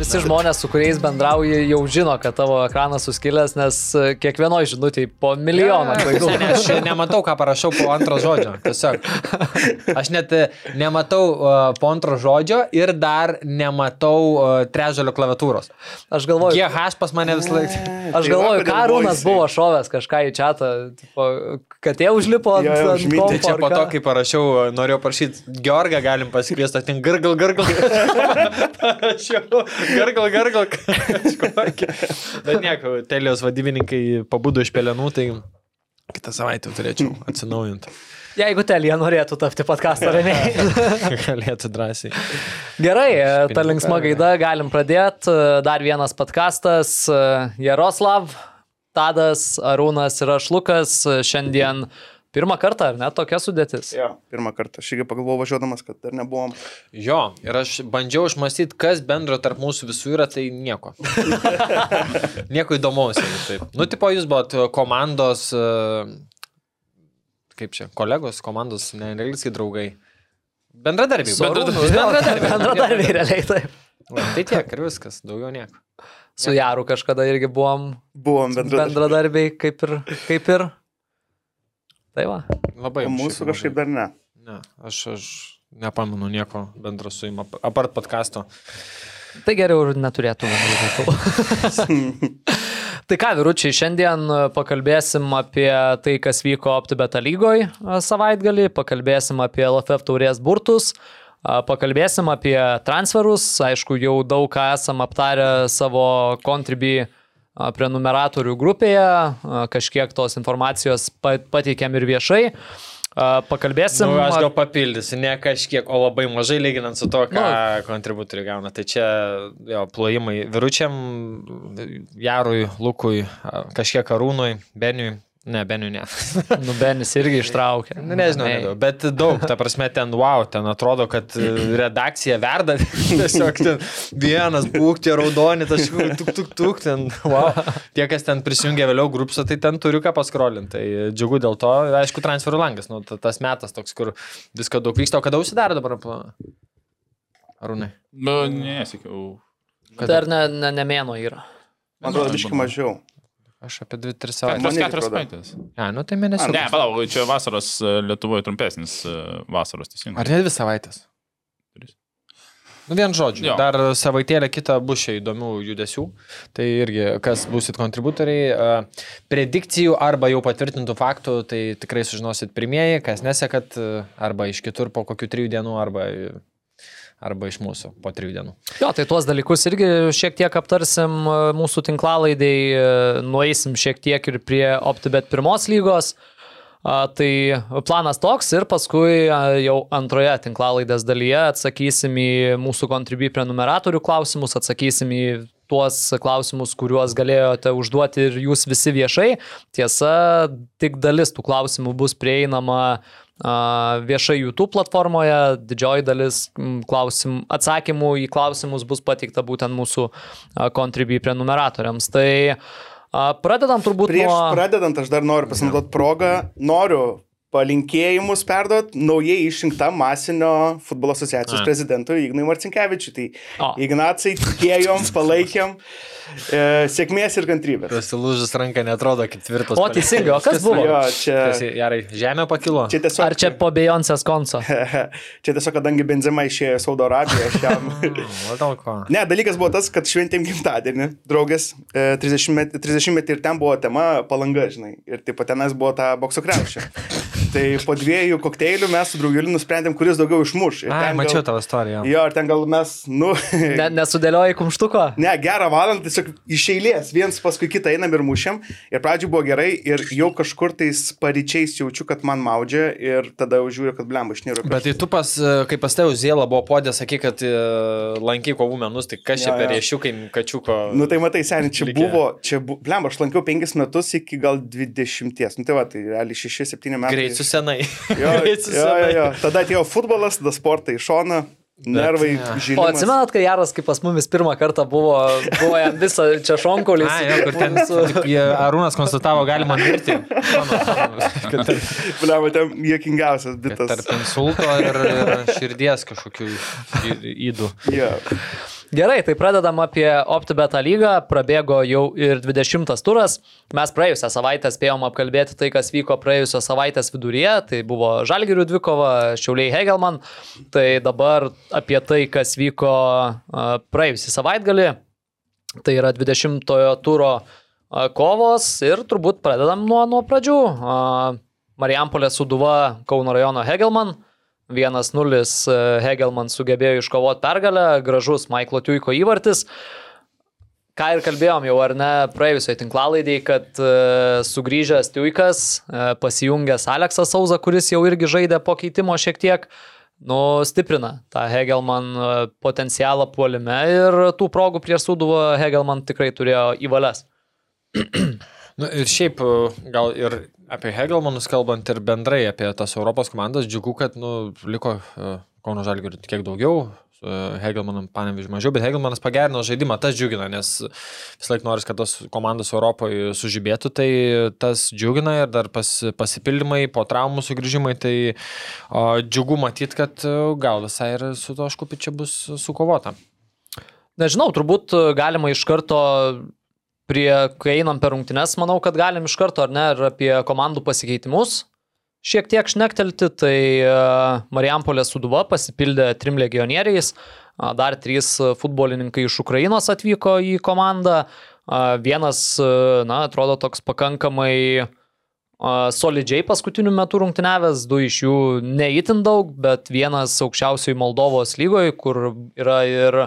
Visi žmonės, su kuriais bendrauji, jau žino, kad tavo ekranas suskilęs, nes e, kiekvienoje žinutėje po milijoną klaidų. Ne, aš nematau, ką parašau po antro žodžio. Tiesiog. Aš net e, nematau uh, po antro žodžio ir dar nematau uh, trežalio klaviatūros. Aš galvoju, GH pas mane vis laik. aš galvoju, ką Rūnas buvo šovęs kažką į čatą, tipo, kad jie užlipo ant, užmynė. Tai čia po to, kai parašiau, norėjau prašyti, Georgą galim pasikviesti, ten gargal, gargal. parašiau, gargal, gargal. Bet nieko, Telijos vadybininkai pabudo iš pelenų, tai kitą savaitę turėčiau atsinaujinti. Jeigu Telija norėtų tapti podcast'o rėmėjai. Galėtų drąsiai. Gerai, ta linksma gaida, galim pradėti. Dar vienas podcastas. Jaroslav, Tadas, Arūnas ir aš Lukas. Šiandien pirmą kartą, ar ne, tokia sudėtis? Jo, pirmą kartą. Aš irgi pagalvojau važiuodamas, kad dar nebuvom. Jo, ir aš bandžiau išmastyti, kas bendro tarp mūsų visų yra, tai nieko. nieko įdomaus. Taip. Nu, tipo, jūs buvot komandos, e, kaip čia, kolegos, komandos, ne, realiai draugai. Bendradarbiai. Jo, Bendradarbiai. Bendradarbiai, realiai taip. Tai tiek ir viskas, daugiau nieko. Su Jaru kažkada irgi buvom Buvom bendradarbiai. bendradarbiai, kaip ir. Kaip ir. Tai va. Labai. O mūsų kažkaip dar ne. Ne, aš, aš nepamenu nieko bendro su jum, ap- apart podkasto. Tai geriau ir neturėtų. tai ką, vyručiai, šiandien pakalbėsim apie tai, kas vyko OptiBeta lygoje savaitgalį, pakalbėsim apie LFF taurės burtus, a, pakalbėsim apie transferus, aišku, jau daug ką esam aptarę savo kontribį prenumeratorių grupėje, kažkiek tos informacijos pa- pateikėm ir viešai. Pakalbėsim. Nu, aš gal papildysiu, ne kažkiek, o labai mažai lyginant su to, ką nu, kontributoriai gauna. Tai čia jo, plojimai viručiam, Jarui, Lukui, kažkiek Arūnui, Beniui. Ne, Beniui ne. Nu, Benis irgi ištraukė. Nu, nežinau, Ei. nedaug, bet daug, ta prasme, ten wow, ten atrodo, kad e, redakcija verda, tiesiog ten vienas būkti raudoni, taškų, tuk, tuk, tuk, ten, wow. Tie, kas ten prisijungia vėliau grupsą, tai ten turiu ką paskrolinti. Tai džiugu dėl to, aišku, transferų langas, nu, ta- tas metas toks, kur visko daug vyksta, o kada užsidaro dabar? pla- Arūnai. Nu, nesakiau. Tai ar ne, ne, ne mėno yra? Man atrodo, biškai mažiau. Aš apie 2-3 Tos savaitės. Keturios atrodo. savaitės. Ne, nu tai mėnesį. Ne, palauk, čia vasaros e, Lietuvoje trumpesnis e, vasaros teisingai. Ar ne dvi savaitės? Tris. Nu, vien žodžiu. Jo. Dar savaitėlę kitą bus čia įdomių judesių. Tai irgi, kas busit kontributoriai, uh, predikcijų arba jau patvirtintų faktų, tai tikrai sužinosit pirmieji, kas nesekat, arba iš kitur po kokių trijų dienų, arba, arba iš mūsų po trijų dienų. Jo, tai tuos dalykus irgi šiek tiek aptarsim e, mūsų tinklalaidai, e, nueisim šiek tiek ir prie OptiBet pirmos lygos. Tai planas toks ir paskui a, jau antroje tinklalaidės dalyje atsakysim į mūsų kontribui prenumeratorių klausimus, atsakysim į tuos klausimus, kuriuos galėjote užduoti ir jūs visi viešai. Tiesa, tik dalis tų klausimų bus prieinama viešai YouTube platformoje, didžioji dalis klausim, atsakymų į klausimus bus pateikta būtent mūsų kontribui prenumeratoriams. Tai pradedam turbūt Prieš nuo... pradedant, aš dar noriu pasinaudoti progą. Noriu palinkėjimus perduot naujai išrinktam masinio futbolo asociacijos A. prezidentui Ignui Marcinkievičiui. Tai O. Ignacai tikėjom, palaikėm. E, sėkmės ir kantrybės. Prasilūžus ranka netrodo kaip tvirtas. O teisingai, o kas buvo? Jo, čia, Gerai, žemė pakilo. čia tiesiog. Ar čia po Beyoncé's konco? čia tiesiog, kadangi Benzema išėjo į Saudo Arabiją, aš jam. Ko? Ne, dalykas buvo tas, kad šventėm gimtadienį, draugės, e, 30 metį, 30 metį ir ten buvo tema palanga, žinai. Ir taip pat tenais buvo ta bokso krepšė. Tai po dviejų kokteilių mes su draugeliu nusprendėm, kuris daugiau išmuš. Ir Ai, mačiau gal, tavo istoriją. Jo, ir ten gal mes, nu... Ne, nesudėlioji kumštuko? Ne, gerą valandą tiesiog iš eilės, viens paskui kitą einam ir mušiam. Ir pradžioje buvo gerai ir jau kažkur tais paryčiais jaučiu, kad man maudžia ir tada jau žiūriu, kad blemba išniro. Bet tai tu pas, kai pas tavau Zėlą buvo podė, sakai, kad e, lankai kovų menus, tai kas čia per riešiukai, kačiuko. Nu tai matai, seniai, čia Likę. buvo, čia blemba, aš lankiau penkis metus iki gal dvidešimties. Nu tai va, tai realiai šeši, septyni metai. Greit su senai. Jo, su jo, jo, senai. jo. Tada atėjo futbolas, tada sportai į šoną. nervai, jo. O žylimas. atsimenat, kai Jaras, kai pas mumis pirmą kartą buvo, buvo jam visą čia šonkolį. Ai, jo, kur ten tik jie- Arūnas konstatavo, galima mirti. Mano, kad tarp, Bliavo, ten jėkingiausias bitas. tarp insulto ir, ir širdies kažkokių įdų. Jo. Gerai, tai pradedam apie OptiBeta lygą. Prabėgo jau ir 20 turas. Mes praėjusią savaitę spėjom apkalbėti tai, kas vyko praėjusios savaitės viduryje. Tai buvo Žalgirių dvikova, Šiauliai Hegelman. Tai dabar apie tai, kas vyko a, praėjusį savaitgalį. Tai yra 20-ojo turo kovos ir turbūt pradedam nuo, nuo pradžių. Marijampolė Suduva, Kauno rajono Hegelman. 1-0 Hegelman sugebėjo iškovoti pergalę, gražus Maiklo Tiuiko įvartis. Ką ir kalbėjom jau, ar ne, praėjusioje tinklalaidėje, kad uh, sugrįžęs Tiuikas, uh, pasijungęs Aleksas Sauza, kuris jau irgi žaidė po keitimo šiek tiek, nu, stiprina tą Hegelman potencialą puolime ir tų progų prieš Suduvą Hegelman tikrai turėjo įvalės. Nu, ir šiaip gal ir apie Hegelmanus kalbant ir bendrai apie tas Europos komandas, džiugu, kad nu, liko e, Kauno Žalgirių kiek daugiau, e, Hegelmanam paneviž mažiau, bet Hegelmanas pagerino žaidimą, tas džiugina, nes vis laik noris, kad tos komandos Europoje sužibėtų, tai tas džiugina ir dar pas, pasipildymai, po traumų sugrįžimai, tai o, džiugu matyti, kad e, gal visai ir su to škupičiu bus sukovota. Nežinau, turbūt galima iš karto prie, kai einam per rungtynes, manau, kad galim iš karto, ar ne, ir apie komandų pasikeitimus šiek tiek šnektelti. Tai uh, Marijampolė Suduva pasipildė trim legionieriais, uh, dar trys futbolininkai iš Ukrainos atvyko į komandą. Uh, vienas, uh, na, atrodo toks pakankamai uh, solidžiai paskutiniu metu rungtyniavęs, du iš jų neįtin daug, bet vienas aukščiausiai Moldovos lygoje, kur yra ir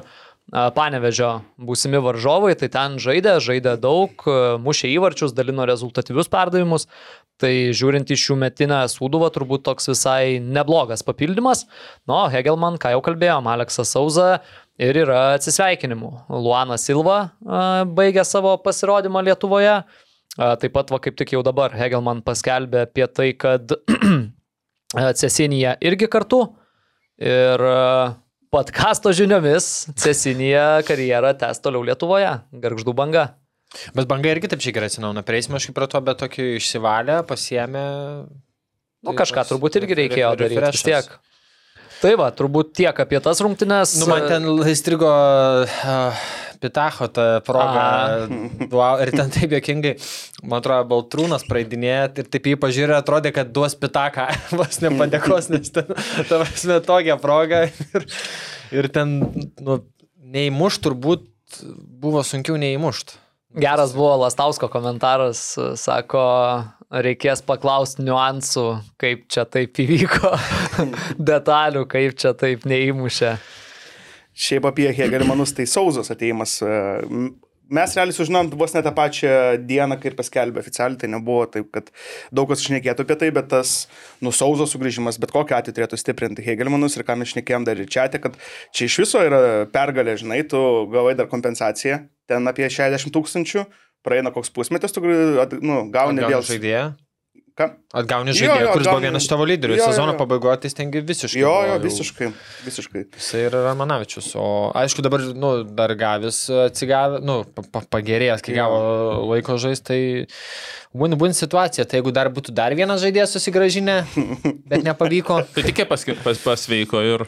Panevežio būsimi varžovai, tai ten žaidė, žaidė daug, mušė įvarčius, dalino rezultatyvius perdavimus. Tai žiūrint iš šių metinę sūduvą, turbūt toks visai neblogas papildymas. Nu, Hegelman, ką jau kalbėjom, Aleksas Sauza ir yra atsisveikinimų. Luana Silva baigė savo pasirodymą Lietuvoje. Taip pat, va kaip tik jau dabar, Hegelman paskelbė apie tai, kad Cesinija irgi kartu. Ir podkasto žiniomis Cesinija karjerą tęs toliau Lietuvoje, garždų banga. Bet banga irgi taip šiek tiek atsinauna, prieisime aš kaip prie to, bet tokį išsivalę, pasiemė. Nu, kažką turbūt irgi reikėjo daryti vis tiek. Tai va, turbūt tiek apie tas rungtynes. Nu, man ten įstrigo uh, Pitacho ta proga. Wow, ir ten taip jokingai, man atrodo, Baltrūnas praeidinėja ir taip jį pažiūrė, atrodė, kad duos Pitaką, vos nepadėkos, nes ten, ta prasme, tokia proga. Ir, ir ten, nu, neįmušt turbūt buvo sunkiau neįmušt. Geras buvo Lastausko komentaras, sako, reikės paklausti niuansų, kaip čia taip įvyko, detalių, kaip čia taip neįmušė. Šiaip apie Hegelmanus, tai Sauzos ateimas. e, Mes realiai sužinom vos ne tą pačią dieną, kai ir paskelbė oficialiai, tai nebuvo taip, kad daug kas šnekėtų apie tai, bet tas nusauzo sugrįžimas bet kokiu atveju turėtų stiprinti Hegelmanus ir ką mes šnekėjom dar ir čia, kad čia iš viso yra pergalė, žinai, tu gavai dar kompensaciją, ten apie 60 tūkstančių, praeina koks pusmetis, tu nu, gauni vėl žaidėją. Ką? Atgauni žaidėją, kuris buvo atgauni- vienas iš tavo lyderių. Jo, Sezono pabaigoje tai stengi visiškai. Jo, buvo jo, visiškai, visiškai. Jisai yra Ramanavičius. O aišku, dabar, nu, dar gavęs atsigavę, nu, pa- pa- pagerėjęs, kai Jo. gavo laiko žaisti, tai win-win situacija. Tai jeigu dar būtų dar vienas žaidėjas susigražinę, bet nepavyko. Tai tik pas, pas, pasveiko ir...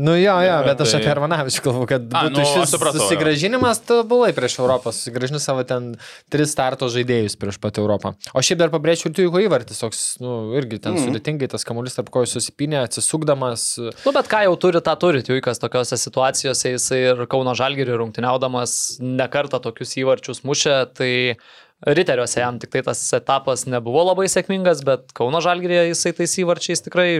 Nu jo, jo, bet aš Tai- apie Ramanavičių kalbu, kad A, būtų nu, šis supratau, susigražinimas, tu buvai prieš Europą, susigražini savo ten tris starto žaidėjus prieš pat Europą. O šiaip dar pabrėžčiau ir tu įvartis, toks, nu, irgi ten mm. sudėtingai tas kamuolys tarp kojų susipinė, atsisukdamas. Nu, bet ką jau turi, tą turi, Juikas tokiose situacijose, jisai ir Kauno Žalgirį rungtyniaudamas nekarta tokius įvarčius mušė, tai Riteriuose jam tik tai tas etapas nebuvo labai sėkmingas, bet Kauno Žalgirį jisai tais įvarčiais tikrai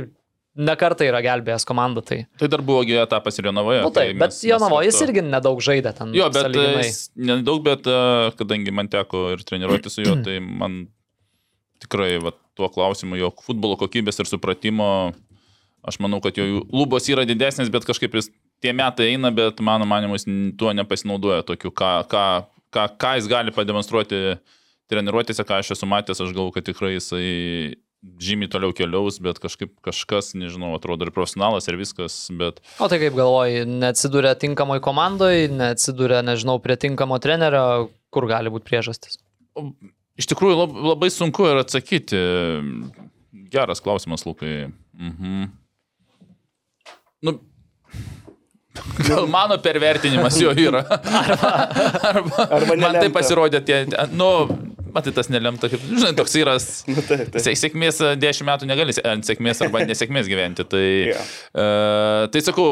nekarta yra gelbėjęs komandą. Tai, Tai dar buvo etapas ir Jonavoje. nu, taip, bet Jonavo jis irgi nedaug žaidė ten. Jo, bet sąlyginai. jis nedaug, bet e, kadangi man teko ir treniruoti su juo, tai man tikrai va, tuo klausimu, jog futbolo kokybės ir supratimo, aš manau, kad jo lubos yra didesnės, bet kažkaip jis tie metai eina, bet mano manimu jis tuo nepasinaudoja tokiu, ką, ką, ką, ką jis gali pademonstruoti treniruotėse, ką aš esu matęs, aš galvoju, kad tikrai jisai žymiai toliau keliaus, bet kažkaip kažkas, nežinau, atrodo ir profesionalas ir viskas, bet O tai kaip galvoji, neatsidūrė tinkamoj komandoje, neatsidūrė, nežinau, prie tinkamo trenerio, kur gali būti priežastis? iš tikrųjų lab, labai sunku ir atsakyti. Geras klausimas, Lukai. Mhm. Nu, gal mano pervertinimas jo yra. Arba, arba, Arba man tai pasirodė tie, nu, matai, tas nelemta, kaip, žinai, toks yra. Nu, taip. Sė- Sėkmės 10 metų negali ant sėkmės arba nesėkmės gyventi. Tai, Jo. uh, tai sakau,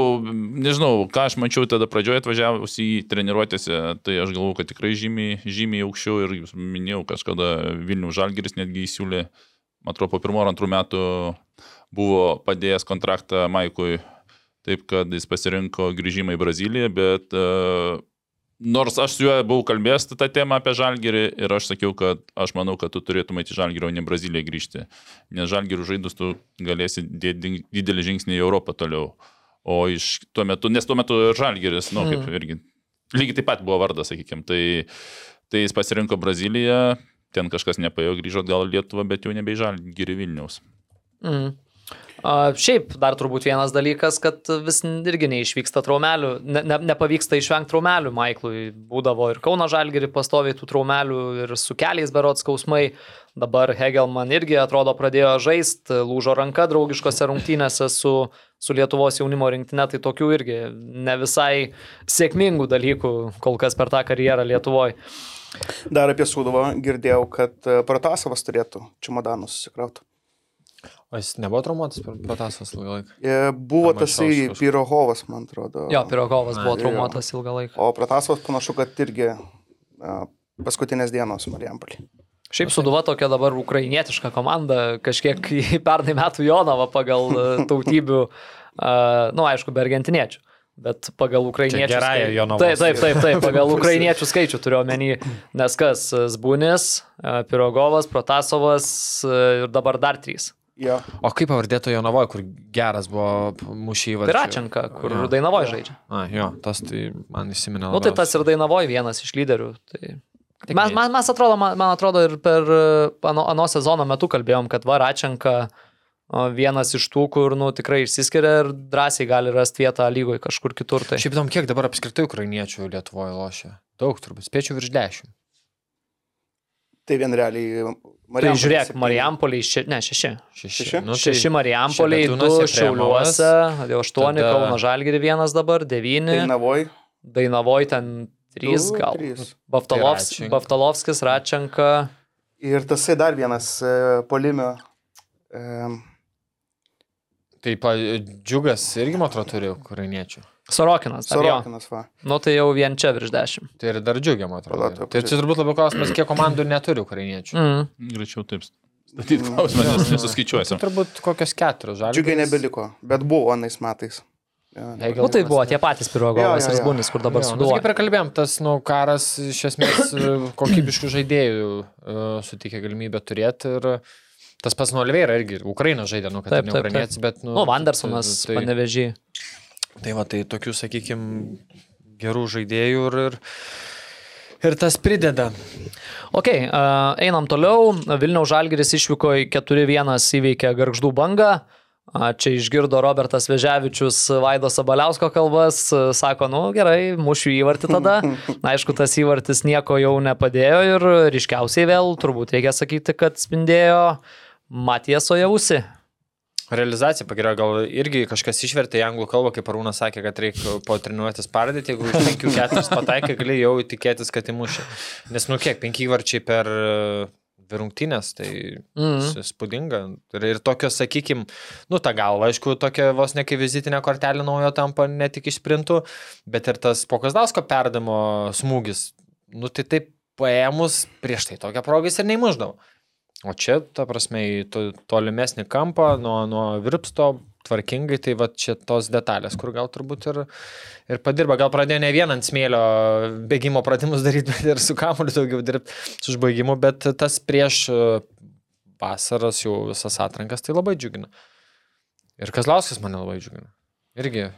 nežinau, ką aš mačiau tada pradžioje atvažiavus į treniruotėse, tai aš galvoju, kad tikrai žymiai, žymiai aukščiau ir minėjau, kažkada Vilnių Žalgiris netgi įsiūlė, man atrodo, po pirmo ar antrų metų buvo padėjęs kontraktą Maikui, taip kad jis pasirinko grįžimą į Braziliją, bet uh, Nors aš su juo buvau kalbėjęs tą temą apie žalgerį ir aš sakiau, kad aš manau, kad tu turėtum į žalgerį, o ne Braziliją grįžti. Nes žalgerį žaidus tu galėsi dėti didelį žingsnį į Europą toliau. O iš tuo metu, nes tuo metu ir žalgeris, nu, kaip irgi, lygiai taip pat buvo vardas, sakykime. Tai, tai jis pasirinko Braziliją, ten kažkas nepaėjo grįžo gal į Lietuvą, bet jau nebe į žalgerį Vilniaus. Mm. Šiaip dar turbūt vienas dalykas, kad vis irgi neišvyksta traumelių, ne, ne, nepavyksta išvengti traumelių Maiklui. Būdavo ir Kauno Žalgiri pastoviai tų traumelių ir su keliais berots skausmai. Dabar Hegelman irgi atrodo pradėjo žaisti, lūžo ranka draugiškose rungtynėse su, su Lietuvos jaunimo rinktinė, tai tokių irgi ne visai sėkmingų dalykų kol kas per tą karjerą Lietuvoje. Dar apie Sūduvą girdėjau, kad Protasovas turėtų čimodanus susikrauti. O jis nebuvo traumuotas per Batasas ilgą laiką. E, Buvo Arba tasai Šauskas. Pirohovas, man atrodo. Jo, Pirogovas buvo traumuotas ilgą laiką. O Protasovas panašu, kad irgi a, paskutinės dienos Marijampolį. Šiaip Suduva tokia dabar ukrainietiška komanda, kažkiek į pernai metų Jonava pagal e, tautybių, uh, nu aišku, be argentiniečių. Bet pagal ukrainiečių gerąją skai- Jonavos. Taip, taip, taip, taip, pagal ukrainiečių skaičių turiu omeny, nes kas, Zbunis, e, Pirogovas, Protasovas e, ir dabar dar trys. Jo. O kaip pavardėto Jonavoje, kur geras buvo mušy įvarčių? Piračenka, kur Jo. Dainavoje žaidžia. A, jo, tas tai man įsiminė. Nu tai tas ir Dainavoje vienas iš lyderių. Tai... Mes, mes, mes atrodo, man, man atrodo ir per e, ano, ano sezono metu kalbėjom, kad Varačenka vienas iš tų, kur nu, tikrai išsiskiria ir drąsiai gali rasti vietą lygoje kažkur kitur. Tai. Šiaip įdomu, kiek dabar apskritai ukrainiečių Lietuvoje lošia? Daug turbūt, spėčiau virš dešimt. Tai vien realiai Tai žiūrėk, septyni. Mariampoliai, še, ne, šeši. Šeši. Šeši? Nu, Šeši Mariampoliai, du Šebetiūnas, Šiauliuose, jau aštuoni, tada- Kauno Žalgiri vienas dabar, devyni, Dainavoj. Dainavoj ten trys du, gal. trys. Baftalovs, Tai. Baftalovskis, Račenka. Ir tasai dar vienas e, polimio. E, Tai pa, džiugas irgi, man atrodo, turi ukrainiečių. Sorokinas. dar jo. Sorokinas, va. Nu tai jau vien čia virš dešimt. Tai ir dar džiugia, man atrodo. Palauk, Tai čia turbūt labiau klausimas, kiek komandų neturi ukrainiečių. Mm. Greičiau taip. Statyti klausimą, nes nesuskaičiuosiu. Tai turbūt kokios keturios žalios. Džiugiai nebeliko, bet buvo anais metais. Jo, Hegel- Nu tai buvo tie patys Pirogovas Jo, jo, ir jo. Zbunis, kur dabar Jo, nu, suduoja. kaip ir kalbėjom, tas nu, karas iš esmės e, kokybiškų žaidėjų uh, sutikė galimybę turėti ir tas pats nuo Oliveira irgi, Ukraina žaidė, nu, kad Taip, taip, ne ukrainietis, bet, nu, Nu, Vandersonas, tai, panevežį. tai va, tai tokių, sakykime, gerų žaidėjų ir, ir, ir tas prideda. Ok, einam toliau. Vilniaus Žalgiris išvyko į 4-1 įveikė Garždų bangą. A, Čia išgirdo Robertas Veževičius Vaido Sabaliausko kalbas, sako, nu gerai, mušiu įvartį tada. Na, aišku, tas įvartis nieko jau nepadėjo ir ryškiausiai vėl turbūt reikia sakyti, kad spindėjo Matieso jausi. Realizacija pagerėjo, gal irgi kažkas išvertė į anglų kalbą, kaip Arūnas sakė, kad reikia po treniruotės pardėti, jeigu iš 5-4 pataikai, gali jau tikėtis, kad įmušė. Nes, nu kiek, 5 varčiai per e, rungtynės, tai mm. spūdinga. Ir, ir tokios, sakykime, nu ta galva, aišku, tokia vos ne kaip vizitinė kortelė naujo tampa ne tik iš sprintų, bet ir tas Pokasdausko perdamo smūgis. Nu tai taip paėmus prieš tai tokią progą jis ir neįmuždavo. O čia, ta prasme, į to, tolimesnį kampą nuo, nuo virpsto tvarkingai, tai va čia tos detalės, kur gal turbūt ir, ir padirba. Gal pradėjo ne vien ant smėlio bėgimo pratimus daryti, bet ir su kamuoliu daugiau dirbti su užbaigimu, bet tas prieš e, vasaras jau visas atrankas tai labai džiugina. Ir Kazlauskas mane labai džiugina. Irgi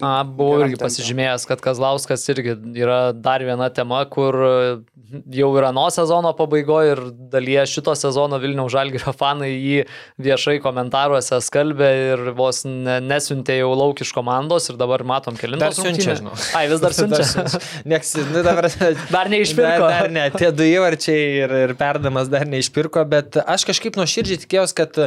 A, buvau irgi pasižymėjęs, kad Kazlauskas irgi yra dar viena tema, kur jau yra nuo sezono pabaigoje ir dalyje šito sezono Vilniaus Žalgirio fanai jį viešai komentaruose skalbė ir vos ne, nesiuntė jau lauk iš komandos ir dabar matom Dar kelintos siunčia, žinau. Ai, vis dar siunčia. Nieks, nu dabar. Dar neišpirko. Dar, dar ne, tie du įvarčiai ir, ir perdamas dar neišpirko, bet aš kažkaip nuoširdžiai tikėjausi, kad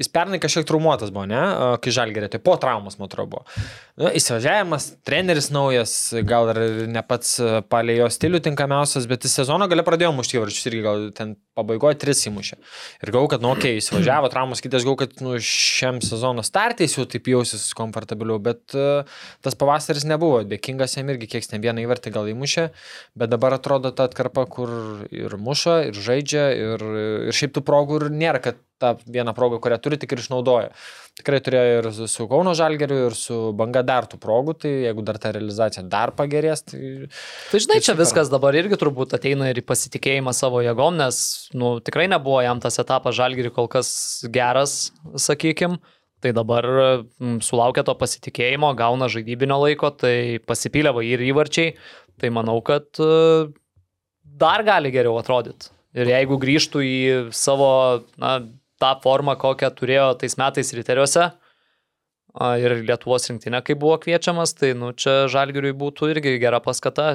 jis pernai kažkiek traumuotas buvo, ne, kai žalgerė, tai po traumos, man atrodo, buvo. Nu, įsivažiavimas, treneris naujas, gal ir ne pats e, palei jo stilių tinkamiausias, bet jis sezono gale pradėjo mušti įvarčius irgi gal ten pabaigoje tris įmušė. Ir gau, kad, nu, okei, okay, įsivažiavo traumos, kitas gau, kad, nu, šiam sezono startais jau taip jausis komfortabiliau, bet uh, tas pavasaris nebuvo dėkingas jam irgi, kiek ten vieną įvartį gal įmušė, bet dabar atrodo ta atkarpa, kur ir muša, ir žaidžia, ir, ir šiaip tų progų ir nėra, kad tą vieną progą, kurią turi, tik ir išnaudoja. Tikrai turėjo ir su Kauno Žalgeriu, ir su Banga dar tų progų, tai jeigu dar ta realizacija dar pagerės, tai... Tai žinai, Tai čia viskas dabar irgi turbūt ateina ir į pasitikėjimą savo jėgom, nes nu, tikrai nebuvo jam tas etapas žalgiri kol kas geras, sakykim. Tai dabar mm, sulaukia to pasitikėjimo, gauna žaidybinio laiko, tai pasipylė va ir įvarčiai. Tai manau, kad e, dar gali geriau atrodyti. Ir jeigu grįžtų į savo na, tą formą, kokią turėjo tais metais riteriuose. Ir Lietuvos rinktinė, kai buvo kviečiamas, tai nu, čia žalgiriui būtų irgi gera paskata.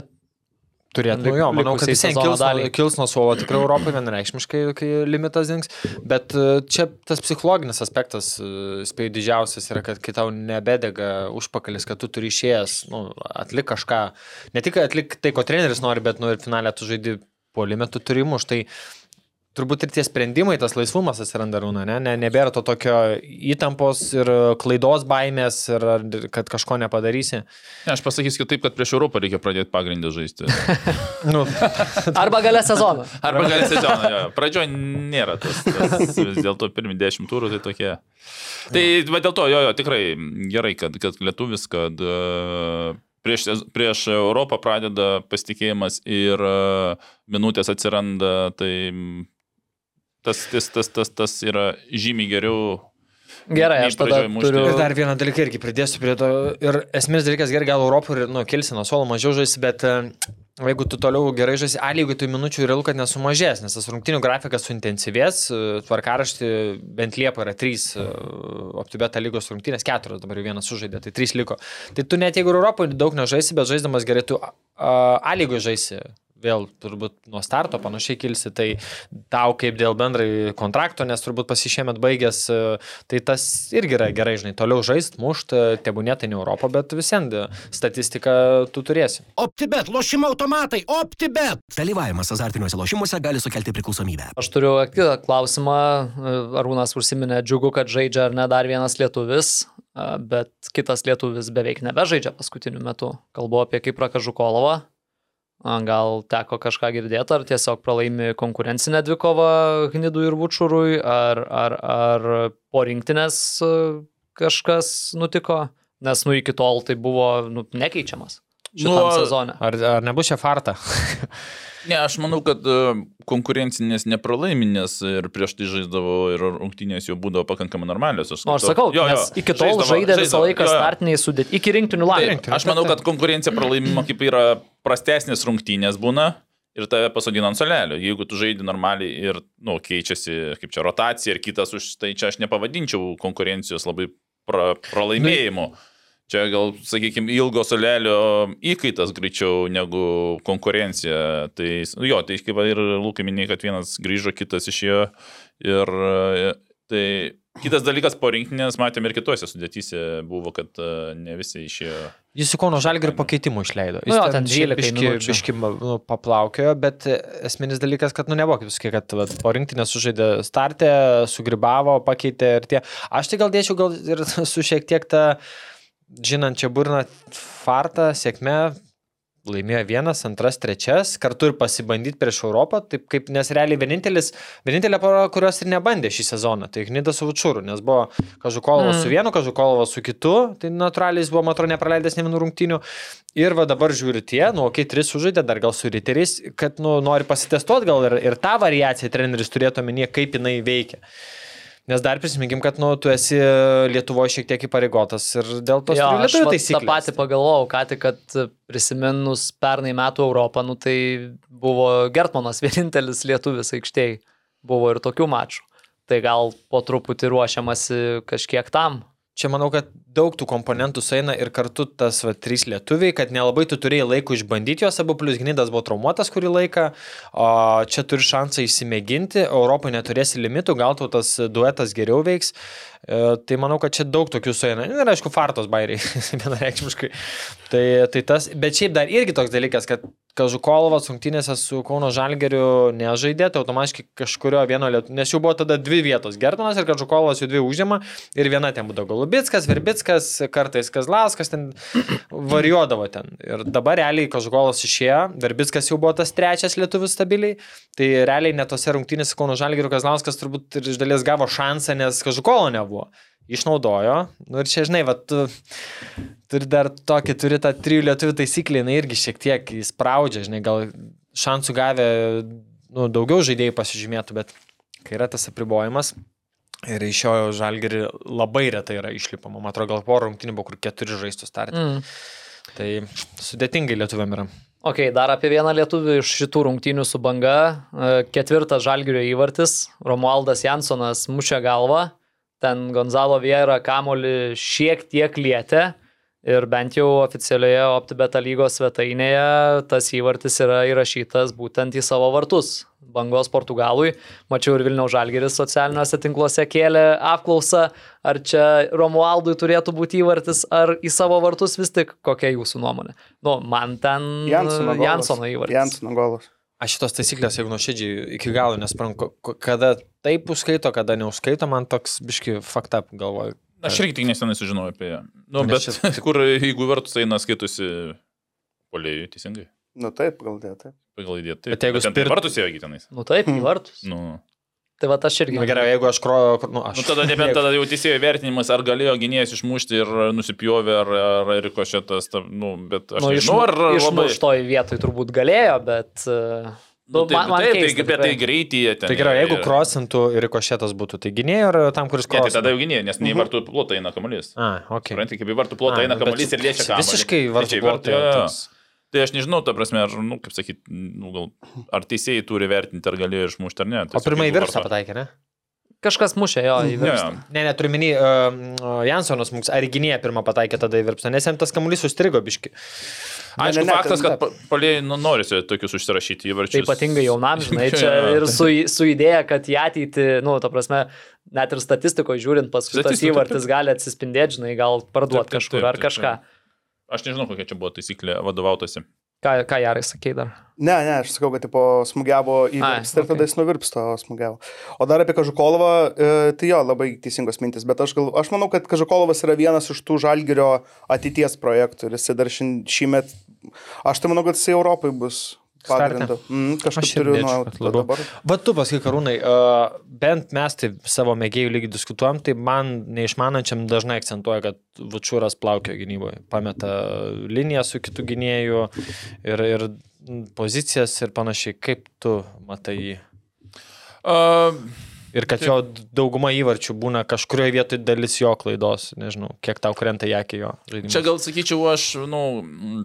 Turėtų, nu jo, manau, kad visiems kils, kils nuo suolo tikrai Europai vienareikšmiškai, kai limitas dings, bet e, čia tas psichologinis aspektas, e, spėjau, didžiausias yra, kad kai tau nebedega užpakalis, kad tu turi išėjęs, nu, atlik kažką, ne tik atlik tai, ko treneris nori, bet, nu, ir finalė tu žaidži polime, tu turi muš, tai turbūt ir tie sprendimai, tas laisvumas atsiranda rūna, ne? ne, nebėra to tokio įtampos ir klaidos baimės ir kad kažko nepadarysi. Ne, aš pasakysiu taip, kad prieš Europą reikia pradėti pagrindę žaisti. Nu, arba gale sezono. Arba gali sezoną. jo. Pradžioje nėra tas. tas vis dėlto pirmi dešimt turų tai tokie. Tai va, dėl to, jo, jo, tikrai gerai, kad, kad lietuvis, kad e, prieš, prieš Europą pradeda pasitikėjimas ir e, minutės atsiranda, tai tas, tas, tas, tas, tas yra žymiai geriau. Gerai, aš tada turiu... Ir dar vieną dalyką irgi pridėsiu prie to. Ir esminis dalykas, gerai, gal Europoje ir, nu, kilsi nuo suolo mažiau žaisi, bet jeigu tu toliau gerai žaisi, a lygui tų minučių realu, kad nesumažės, nes tas rungtinių grafikas suintensyvės, e, tvarkaraštį bent Liepa yra trys e, optibeta lygos rungtinės, keturios dabar jau vienas sužaidė, tai trys liko. Tai tu net jeigu Europoje daug nežaisi, bet žaisdamas gerai, tu a, lygui žaisi. Vėl turbūt nuo starto panašiai kilsi, tai tau kaip dėl bendrai kontrakto, nes turbūt pasišėmėt baigęs, e, tai tas irgi yra gerai, žinai, toliau žaist, mušt, tebūnė tai ne Europą, bet visiems statistiką tu turėsi. OptiBet, lošimo automatai, OptiBet. Dalyvavimas azartiniuose lošimuose gali sukelti priklausomybę. Aš turiu kitą klausimą. Arūnas užsiminė, džiugu, kad žaidžia ar ne dar vienas lietuvis, a, bet kitas lietuvis beveik nebežaidžia paskutiniu metu. Kalbu apie Kiprą Kažukolovą. Gal teko kažką girdėti, ar tiesiog pralaimi konkurencinę dvikovą Gnidui ir Vučurui, ar, ar, ar po rinktinės a, kažkas nutiko, nes nu iki tol tai buvo nu, nekeičiamas šitam Nu, sezone. Ar, ar nebus čia farta? Ne, aš manau, kad e, konkurencinės nepralaiminės ir prieš tai žaisdavo ir rungtynės jau būdavo pakankamai normalios. Nu, aš sakau, jo, jo. nes iki tol žaidė visą laiką startiniai sudėti, iki rinktinių laimė. Taip, aš manau, kad konkurencija pralaimimo kaip yra prastesnės rungtynės būna ir tave pasodina ant solelio. Jeigu tu žaidži normaliai ir nu, keičiasi, kaip čia rotacija ir kitas už tai, čia aš nepavadinčiau konkurencijos labai pra, pralaimėjimu. Čia gal, sakykime, ilgo solelio įkaitas greičiau negu konkurencija. Tai, nu, jo, tai kaip ir Lūkai minėjo, kad vienas grįžo, kitas išėjo. Ir e, tai kitas dalykas po rinktinės, matėme ir kitose sudėtyse buvo, kad e, ne visi išėjo. Jis į Kauno Žalgirį pakeitimų išleido. Nu jo, ten 12 biški, nu, paplaukėjo, bet esminis dalykas, kad nu nebuvo kaip sakai, kad vat, po rinktinės sužaidė startę, sugribavo, pakeitė ir tie. Aš tai gal dėčiau gal ir su šiek tiek tą, žinant, čia burna fartą, sėkmė. Laimėjo vienas, antras, trečias, kartu ir pasibandyti prieš Europą, taip kaip, nes realiai vienintelis, vienintelė pora, kurios ir nebandė šį sezoną, tai Gnidas su Vučūru, nes buvo Kažukolovas mm. su vienu, Kažukolovas su kitu, tai natūraliai jis buvo, man atrodo, nepraleidęs ne vienų rungtynių. Ir va dabar žiūri tie, nu, okei, okay, tris sužaidė, dar gal su riteriais, kad, nu, nori pasitestuoti, gal ir, ir tą variaciją treneris turėtų omenyje, kaip jinai veikia. Nes dar prisiminkim, kad, nu, tu esi Lietuvoje šiek tiek įpareigotas ir dėl to Jo, aš lietuvių vat tą taisyklės. patį pagalvojau, ką tik, kad prisiminus pernai metų Europą, nu tai buvo Gertmanas vienintelis lietuvis aikštėje, buvo ir tokių mačų. Tai gal po truputį ruošiamasi kažkiek tam. Čia manau, kad daug tų komponentų sueina ir kartu tas va, trys lietuviai, kad nelabai tu turėjai laiko išbandyti juos abu, plus gynydas buvo traumuotas kurį laiką, o čia turi šansą įsimėginti, Europoje neturėsi limitų, gal tau tas duetas geriau veiks. E, tai manau, kad čia daug tokių sueina. Ir aišku, fartos bairiai, vienareikšmiškai. Tai, tai tas, bet šiaip dar irgi toks dalykas, kad Kažukolovas rungtynėse su Kauno Žalgeriu nežaidė, tai automatiškai kažkurio vieno lietuvių, nes jau buvo tada dvi vietos, Gertonas ir Kažukolovas jau dvi užėmė ir viena ten būdavo Galubitskas, Verbitskas, kartais Kazlauskas ten varijuodavo ten. Ir dabar realiai Kažukolovas išėjo, Verbitskas jau buvo tas trečias lietuvis stabiliai, tai realiai netose rungtynėse Kauno Žalgeriu Kazlauskas turbūt ir iš dalies gavo šansą, nes Kažukolo nebuvo. Išnaudojo. Nu ir čia, žinai, va, tu turi dar tokį, turi tą trijų lietuvių taisyklį, jinai irgi šiek tiek įspraudžia, žinai, gal šansų gavę nu, daugiau žaidėjų pasižymėtų, bet kai yra tas apribojimas ir iš jo žalgerį labai retai yra išlipama, man atrodo, gal porą rungtynių buvo, kur keturi žaistų startą. Mm. Tai sudėtingai lietuviam yra. Ok, dar apie vieną lietuvį iš šitų rungtynių su banga. E, Ketvirtas žalgerio įvartis. Romualdas Jansonas mušė galvą. Ten Gonzalo Viera kamolį šiek tiek lietė. Ir bent jau oficialioje OptiBeta lygos svetainėje tas įvartis yra įrašytas būtent į savo vartus. Bangos Portugalui. Mačiau ir Vilniaus Žalgeris socialiniuose tinkluose kėlė apklausą, ar čia Romualdui turėtų būti įvartis, ar į savo vartus vis tik kokia jūsų nuomonė. Nu, man ten Jansono. Jansono įvartis. Jansono golas. Aš šitos taisyklės, jeigu nuoširdžiai iki galo nesprantu, kada taip užskaito, kada neužskaito, man toks biški faktą galvoju. Aš irgi tik nesenai sužinojau apie ją. Nu, bet čia- kur, jeigu vertus eina skaitusi polėjui, teisingai. Nu taip, gal. Pagal įdėti. Taip, Bet jeigu ten tai spirt- vartus ėjo tenais. Nu taip, į vartus. Nu. Tai va aš irgi. Na gerai, jeigu aš kroju, nu aš. Nu, tada nebent tada jau teisėjo vertinimas, ar galėjo gynėjas išmušti ir nusipjovė, ar, ar rikošėtas, ta- nu, bet aš Nu, nežinau, ar labai... išmuštoj vietoj turbūt galėjo, bet... e, Nu, tai, man- man taip, keista tai, bet tai tikrai. greityje ten. Tai gerai, jeigu krosintų ir rikošėtas būtų, tai gynėjo ar tam, kuris Ne, tai krosintų? tada jau gynėjai, nes ne į vartų plotą eina kamuolys. A, ok. Suprantate, kaip į vartų plotą eina kamuolys ir liečia kamuolį. Visiškai Tai vartų plotą. Tai aš nežinau, ta prasme, ar, nu, kaip sakyti, nu, gal, ar teisėjai turi vertinti, ar galėjo išmušti ar ne. O pirmąjį virsą pataikė, ne? Kažkas mušė jo į Ne, viršų. Ne, ne, turiu minį, uh, Jansonas mums, ar gynėja pirmą pataikė tada į virpsą, nes jam tas kamuolys užstrigo biški. aišku, Ne, ne, ne, faktas, kad palėjai nu, norisi tokius užsirašyti Tai įvarčius. ypatingai jaunam, žinai, čia ir su, su idėja, kad į ateitį, nu, ta prasme, net ir statistikoje žiūrint, paskui tas įvartis gali atsispindėti, žinai, gal parduoti Taip, taip, kažkur taip, ar taip, kažką. Aš nežinau, kokia čia buvo taisyklė vadovautasi. Ką, ką Jarai sakei dar? Ne, ne, aš sakau, kad tipo smūgiavo į virpstą ir okei. tada jis nuvirpsto smūgiavo. O dar apie Kažukolovą, e, tai jo, labai teisingos mintis, bet aš, gal, aš manau, kad Kažukolovas yra vienas iš tų žalgerio ateities projektų ir jisai dar šį metą, aš tai manau, kad jisai Europai bus pagrindu. Mm, kažkaip turiu irgi nuo kad labiau. dabar. Va tu pasakai, Karūnai, uh, bent mes tai savo mėgėjų lygiai diskutuojam, tai man neišmanančiam dažnai akcentuoja, kad Vučiūras plaukio gynyboje, pameta liniją su kitu gynėju ir, ir pozicijas ir panašiai. Kaip tu matai jį? Uh, Ir kad jo dauguma įvarčių būna kažkurioje vietoje dalis jo klaidos, nežinau, kiek tau krenta į akį jo žaidimas. Čia gal sakyčiau, aš, nu, mm,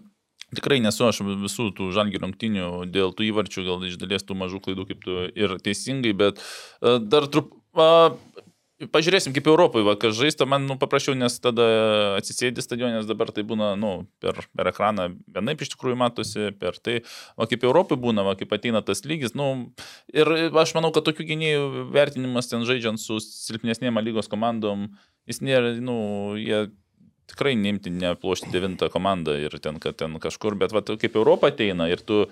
tikrai nesu aš visų tų žalgių rungtinių dėl tų įvarčių, gal iš dalies tų mažų klaidų kaip tu ir teisingai, bet uh, dar trup... Pažiūrėsim, kaip Europoje, kas žaista, man nu, paprašiau, nes tada atsisėdi stadionė, nes dabar tai būna, nu, per, per ekraną vienaip iš tikrųjų matosi, per tai, va, kaip Europoje būna, va, kaip ateina tas lygis, nu, ir aš manau, kad tokių gynėjų vertinimas ten žaidžiant su silpnesnėm lygos komandom, jis nėra, nu, jie tikrai neimti, neplošti devintą komandą ir ten, kad ten kažkur, bet va, tu kaip Europą ateina ir tu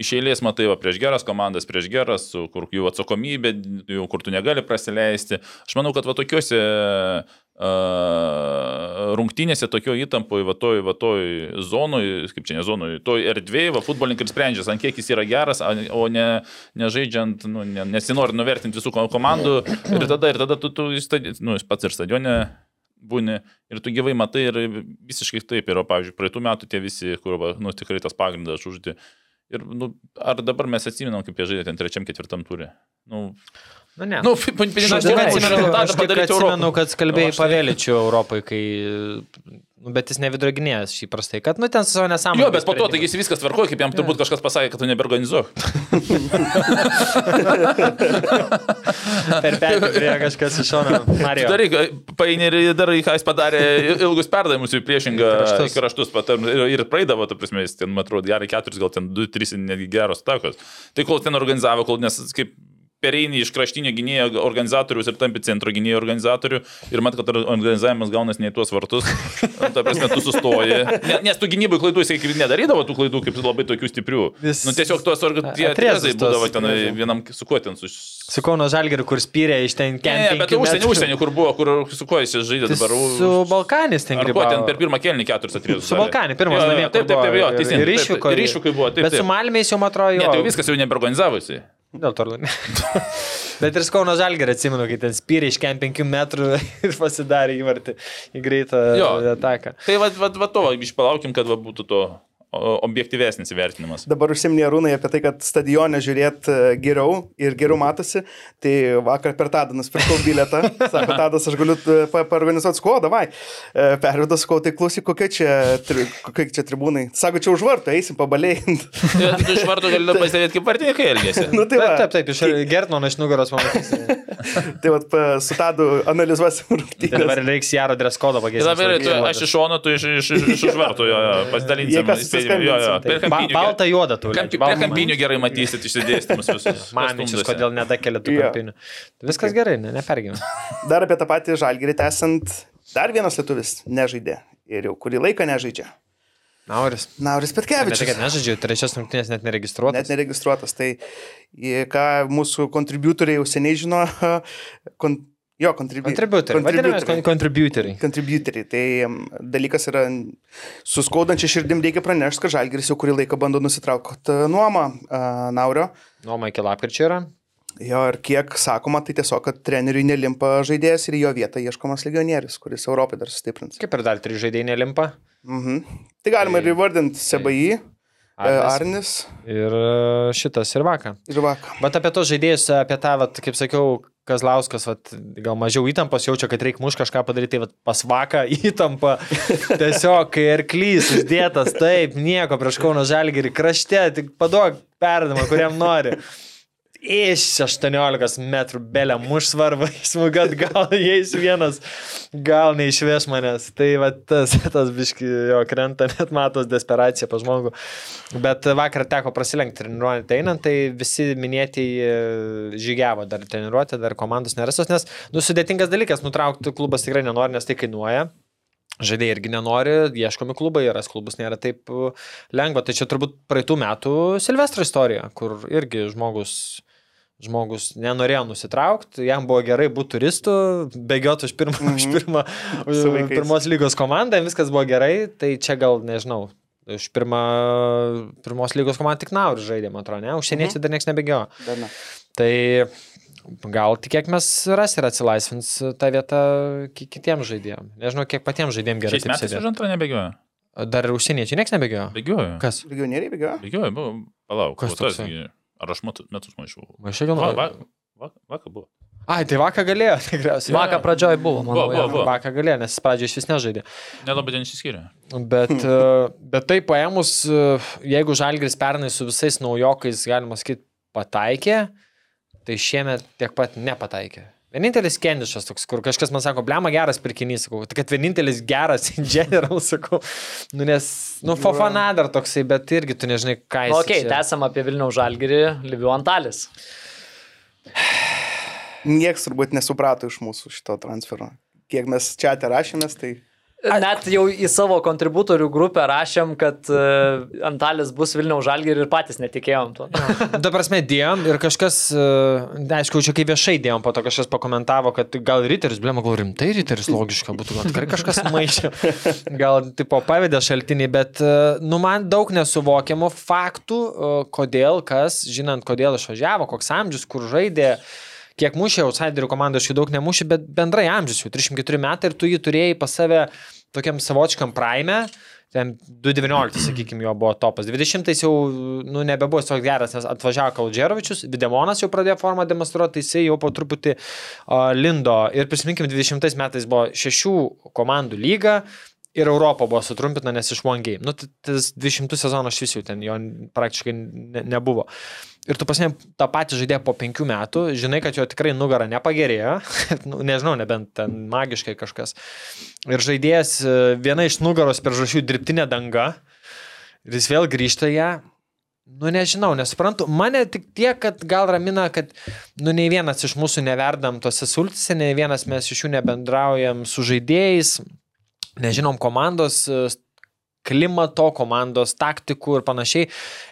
iš eilės matai va, prieš geras komandas, prieš geras, kur jų atsakomybė, jau kur tu negali prasileisti. Aš manau, kad va tokiuose uh, rungtynėse, tokio įtampoje, va toj, va toj zonoje, kaip čia ne zonoje, toj erdvėje, va futbolininkai sprendžia, ant kiek jis yra geras, o ne, nežaidžiant, nu, ne, nesinori nuvertinti visų ko- komandų ir tada, ir tada tu, tu stadi, nu, jis pats ir stadione būni ir tu gyvai matai ir visiškai taip yra, pavyzdžiui, praeitų metų tie visi, kur, va, nu, tikrai tas pagrindas uždi. Ir, nu, ar dabar mes atsiminam, kaip jie žaidė ten trečiam, ketvirtam turė? Nu, Nu, ne. Nu, Aš tik atsimenu, aš tik atsimenu, kad kalbėjai O aš tai- pavėličių Europai, kai... Nu, bet jis nevidroginėjęs šį prastai, kad, nu, ten su savo nesąmonė. Jo, bet po to, taigi jis viskas tvarkoja, kaip jam turbūt kažkas pasakė, kad tu neberganizuok. Per prie kažkas iš šono. Mario. Daryk, paini ir darai, ką jis padarė, ilgus perdavimus į priešingą kraštus. kraštus, patam, ir, ir praeidavo, ta prasme, jis ten, man atrodo, gerai keturis, gal ten du, trys netgi geros takos. Tai kol ten organizavo, kol nes kaip pereini iš kraštinio gynėjo organizatorius ir tampi centro gynėjo organizatorių ir mat, kad organizavimas gaunas ne į tuos vartus, ta prasme, tu sustoji. Ne, nes tu gynybai klaidų jisai kaip nedarydavo tų klaidų kaip labai tokių stiprių. Vis- Nu, tiesiog tuos tuos, būdavo ten vienam su kuo ten su... Su Kauno Žalgiriu, kur spyrė iš ten Ne, kempingi. bet užsienį, užsienį, kur buvo, kur su kuo jis žaidė dabar. Su Balkanis ten grybavo. ten per pirmą kelnį keturis atrėzus? Su Balkanį, pirmas namie. Taip, taip, taip, jo, teisingai. Ir išvyko buvo, taip. Bet su. Malmės jau, man atrodo, Ne, jo. tai jau viskas jau neberganizavusi. Dėl to. ne. Bet ir Kauno Žalgirį atsimenu, kai ten spyrė iš kem 5 metrų ir pasidarė įvartį į greitą Jo. ataką. Tai va, va, va to, išpalaukim, kad va, būtų to objektyvesnis įvertinimas. Dabar užsiminė Rūnai apie tai, kad stadione žiūrėti geriau ir geriau matosi. Tai vakar per Tadą nusipirkau bilietą. Sako, Tadas, aš galiu e, pa- paorganizuoti sko, davai. E, Pervedu, sakau, tai klausyk, kokie čia, kokie čia tribūnai. Sako, čia už vartų, eisim pabalėjant. Tai Tu iš varto gali pastebėti, kaip vartininkai elgėsi. nu, tai, Taip, va, taip, taip, iš Gertmano iš nugaros pamatysi. tai va, su Tadu analizuosim Tai rungtynės. dabar reiks Jaro dreskodą Tai pakeisti. dabar tu, aš iš šono, tu iš, iš, iš, iš už vartų, jo, jo, pasidalinsim. Kampinių. baltą juodą tu. Kampi, prie kampinių gerai matysit išsidėstymus visus. Mamičius, kodėl nedakelia tų kampinių. Viskas gerai, ne, nepergyvenu. Dar apie tą patį žalgirį tęsant, dar vienas lietuvis nežaidė ir jau kurį laiką nežaidžia. Nauris. Nauris Ne Petkevičius. kad nežaidžiu, trečias rungtynės net neregistruotas. Net neregistruotas. Tai ką mūsų kontributoriai jau seniai žino, kon, jo, kontribu, Kontributoriai. Vadinamės kontributoriai. Kontributoriai. Tai dalykas yra, su skaudančia širdim reikia pranešti, kad Žalgiris jau kurį laiką bando nusitraukti nuomą uh, Naurio. Nuoma iki lapkričio yra. Jo, ir kiek sakoma, tai tiesiog, kad treneriui nelimpa žaidėjas ir jo vietą ieškomas legionierius, kuris Europai dar sustiprins. Kaip ir dar trys žaidėjai nelimpa. Mhm. Tai galima Tai- ir įvardinti Sebai, Arnis. Arnis Ir e, šitas ir vakar. ir Vaka. Bet apie tos žaidėjus, apie tą, vat, kaip sakiau, Kazlauskas, vat, gal mažiau įtampos jaučia, kad reikia muš kažką padaryti, tai vat, pas vaką įtampa. Tiesiog, kai arklys uždėtas, taip, nieko prieš Kauno Žalgirį, krašte, tik paduok perdamą, kuriam nori. Iš 18 metrų belė muš svarba, smūgat gal įeis vienas, gal neišveš manęs. Tai va tas, tas biški jo krenta, net matos desperacija pa žmogų. Bet vakar teko prasilenkti treniruojant einant, tai visi minėtieji žygiavo dar treniruoti, dar komandos nerasos, nes nu, sudėtingas dalykas, nutraukti klubas tikrai nenori, nes tai kainuoja. Žaidėjai irgi nenori, ieškomi klubai, ras klubus nėra taip uh, lengva. Tai čia turbūt praeitų metų Silvestro istorija, kur irgi žmogus, žmogus nenorėjo nusitraukti, jam buvo gerai būti turistu, bėgioti už pirmą, mm -hmm. už pirmą už vaikais. pirmos lygos komandą, viskas buvo gerai, tai čia gal nežinau. Už pirmą, pirmos lygos komandą tik Naur žaidė, man atrodo, ne? Užsieniečiai Mhm. dar niekas nebėgiojo. Ne. Tai gal tikėkime ras ir atsilaisvins tą vietą ki- kitiems žaidėjams. Nežinau, kiek patiems žaidėjams gerai Šiais taip metais už antrą nebegioja. Dar užsieniečiai niekas nebėgiojo. Begioja. Kas? Legionieriai bėgioja? Begioja, buvo. Palauk. Kas toksai? gi- Ar aš metu- metus maišau? Aš jau Va, va, galvoju. va, vakar buvo. Ai, tai vakar galėjo tikriausiai. Vakar pradžioj buvo, Buvo, manau. buvo, jo. buvo. Vakar galėjo, nes jis pradžioje iš vis nežaidė. Nelabai ten išsiskyrė. Bet, e, bet tai paėmus, e, jeigu Žalgris pernai su visais naujokais, galima sakyti, pataikė, tai šiemet tiek pat nepataikė. Vienintelis kendišas toks, kur kažkas man sako, blema geras pirkinys, sakau, tai kad vienintelis geras in general, sakau, nu nes, nu, fofana dar toksai, bet irgi tu nežinai, ką jis. Nu, okei, okay, tęsiam apie Vilniaus žalgirį, Liviu Antalis. Niekas turbūt nesuprato iš mūsų šito transfero. Kiek mes čia rašėmės, tai Net jau į savo kontributorių grupę rašėm, kad uh, Antalis bus Vilniaus žalgirį ir patys netikėjom to. Ta prasme, dėjom ir kažkas, e, aišku, čia kai viešai dėjom, po to kažkas pakomentavo, kad gal Riteris, blema, gal rimtai Riteris logiška būtų, gal tikrai kažkas maišė, gal tipo pavedė šaltinį, bet, e, nu, man daug nesuvokiamų faktų, e, kodėl, kas, žinant, kodėl išvažiavo, koks amžius, kur žaidė. Kiek mušė, outsiderių komandų aš jų daug nemušė, bet bendrai amžius jau 34 metai ir tu jį turėjai pas save tokiam savočiam praime ten 2.19, sakykime, jo buvo topas. 20-ais jau, nu, nebebuvo toks geras, nes atvažiavo Kaldžerovičius, Videmonas jau pradėjo formą demonstruoti, jisai jau po truputį uh, lindo. Ir prisiminkime, 20 metais buvo šešių komandų lyga. Ir Europą buvo sutrumpinta, nes iš One Game. Nu, tas 200 sezonas šis jau ten jo praktiškai ne, nebuvo. Ir tu pasimė tą patį žaidėją po penkių metų, žinai, kad jo tikrai nugara nepagerėjo, nu, nežinau, nebent ten magiškai kažkas. Ir žaidėjas e, viena iš nugaros per žašių dirbtinė danga, ir jis vėl grįžta ją. Nu, nežinau, nesuprantu. Mane tik tiek, kad gal ramina, kad, nu, nei vienas iš mūsų neverdam tose sultise, nei vienas mes iš jų nebendraujam su žaidėjais, nežinom komandos e, klimato, komandos taktikų ir panašiai.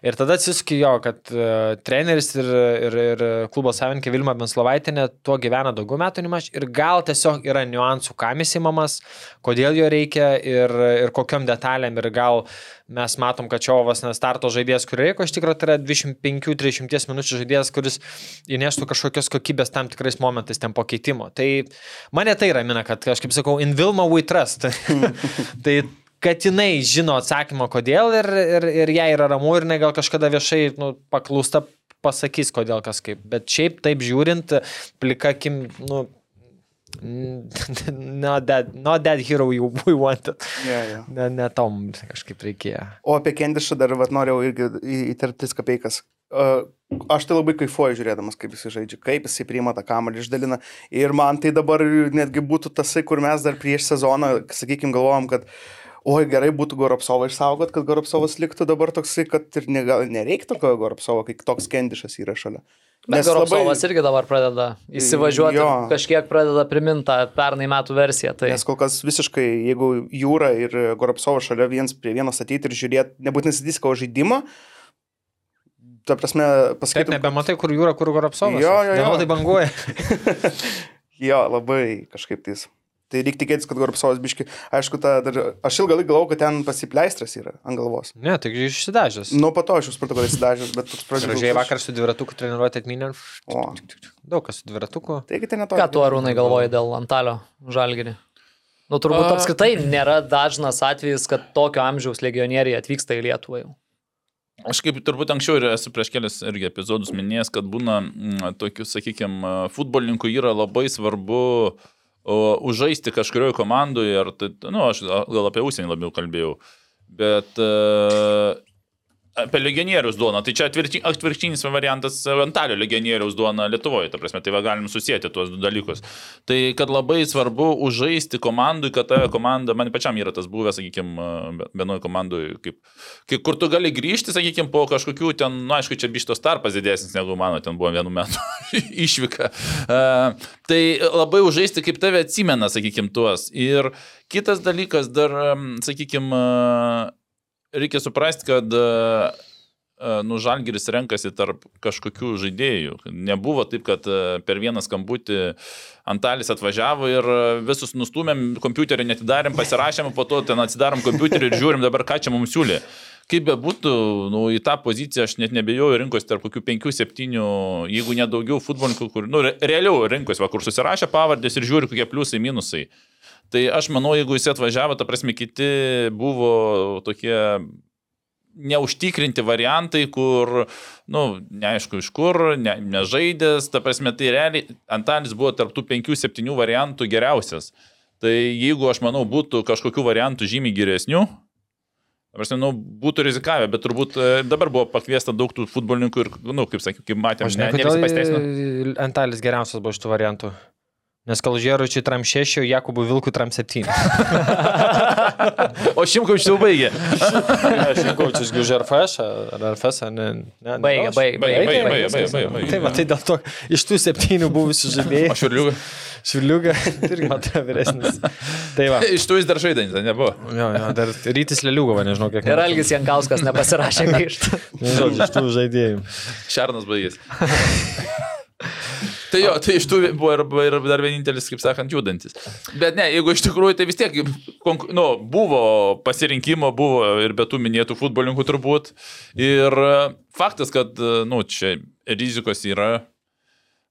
Ir tada atsisukijo, kad uh, treneris ir, ir, ir klubo savininkė Vilma Benslovaitinė tuo gyvena daugiau metų nei aš ir gal tiesiog yra niuansų, kam įsimamas, kodėl jo reikia ir, ir kokiam detalėm ir gal mes matom, kad Čiovas nestarto žaidėjas, kurį reikia, iš tikrųjų tai yra 25-30 minučių žaidėjas, kuris įneštų kažkokios kokybės tam tikrais momentais ten pakeitimo. Tai mane tai ramina, kad aš kaip sakau, in Vilma we trust. tai kad jinai žino atsakymą, kodėl ir, ir, ir jai yra ramu ir jinai gal kažkada viešai nu, paklūsta pasakys, kodėl kas kaip. Bet šiaip taip žiūrint, plika akim, nu, not that, not that hero you, we wanted. Yeah, yeah. Ne, ne tom kažkaip reikėjo. O apie Kendišą dar vat, norėjau irgi į- įterpti tris kapeikas. Uh, aš tai labai kaifuoju žiūrėdamas, kaip jis žaidžia, kaip jis priima tą kamalį, išdalina. Ir man tai dabar netgi būtų tasai, kur mes dar prieš sezoną, sakykime, galvojom, kad oi gerai būtų Goropsovą išsaugot, kad Goropsovas liktų dabar toksai, kad ir ne, nereiktų tokio Goropsovo, kai toks Kendišas yra šalia. Bet Goropsovas irgi dabar pradeda įsivažiuoti, Jo. kažkiek pradeda primintą pernai metų versiją. Tai Nes kol kas visiškai, jeigu Jūra ir Goropsovas šalia viens prie vieno statyti ir žiūrėti, nebūtinai statys kao žaidimą, ta prasme, Taip, pasakytum, nebematai, kur jūra, kur Goropsovas. Jo, jo, jo. Neveltui banguoja. jo, labai kažkaip tais. Tai reikia tikėtis, kad Goropsovas biški, aišku, ta, dar, aš ilgą laiką galvojau, kad ten pasipleistras yra ant galvos. Ne, tai išsidažęs. Nu, po to aš jau supratau, kad įsidažęs, bet pradžioje. Gražiai vakar su dviratuku treniruoti atminė. O, Daug kas su dviratuku. taigi tai neto. ką tu arūnai galvoji dėl Antalio žalgerį? Nu, turbūt A- apskritai nėra dažnas atvejis, kad tokio amžiaus legionieriai atvyksta į Lietuvą jau. Aš kaip turbūt anksčiau ir esu prieš kelias irgi epizodus minėjęs, kad būna mm, tokių, sakykime, futbolininkų yra labai svarbu o, užžaisti kažkurioje komandoje, ar tai, nu, aš gal apie užsienį labiau kalbėjau, bet e, apie legionierius duoną, tai čia atvirkšti- atvirkštinis variantas Antalio legionieriaus duona Lietuvoje, ta prasme, tai va galim susijęti tuos du dalykus. Tai kad labai svarbu užžaisti komandui, kad ta komanda, man pačiam yra tas buvęs, sakykime, vienoje komandoje, kaip, kaip kur tu gali grįžti, sakykime, po kažkokių ten, na, nu, aišku, čia bištos tarpas didesnis negu mano, ten buvo vienu metu išvyka. Uh, tai labai užžaisti, kaip tave atsimena, sakykime, tuos. Ir kitas dalykas dar, sakykime, reikia suprasti, kad e, e, nu, Žalgiris renkasi tarp kažkokių žaidėjų. Nebuvo taip, kad e, per vieną skambutį Antalis atvažiavo ir visus nustumėm, kompiuterį netidarėm, pasirašėm, po to ten atsidarom kompiuterį ir žiūrim dabar, ką čia mums siūlė. Kaip bebūtų, nu, į tą poziciją aš net nebejoju rinkos tarp kokių 5-7, jeigu nedaugiau futbolininkų, kur, nu, re- realiau rinkos, va, kur susirašė pavardės ir žiūri, kokie pliusai, minusai. Tai aš manau, jeigu jis atvažiavo, ta prasme, kiti buvo tokie neužtikrinti variantai, kur, na, nu, neaišku iš kur, ne, nežaidęs, ta prasme, tai realiai Antalis buvo tarptų 5-7 variantų geriausias. Tai jeigu aš manau būtų kažkokių variantų žymiai geresnių, prasme, nu, būtų rizikavę, bet turbūt e, dabar buvo pakviesta daug tų futbolininkų ir, na, nu, kaip sakiau, kaip matėme, ne, ne visi pasiteisino. kodėl Antalis geriausias buvo iš tų variantų. Nes Kalžėručiui tram 6, Jakubui Vilkui tram 7. O Šimkovičius jau baigė. Aš Jakubčius už RFS ar RFS, ne. ne Baigė, baigė, Baigė, baigė, baigė. baigė, baigė, baigė. Tai va, tai dėl to iš tų septynių buvusių žaidėjų. O Šiurliuga. Šviliuga irgi matau vyresnis. Tai va. Iš tų jis dar žaidantis, nebuvo. Jo, jo, dar rytis Leliuga, nežinau kiek. Ir Algis Jankauskas nepasirašė grįžti. Nežinau, iš tų žaidėjų. Šernas baigės. Tai jo, tai iš tų buvo ir, ir dar vienintelis, kaip sakant, judantis. Bet ne, jeigu iš tikrųjų tai vis tiek, nu, buvo pasirinkimo, buvo ir be tų minėtų futbolininkų turbūt. Ir e, faktas, kad, e, nu, čia rizikos yra.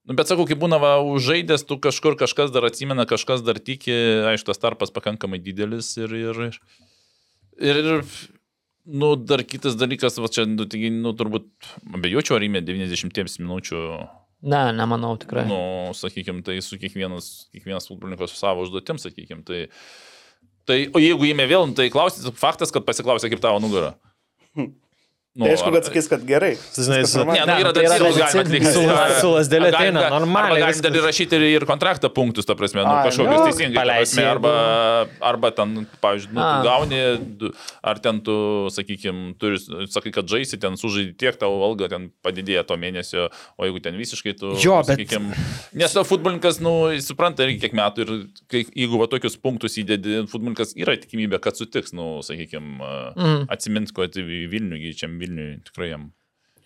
Nu, bet sakau, kai būna va, užžaidęs, tu kažkur kažkas dar atsimena, kažkas dar tiki, aišku, tas tarpas pakankamai didelis ir, ir, Ir, ir, nu, dar kitas dalykas, va čia, nu, taigi, nu, turbūt abejočiau, ar įmė 90 minučių, Ne, nemanau tikrai. nu, sakykime, tai su kiekvienas, kiekvienas futbolininkas su savo užduotim, sakykime, tai, tai, o jeigu įmė vėl, tai klausytis, faktas, kad pasiklausė, kaip tavo nugarą. Nu, Tai aišku, kad sakys, kad gerai. Žinai, su-. Ne, nu, yra tai yra dar galima atlikti. Su su Arba ateina, normaliai galim dar įrašyti ir, kontraktą punktus, ta prasme, nu, kažkokius nu, teisingai. prasme, Arba, arba ten, pavyzdžiui, nu, tu gauni, ar ten tu, sakykime, turi, sakai, kad žaisi, ten sužaidži tiek, tavo alga ten padidėja to mėnesio, o jeigu ten visiškai tu, Jo, bet- sakykime, nes to futbolininkas, nu, supranta ir kiek metų ir kai, jeigu va tokius punktus įdedi, futbolininkas yra tikimybė, kad sutiks, nu, sakykime, Mhm. atsimint, kad į Vilnių, čia Vilniui tikrai jam.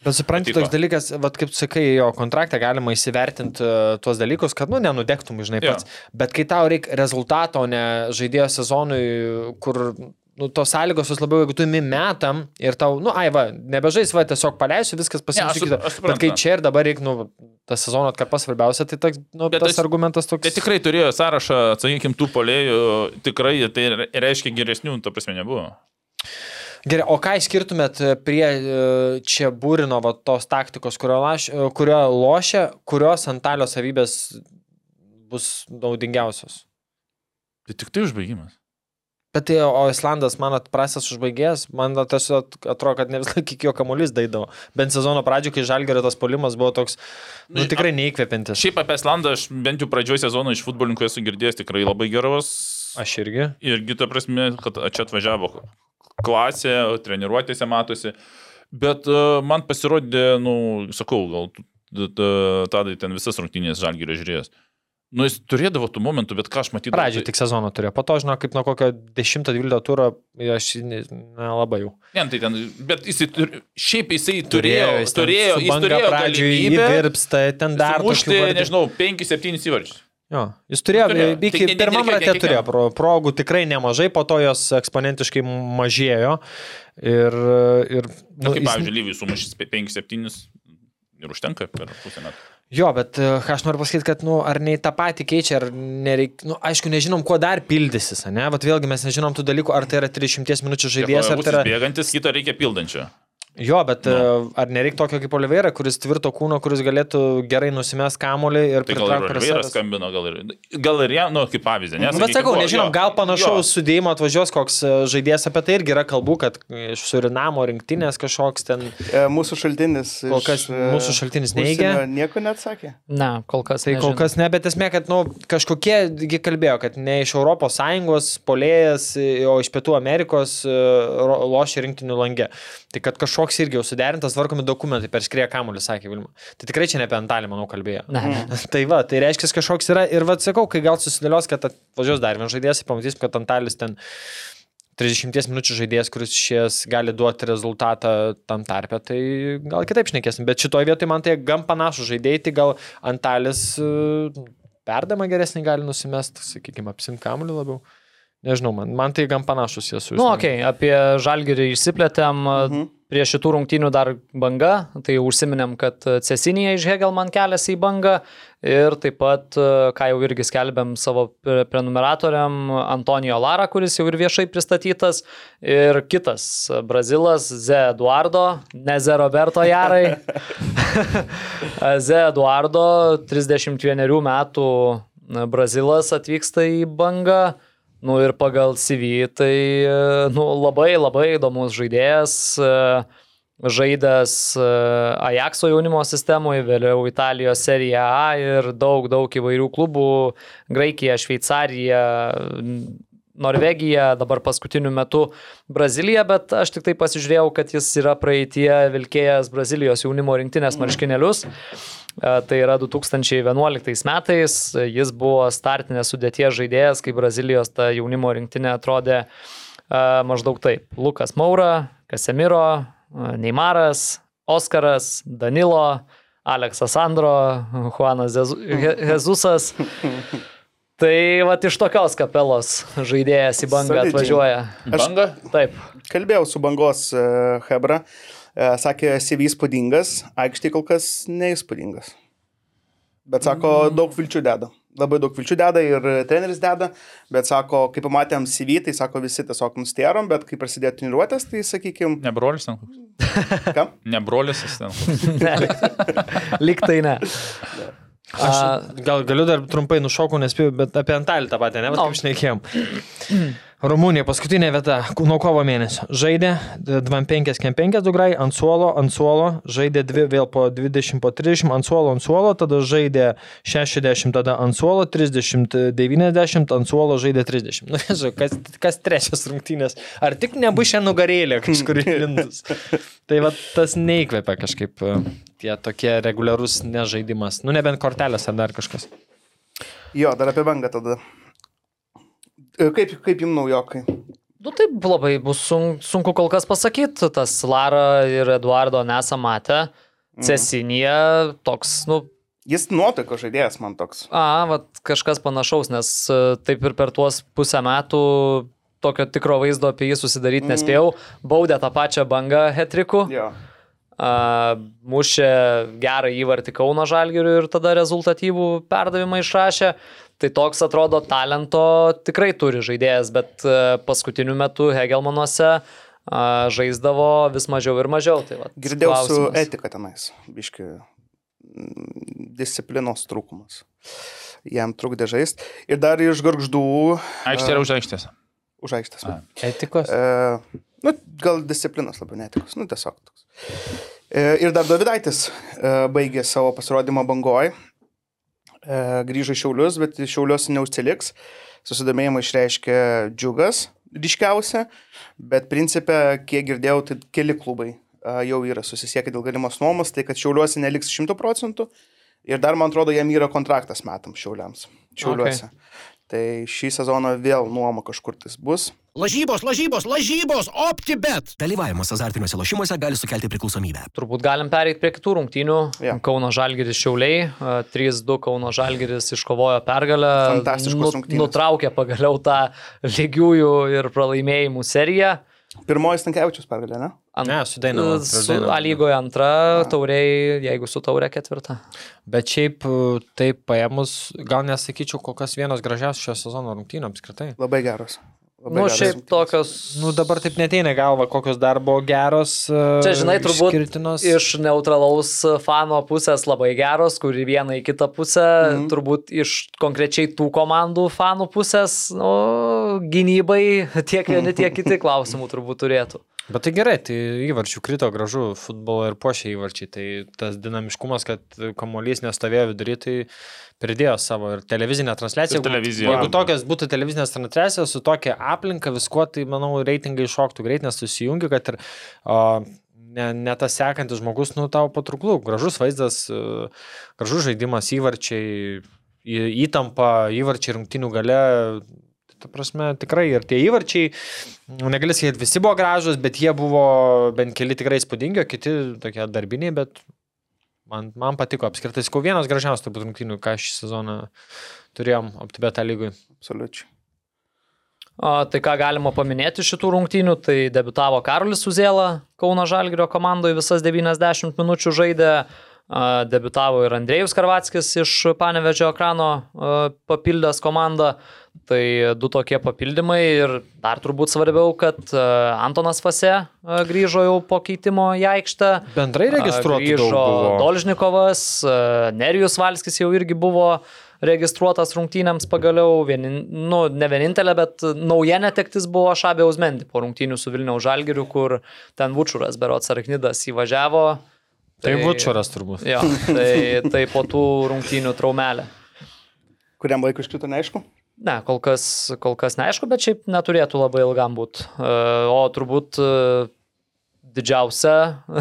Bet supranti, Patiko. toks dalykas, vat, kaip sakai, jo kontraktą galima įsivertinti uh, tuos dalykus, kad, nu, nenudegtum, žinai, Jo. pats. Bet kai tau reikia rezultato, o ne žaidėjo sezonui, kur, nu, tos sąlygos vis labiau, jeigu tu imi metam ir tau, nu, ai, va, nebežais, va, tiesiog paleisiu, viskas sup- aš Bet kai čia ir dabar reikia, nu, tas sezono atkarpas svarbiausia, tai toks, nu, Bet tas tas- argumentas toks. Tai tikrai turėjo sąrašą, sakykime, tų polėjų, tikrai tai re- reiškia geresnių, ta prasme, nebuvo. Gerai, o ką išskirtumėt e, prie e, čia būrino va, tos taktikos, kurio, laš, e, kurio lošia, kurios antalio savybės bus naudingiausios? Tai tik tai užbaigimas. Bet tai, o Islandas, man atprastas užbaigėjas, man tiesiog atrodo, kad ne visą laiką iki jo kamuolys daidavo. Bent sezono pradžioje, kai Žalgerio tas polimas buvo toks, nu, tikrai neįkvepiantis. Šiaip apie Islandą aš bent jau pradžioje sezono iš futbolininkų esu girdėjęs tikrai labai geros. Aš irgi. Irgi ta prasme, kad čia atvažiavo klasė, treniruotėse matosi. Bet uh, man pasirodė, nu, sakau, gal tu- t- t- tadai ten visas rungtynės žalgyrio žiūrėjęs. Nu, jis turėdavo tų momentų, bet ką aš matydavau. Pradžioje tik sezono turėjo, po to, žinau, kaip nuo kokio 10-12 turo, aš ne- nelabai jau. Ne, tai ten, bet tur- šiaip jisai turėjo, jis turėjo, jis turėjo pradžioj galimybę įvirpsta, ten dar vardų. nežinau, 5-7 įvarčius. Jo, jis turėjo, turėjo. iki ne- pirmam rate kiekvienam. turėjo pro, progų tikrai nemažai, po to jos eksponentiškai mažėjo. Ir, ir Na, nu, kaip, jis- pavyzdžiui, Lyvijus sumušęs 5-7 ir užtenka per pusę metų. Jo, bet e, ką aš noriu pasakyti, kad, nu, ar nei tą patį keičia, ar nereikia, nu, aišku, nežinom, kuo dar pildysis, ne? Vat vėlgi mes nežinom tų dalykų, ar tai yra 30 minučių žaidėjas, ar tai yra... Bėgantis, kito reikia pildančio. Jo, bet Nu. ar nereikia tokio kaip Oliveira, kuris tvirto kūno, kuris galėtų gerai nusimest kamolį ir Tai pritraukti prie Oliveira savęs? skambino, gal ir, gal ir jam, nu, kaip pavyzdį, nes... Nu, bet sakau, nežinom, gal panašaus sudėjimo atvažiuos koks e, žaidėjas, apie tai irgi yra kalbų, kad iš Surinamo rinktinės kažkoks ten, E, Mūsų šaltinis. kol iš, kas e, mūsų šaltinis neigia. Nieko neatsakė. Ne, kol kas. Tai kol kas ne, bet esmė, kad, nu, kažkokie, gi kalbėjo, kad ne iš ES polėjas, o iš Pietų Amerikos lošia rinktinių langė. Tai kad kažkoks irgi jau suderintas, tvarkomi dokumentai per skrieją kamuolį, sakė Vilma. Tai tikrai čia ne apie Antalį, manau, kalbėjo. Tai va, tai reiškia, kažkoks yra ir vad sakau, kai gal susidėlios, kad atvažiuos dar vienas žaidėjas, pamatysim, kad Antalis ten 30 minučių žaidėjas, kuris šies gali duoti rezultatą tam tarpe, tai gal kitaip šnekėsim. Bet šitoje vietoje man tai gan panašų žaidėjai, tai gal Antalis e, perdama geresnį gali nusimest, sakykime, apsimti kamuolį labiau. Nežinau, man, man tai gan panašus jie su Nu, okei, okay, apie žalgerį išsiplėtėm. Mhm. Prie šitų rungtynių dar banga, tai užsiminėm, kad Cesinija iš Hegelman keliasi į bangą ir taip pat, ką jau irgi skelbėm savo pre- prenumeratoriam, Antonijo Lara, kuris jau ir viešai pristatytas, ir kitas brazilas, Ze Eduardo, ne Ze Roberto Jarai. Ze Eduardo, 31 metų brazilas atvyksta į bangą. Nu ir pagal CV tai e, nu, labai labai įdomus žaidėjas, e, žaidęs e, Ajaxo jaunimo sistemoje, vėliau Italijos Serie A ir daug, daug įvairių klubų - Graikija, Šveicarija, Norvegija, dabar paskutiniu metu Brazilija, bet aš tik tai pasižiūrėjau, kad jis yra praeitie vilkėjęs Brazilijos jaunimo rinktinės marškinėlius. E, Tai yra 2011 metais, jis buvo startinės sudėties žaidėjas, kai Brazilijos ta jaunimo rinktinė atrodė e, maždaug taip. Lukas Maura, Casemiro, e, Neymaras, Oskaras, Danilo, Aleksas Sandro, Juanas Jezu- Je- Jezusas. Tai va iš tokios kapelos žaidėjas į bangą Solidžiai. atvažiuoja. Banga? Taip. Kalbėjau su bangos e, Hebra. E, Sakė, CV įspūdingas, aikštė kol kas neįspūdingas. Bet sako, daug vilčių deda. labai daug vilčių deda ir treneris deda, bet sako, kai pamatėm CV, tai sako, visi tiesiog nustėrom, bet kai prasidėjo treniruotės, tai sakykime, Ne brolis ten koks. kam? Ne brolis ten koks. Ne, lyg tai ne. Aš A, gal galiu dar trumpai nušokau, nespėjau, bet apie Antalį tą patį, ne, bet No. kaip šnekėjom. Rumunija, paskutinė vieta, nuo kovo mėnesio. Žaidė 25-5 dugrai, ant suolo, ant suolo, žaidė dvi, vėl po 20, po 30, ant suolo, ant suolo, tada žaidė 60, tada ant suolo, 30, 90, ant suolo žaidė 30. Nu, nežinau, kas, kas trečias rungtynės. Ar tik nebus šią nugarėlę kažkur įlindus. Tai va tas neįkvėpia kažkaip e, tie tokie reguliarus nežaidimas. Nu, nebent kortelės ar dar kažkas. Jo, dar apie bangą tada. E, Kaip, kaip jums naujokai? Nu taip labai bus sun, sunku kol kas pasakyti, tas Lara ir Eduardo nesam matę. Cesinija toks, nu, Jis nuotaiko žaidėjas man toks. a, vat, kažkas panašaus, nes e, taip ir per tuos pusę metų tokio tikro vaizdo apie jį susidaryti nespėjau. Baudė tą pačią bangą hetriku. Jo. A, mušė gerą įvartį Kauno Žalgiriui ir tada rezultatyvų perdavimą išrašė. Tai toks atrodo talento tikrai turi žaidėjas, bet e, paskutiniu metu Hegelmanuose a, žaisdavo vis mažiau ir mažiau. Tai vat Girdėjau su klausimas. etika tenais. Biški mm, disciplinos trūkumas. Jam trukdė žaisti. Ir dar iš garždų Aikštė yra už aikštės. už aikštės. A. Etikos. E, nu, gal disciplinos labiau netikos. Nu, tiesiog toks. E, ir dar Davidaitis e, baigė savo pasirodymą bangoj. E, grįžo į Šiaulius, bet Šiaulius neužsiliks. Susidomėjimą išreiškė džiugas ryškiausia, bet principė, kiek girdėjau, tai keli klubai e, jau yra susisiekę dėl galimos nuomos, tai kad Šiauliuose neliks 100 procentų. Ir dar, man atrodo, jam yra kontraktas metam Šiauliams. Šiauliuose. Okay. Tai šį sezoną vėl nuoma kažkur tais bus. Lažybos, lažybos, lažybos, OptiBet. Dalyvavimas azartiniuose lošimuose gali sukelti priklausomybę. Turbūt galim pereiti prie kitų rungtynių. Jo. Kauno Žalgiris Šiauliai. a, 3-2 Kauno Žalgiris iškovojo pergalę. Fantastiškos rungtynės. Nutraukė pagaliau tą lygiųjų ir pralaimėjimų seriją. Pirmoji Stankievičius pergalė, ne? Ant, Ne, su Dainava, Su Dainavą. A lygoje antra, tauriai, jeigu su taurė ketvirta. Bet šiaip e, taip paėmus, gal nesakyčiau, kokios vienos gražiausios šio sezono rungtynių apskritai. Labai geros. Labai Nu, šiaip rungtynės. tokios. Nu dabar taip neteina į galvą, kokios dar buvo geros. e, Čia, žinai, turbūt išskirtinos. iš neutralaus fano pusės labai geros, kur į vieną į kitą pusę, mm. turbūt iš konkrečiai tų komandų fanų pusės, nu, gynybai tiek vieni, tiek kiti klausimų turbūt turėtų. Bet tai gerai, tai įvarčių krito gražu futbolo ir pošia įvarčiai. Tai tas dinamiškumas, kad kamuolys nestovėjo vidury, tai pridėjo savo ir televizinę transliaciją. Ir televiziją. Jeigu tokios būtų televizinės transliacijos su tokia aplinka, viskuo, tai manau, reitingai iššoktų greit, nes susijungi, kad ir o, ne, ne tas sekantis žmogus, nu tau patrauklų. Gražus vaizdas, e, gražus žaidimas, įvarčiai, įtampa, įvarčiai rungtinių gale. Ta prasme, tikrai ir tie įvarčiai, nu, negali sakyti, visi buvo gražus, bet jie buvo bent keli tikrai įspūdingi, o kiti tokie darbiniai, bet man, man patiko apskritai. Sakau, vienas gražiausias turbūt rungtynių, ką šį sezoną turėjom optibetą lygui. Absoliučiai. O, tai ką galima paminėti šitų rungtynių, tai debitavo Karolis Uzėla, Kauno Žalgirio komandoje visas 90 minučių žaidė, a, debitavo ir Andrėjus Karvatskis iš Panevežio ekrano papildęs komandą. Tai du tokie papildymai ir dar turbūt svarbiau, kad a, Antonas Fase a, grįžo jau po keitimo į aikštę. Bendrai registruotų Grįžo daug buvo. Dolžnikovas, Nerijus Valskis jau irgi buvo registruotas rungtynėms pagaliau, vienin, nu, ne vienintelė, bet nauja netektis buvo Šabė Uzmendi po rungtynių su Vilniaus Žalgiriu, kur ten Vučuras, Berots Arknidas įvažiavo. Tai Vučuras turbūt. Jo, tai, tai po tų rungtynių traumelė. Kuriam laikui iškrito, neaišku. Ne, kol kas, kol kas neaišku, bet šiaip neturėtų labai ilgam būti. O turbūt e, didžiausią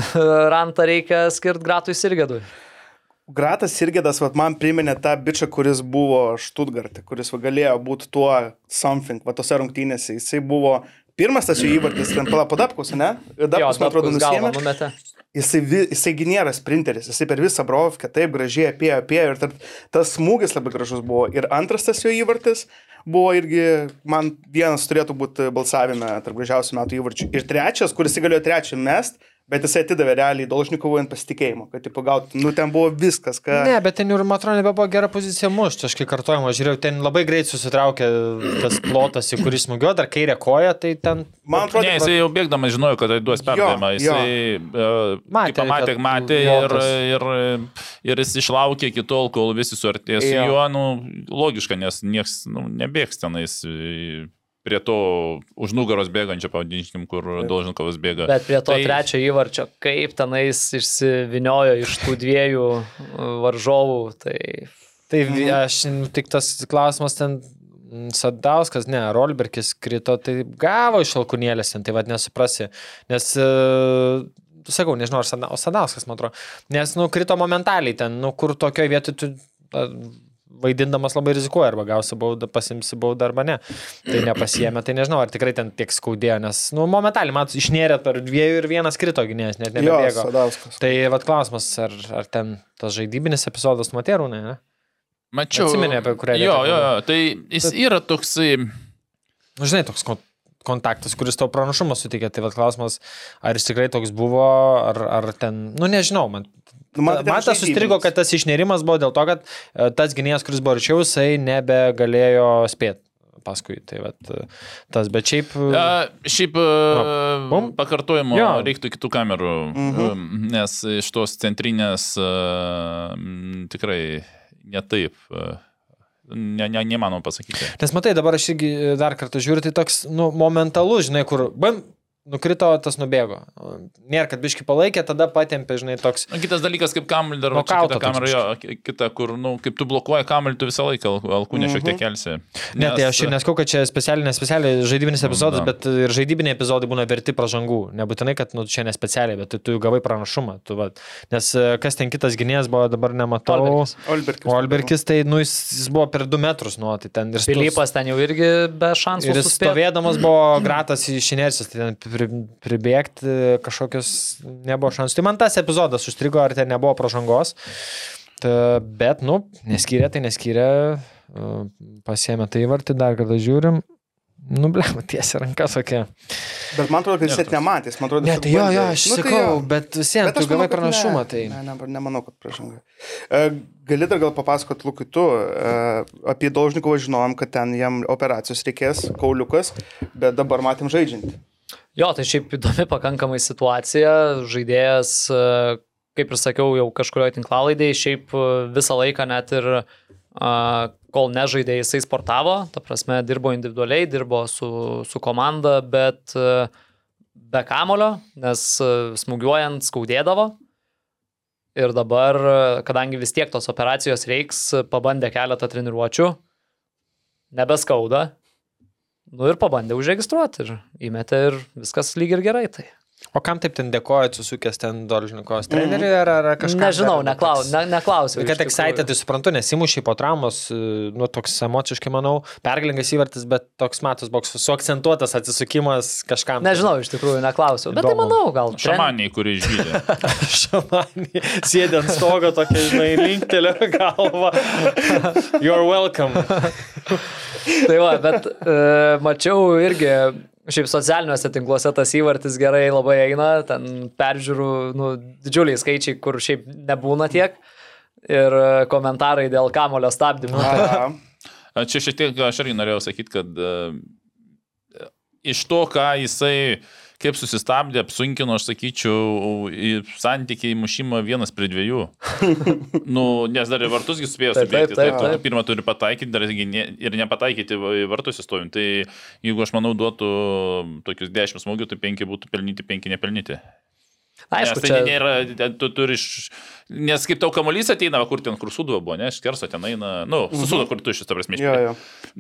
rantą reikia skirti Gratui Sirgedui. Gratas Irgedas, vat, man priminė tą bičią, kuris buvo Štutgarte, kuris va, galėjo būti tuo something, va, tose rungtynėse. Jisai buvo pirmas tas jų įvartis, ten pala padapkus, ne? Dapkus, man atrodo, nusėmė. Jisai, jisai gynėras sprinteris, jisai per visą brovkę taip gražiai apėjo, apėjo ir tarp, tas smūgis labai gražus buvo. Ir antras tas jo įvartis buvo irgi, man vienas turėtų būti balsavime tarp gražiausių metų įvarčių. Ir trečias, kuris galėjo trečią mest, Bet jisai atidavė realiai Dolžnikovui ant pasitikėjimo, kad tipo gautų, nu ten buvo viskas, ką... Ne, bet ten ir, man atrodo, nebebuvo gera pozicija mušti, aš kai kartuojama, aš žiūrėjau, ten labai greit susitraukė tas plotas, į kurį smūgiuoja, dar kairė koja, tai ten... Man atrodo, Ne, jisai jau bėgdamas žinojo, kad tai duos perdavimą. Jisai uh, Matė, matė, matė, kad matė ir, ir, ir jis išlaukė iki tol, kol visi suartės su Jo. juo. Nu, logiška, nes niekas nu, nebėgs tenais e, prie to už nugaros bėgančio, pavadinkim, kur Dolžinkovas bėga. Bet prie to Tai- trečio įvarčio, kaip tenais išsiviniojo iš tų dviejų uh, varžovų, tai Tai vi- aš, nu, tik tas klausimas ten, Sadauskas, ne, Rolberkis krito, tai gavo iš alkunėlės ten, tai vad nesuprasi. Nes, e, sakau, nežinau, ar Sadauskas, man atrodo, nes, nu, krito momentaliai ten, nu, kur tokioje vietoje tu vaidindamas labai rizikuoja, arba gausi baudą, pasimsi baudą, arba ne. Tai nepasiemė, tai nežinau, ar tikrai ten tiek skaudėjo, nes, nu, momentaliai, man išnėrė per dviejų ir vienas krito gynėjas, net jo, nebebėgo. Sadauskas. Tai vad klausimas, ar, ar ten tas žaidybinis epizodas matė rūnai, ne? Mačiau. Atsimeni, apie kurią Jo, jo, jo, tai jis yra toksai. Nu, žinai, toks kon- kontaktas, kuris tau pranašumą suteikė, tai vad klausimas, ar jis tikrai toks buvo, ar, ar ten, nu nežinau, man. Nu, Man, man tai man tas sustrigo, kad tas išnerimas buvo dėl to, kad e, tas gynėjas, kuris buvo arčiau, jisai nebegalėjo spėti paskui. Tai vat, e, tas, bet šiaip... e, A, šiaip a, Bum. pakartojimo Jo. reiktų kitų kamerų, mhm. nes iš tos centrinės a, m, tikrai netaip. a, Ne, ne, nemanau pasakyti. Nes matai, dabar aš irgi dar kartą žiūriu, tai toks, nu, momentalus, žinai, kur, bam, nukrito, tas nubėgo. Nėra, kad biški palaikė, tada patempė, žinai, toks. Na, Kitas dalykas, kaip kamuolį dar Nokauto kita kamera, jo, ki- kita, kur, nu, kaip tu blokuoji kamuolį, tu visą laiką al- alkūnę šiek tiek kelsi. Ne, tai aš ir neskau, kad čia specialiai, nespecialiai žaidybinis epizodas, na. bet ir žaidybiniai epizodai būna verti pažangų. Nebūtinai, kad nu, čia nespecialiai, bet tu, tu gavai pranašumą. Tu, va. Nes e, kas ten kitas gynėjas buvo, dabar nematau. Olberkis. Olberkis. O Alberkis, tai nu, jis, jis buvo per 2 metrus nuo, tai ten ir Pilypas ten jau irgi be šansų. Ir jis stovėdamas buvo gratas iš inercijos, tai ten pri, pribėgti kažkokius nebuvo šansų. Tai man tas epizodas užstrigo, ar ten nebuvo pažangos. Ta, bet, nu, neskyrė, tai neskyrė, e, pasiemė tai vartį, dar kartą žiūrim. Nu, ble, tiesiai ranka tokia. Bet man atrodo, kad jis net nematė, jis man atrodo... Ne, tiesiog tai jo, jo, aš Nu, tai sakau, jo. bet vis vien, tu gavai kad pranašumą, ne. tai... Ne, ne, nemanau, kad pražanga. E, gali dar gal papasakot, Lukai, tu e, apie Dolžnikovą žinojom, kad ten jam operacijos reikės, kauliukas, bet dabar matėm žaidžiantį. Jo, tai šiaip įdomi pakankamai situacija. Žaidėjas, e, kaip ir sakiau, jau kažkurioje tinklalaidėje, šiaip e, visą laiką net ir a, kol nežaidė, jisai sportavo, ta prasme, dirbo individualiai, dirbo su, su komanda, bet e, be kamulio, nes e, smūgiuojant skaudėdavo. Ir dabar, e, kadangi vis tiek tos operacijos reiks, e, pabandė keletą treniruočių, nebeskauda, Nu ir pabandė užregistruoti ir įmetė ir viskas lyg ir gerai. Tai. O kam taip ten dėkoja, susukęs ten Dolžnikos treneriui ar, ar kažką? Nežinau, neklau, ne, neklausiau. Kad excited, tai suprantu, nes įmušiai po traumos, e, nu, toks emociškai, manau, pergalingas įvartis, bet toks matos boks, suakcentuotas atsisukimas kažkam. Nežinau, iš tikrųjų neklausiau. Bet tai Įdomu. manau, gal. tren- Šamaniai, kurie išgydė. Šamanį, sėdė ant stogo, tokia, žinai, linktelio galva. You're welcome. Tai va, bet e, mačiau irgi, šiaip socialiniuose tinkluose tas įvartis gerai labai eina, ten peržiūrų, nu, didžiuliai skaičiai, kur šiaip nebūna tiek. Ir e, komentarai dėl kamulio. A, Čia šiek tiek aš irgi norėjau sakyti, kad uh, iš to, ką jisai kaip susistabdė, apsunkino, aš sakyčiau, santykiai mušimą vienas prie dviejų. nu, nes dar ir vartusgi spėjo Taip, subėgti. taip, taip, tu taip. Pirmą turi pataikyti, dar ne- ir nepataikyti į vartus įstovim. Tai jeigu aš manau duotų tokius dešimt smūgių, tai penki būtų pelnyti, penki nepelnyti. Aišku, nes tai čia nėra, ten tu turi iš... Nes kaip tau kamuolys ateina, va, kur ten kur suduva buvo, ne, iš kerso ten eina, nu, susudo, kur tu šis, ta prasme, Jo, jo.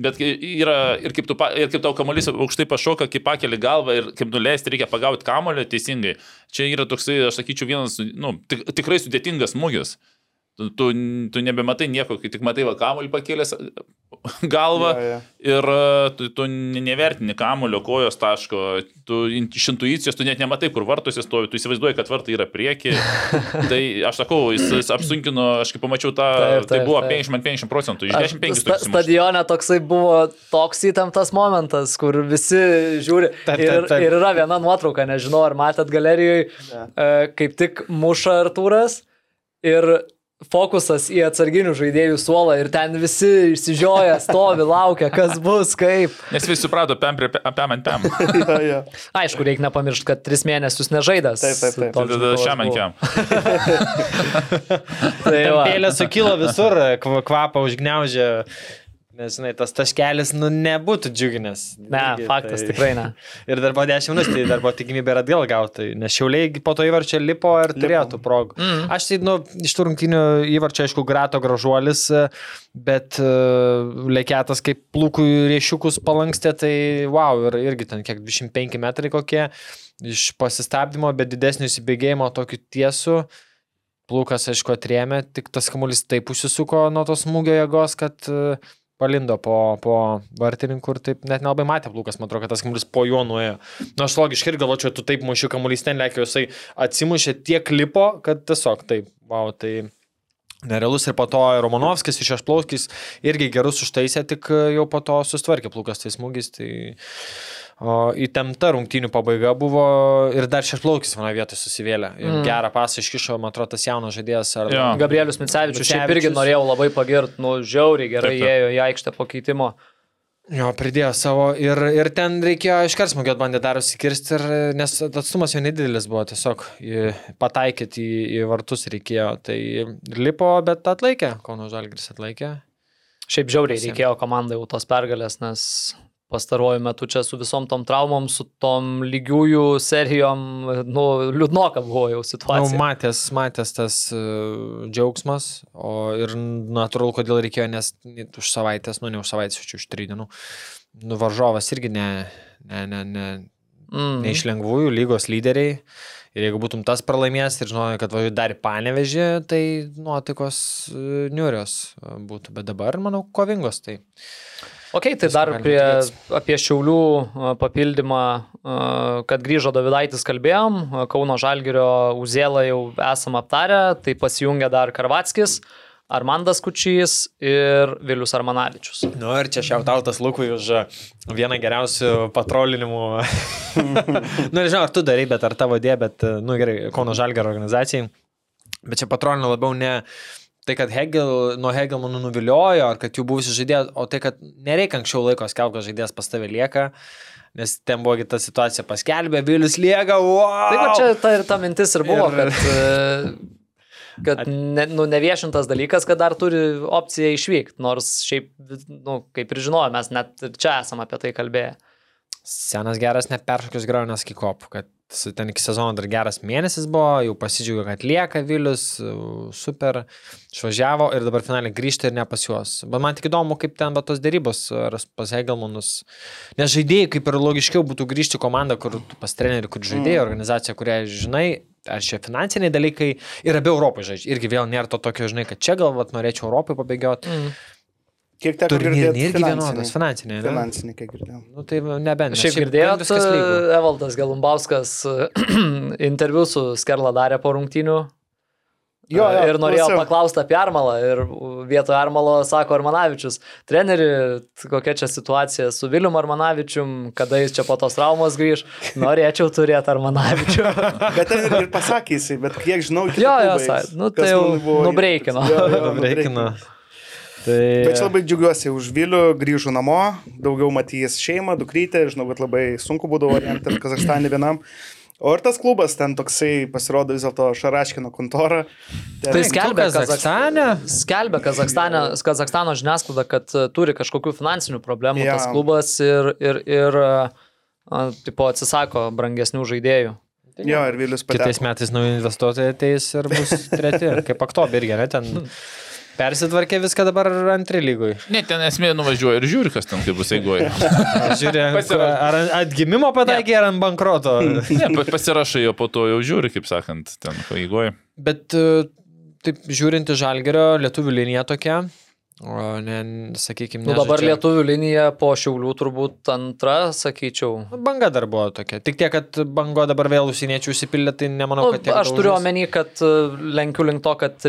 Bet yra ir kaip, tu, ir kaip tau kamuolys aukštai pašoka, kai pakeli galvą ir kaip nuleisti reikia pagauti kamuolį teisingai. Čia yra toksai, aš sakyčiau, vienas, nu, tik, tikrai sudėtingas smūgis. Tu, tu, tu nebematai nieko, kai tik matai va kamuolį pakėlęs, galvą Jo, jo. ir e, tu, tu nevertini kamulio kojos taško, tu iš intuicijos, tu net nematai, kur vartuose stovi, tu įsivaizduoji, kad vartai yra prieki. tai aš sakau, jis, jis apsunkino, aš kai pamačiau tą, Taip, tai taip, buvo taip. 50 50 procentų, iš Aš 15 sta stadione toksai buvo toks įtemptas momentas, kur visi žiūri. Taip, taip, ir, taip. ir yra viena nuotrauka, nežinau, ar matėt galerijoje, kaip tik muša Artūras ir fokusas į atsarginių žaidėjų suolą ir ten visi išsižioja, stovi, laukia, kas bus, kaip. Nes visi suprato, pam prie pam ant pam. Jo, jo. Aišku, reikia nepamiršti, kad tris mėnesius nežaidęs. Taip, taip, taip. Tada šiam ant kiam. Tai. Pėlė sukilo visur, kva- kvapą užgneužė. Nes, žinai, tas taškelis, nu, nebūtų džiuginęs. Ne, Irgi, faktas tai- tikrai ne. Ir dar po 10 minučių, tai dar buvo tikimybė ir atgal gauti. Nes šiauliai po to įvarčio lipo ir turėjo tų progų. Mm. Aš tai, nu, iš tų rungtynių įvarčio, aišku, grato gražuolis, bet uh, lėkėtas kaip plūkų riešiukus palankstė, tai wow, ir irgi ten kiek 25 metrai kokie iš pasistabdymo, bet didesnio įsibėgėjimo tokiu tiesu. Plūkas, aišku, atrėmė, tik tas kamuolys taip užsisuko nuo tos smūgio jėgos, kad uh, palindo po, po vartininkų ir taip net nelabai matė plūkas, man atrodo, kad tas kamuolys po juo nuėjo. Na, aš logiškai ir galvočiau, tu taip muši kamuolys ten lėkė, jisai atsimušė tiek lipo, kad tiesiog taip, wow, tai nerealus ir po to Romanovskis iš Ašplauskis irgi gerus užtaisė, tik jau po to sustvarkė plūkas tais smūgis, tai įtempta rungtynių pabaiga buvo ir dar Šešplaukis vienoje vietoje susivėlė. Mm. Gerą pasą iškišo, man atrodo, tas jaunas žaidėjas. Ar... Jo. Gabrielius Micevičius, šiaip irgi norėjau labai pagirti, nu, žiauriai gerai Taip, taip. ėjo į aikštę po keitimo. Jo, pridėjo savo ir, ir ten reikėjo iškart smūgiuot bandė dar įsikirsti, ir, nes atstumas jau nedidelis buvo, tiesiog pataikyti į, į vartus reikėjo. Tai lipo, bet atlaikė, Kauno Žalgris atlaikė. Šiaip žiauriai reikėjo komandai jau tos pergalės, nes pastaruoju metu čia su visom tom traumom, su tom lygiųjų serijom, nu, liūdnoka buvo jau situacija. matęs, matęs tas uh, džiaugsmas, o ir natūralu, kodėl reikėjo, nes už savaitės, nu ne už savaitės, čia už trijų dienų, nu varžovas irgi ne, ne, ne, ne, mm. ne iš lengvųjų lygos lyderiai. Ir jeigu būtum tas pralaimėjęs ir žinojai, kad važiuoji dar į panevežį, tai nuotaikos e, niurios būtų. Bet dabar, manau, kovingos. Tai Ok, tai Visko dar prie, apie Šiaulių papildymą, kad grįžo Davidaitis kalbėjom, Kauno Žalgirio Uzėlą jau esam aptarę, tai pasijungia dar Karvatskis, Armandas Kučys ir Vilius Armanavičius. Nu ir čia šiautautas Lukui už vieną geriausių patrolinimų. nu nežinau, ar tu darai, bet ar tavo dė, bet, nu gerai, Kauno Žalgio organizacijai. Bet čia patrolino labiau ne tai, kad Hegel, nuo Hegelmanų nuviliojo, ar kad jų buvusi žaidėjas, o tai, kad nereikia anksčiau laiko skelbti, kad žaidėjas pas tave lieka. Nes ten buvo kita situacija paskelbė, Vilius lieka, wow! Tai va čia ta ir ta mintis ir buvo, Ir- kad, e, kad ne, nu, neviešintas dalykas, kad dar turi opciją išvykti, nors šiaip, nu, kaip ir žinojome, mes net ir čia esame apie tai kalbėję. Senas geras neperšokius graunas kikop, kad ten iki sezono dar geras mėnesis buvo, jau pasidžiaugiau, kad lieka Vilius, super, išvažiavo ir dabar finaliai grįžta ir ne pas juos. Bet man tik įdomu, kaip ten va tos dėrybos ar pas Hegelmanus. Nes žaidėjai kaip ir logiškiau būtų grįžti į komandą, kur pas trenerių, kur žaidėjai, organizacija, kurią žinai, ar čia finansiniai dalykai ir abi Europai žaidžia. Irgi vėl nėra to tokio, žinai, kad čia gal vat, norėčiau Europai pabėgioti. Mm. Kiek teko girdėti? irgi vienodas, finansiniai. ne? Finansiniai, kiek girdėjau. Nu, tai nebent. nes Šiaip girdėjot, e, Evaldas Galumbauskas e, interviu su Skerla darė po rungtynių. Jo, jo, ir norėjo klausiau. paklausti apie Armalą. Ir vietoje Armalo sako Armanavičius, treneri, kokia čia situacija su Vilium Armanavičium, kada jis čia po tos traumos grįž. Norėčiau turėti Armanavičių. Bet ten ir, ir pasakė jisai, bet kiek žinau, Jo, jo, sa- nu, tai jau nubreikino. Nubreikino. Tai... Bet čia labai džiaugiuosi už Vilių, grįžų namo, daugiau matys šeimą, dukrytę, žinau, kad labai sunku būdavo ten Kazakstane vienam. O ir tas klubas ten toksai pasirodo vis dėlto Šaraškino kontora. Ten, Tai skelbia Kazakstane? Skelbia Kazakstane, Kazakstano žiniasklaida, kad e, turi kažkokių finansinių problemų Jo. tas klubas ir, ir, ir e, a, tipo, atsisako brangesnių žaidėjų. Jo, ir Vilius pateko. Kitais metais nauji investuotojai ateis ir bus treti, kaip aktobi irgi, ne, ten persitvarkė viską dabar antri lygoj. Ne, ten esmė nuvažiuoja ir žiūri, kas ten kaip bus eigoje. Žiūrė, Pasirašė. ar atgimimo pataikė, ar ant bankroto. Ne, pa- pasirašai jo po to jau žiūri, kaip sakant, ten eigoje. Bet e, taip žiūrint į žalgerio, lietuvių linija tokia, O ne, sakykime, Nu, dabar lietuvių linija po šiaulių turbūt antra, sakyčiau. Nu, Banga dar buvo tokia. Tik tiek, kad bango dabar vėl užsieniečių užsipildė, tai nemanau, Nu, kad tiek aš turiu omeny, kad e, lenkiu link to, kad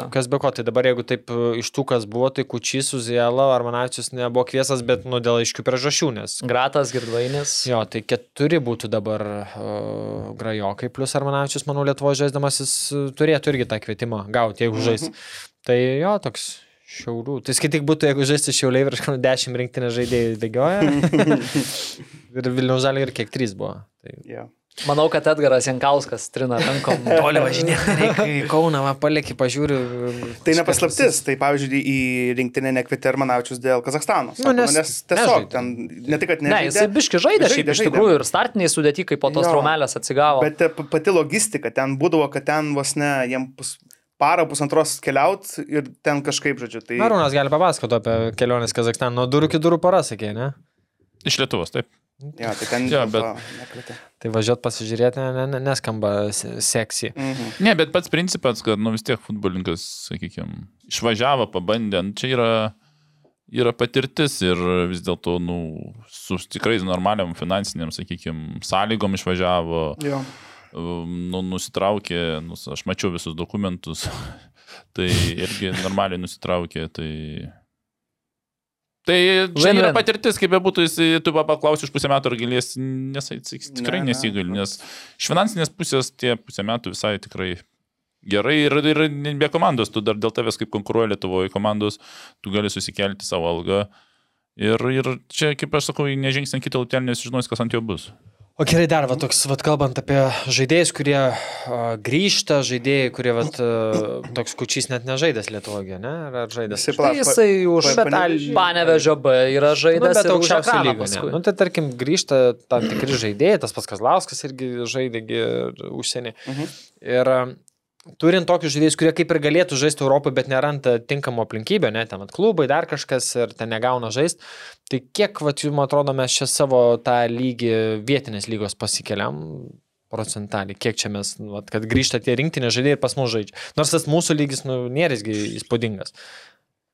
jo. kas be ko, tai dabar jeigu taip e, iš tų, kas buvo, tai Kučys, Uziela, Armanavičius nebuvo kviesas, bet nu dėl aiškių priežasčių, nes Gratas, Girdvainis. Jo, tai keturi būtų dabar uh, grajokai, plus Armanavičius, manau, Lietuvo žaisdamas jis turėtų irgi tą kvietimą gauti, jeigu žais. Tai jo, toks šiaurių. Tai skaityk būtų, jeigu žaisti šiauliai virš kokių dešimt rinktinės žaidėjų bėgioja. ir Vilniaus žalį ir kiek trys buvo. Tai... Yeah. Manau, kad Edgaras Jankauskas trina rankom. Toli važinėti, reikia į Kauną, va, palieki, pažiūriu. Tai nepaslaptis, tai pavyzdžiui, į rinktinę nekvietė Armanavičius dėl Kazakstano. Sako, Nu, nes, nes tiesiog nežaidė. ten ne tik, kad Ne, nežaidė, jisai biški žaidė, Žaidė, šiaip iš žaidė. tikrųjų ir startiniai sudėti, kai po tos traumelės atsigavo. Bet pati logistika, ten būdavo, kad ten vos ne, jiem pus, parą pusantros keliaut ir ten kažkaip, žodžiu. Tai... Arūnas gali papasakoti apie kelionės Kazakstaną. Nuo durų iki durų para, sakė, ne? Iš Lietuvos, taip. Ja, tai ten dėl bet- to nekvietė. Tai važiuot pasižiūrėti ne, ne, neskamba se- seksy. Mhm. Ne, bet pats principas, kad nu, vis tiek futbolininkas, sakykime, išvažiavo, pabandė, nu, čia yra, yra patirtis ir vis dėlto nu, su tikrai normaliam finansiniam, sakykime, sąlygom išvažiavo, Jo. um, nu, nusitraukė, nu, aš mačiau visus dokumentus, tai irgi normaliai nusitraukė, tai... Tai čia yra patirtis, kaip bebūtų, jis, tu pa- paklausi už pusę metų, ar galės, nes jis tikrai Ne, ne. nesigali, nes iš finansinės pusės tie pusę metų visai tikrai gerai ir, ir be komandos, tu dar dėl tavęs kaip konkuruoja Lietuvoje komandos, tu gali susikelti savo algą. Ir, ir čia, kaip aš sakau, nežingsnė kitą lautelį, nes žinos, kas ant jo bus. O gerai, dar va, toks, va, kalbant apie žaidėjus, kurie a, grįžta, žaidėjai, kurie va, toks kučys net nežaidęs Lietuvoje, ne? Ar, žaidęs? Jisai Tai pala- jisai už pa- panevežį- Panevežio B yra Nu, žaidęs bet ir už aukščiausio lygio. Nu, tai tarkim, grįžta tam tikri žaidėjai, tas pats Kazlauskas irgi žaidė užsienį. Mhm. Ir a, turint tokius žaidėjus, kurie kaip ir galėtų žaisti Europoje, bet neranda tinkamo aplinkybę, ne, ten vat klubai, dar kažkas ir ten negauna žaisti, tai kiek, va, jums atrodo, mes čia savo tą lygį vietinės lygos pasikeliam procentaliai, kiek čia mes, nu, vat, kad grįžta tie rinktinė žaidėjai ir pas mus žaidžia. Nors tas mūsų lygis, nu, nėra jisgi įspūdingas.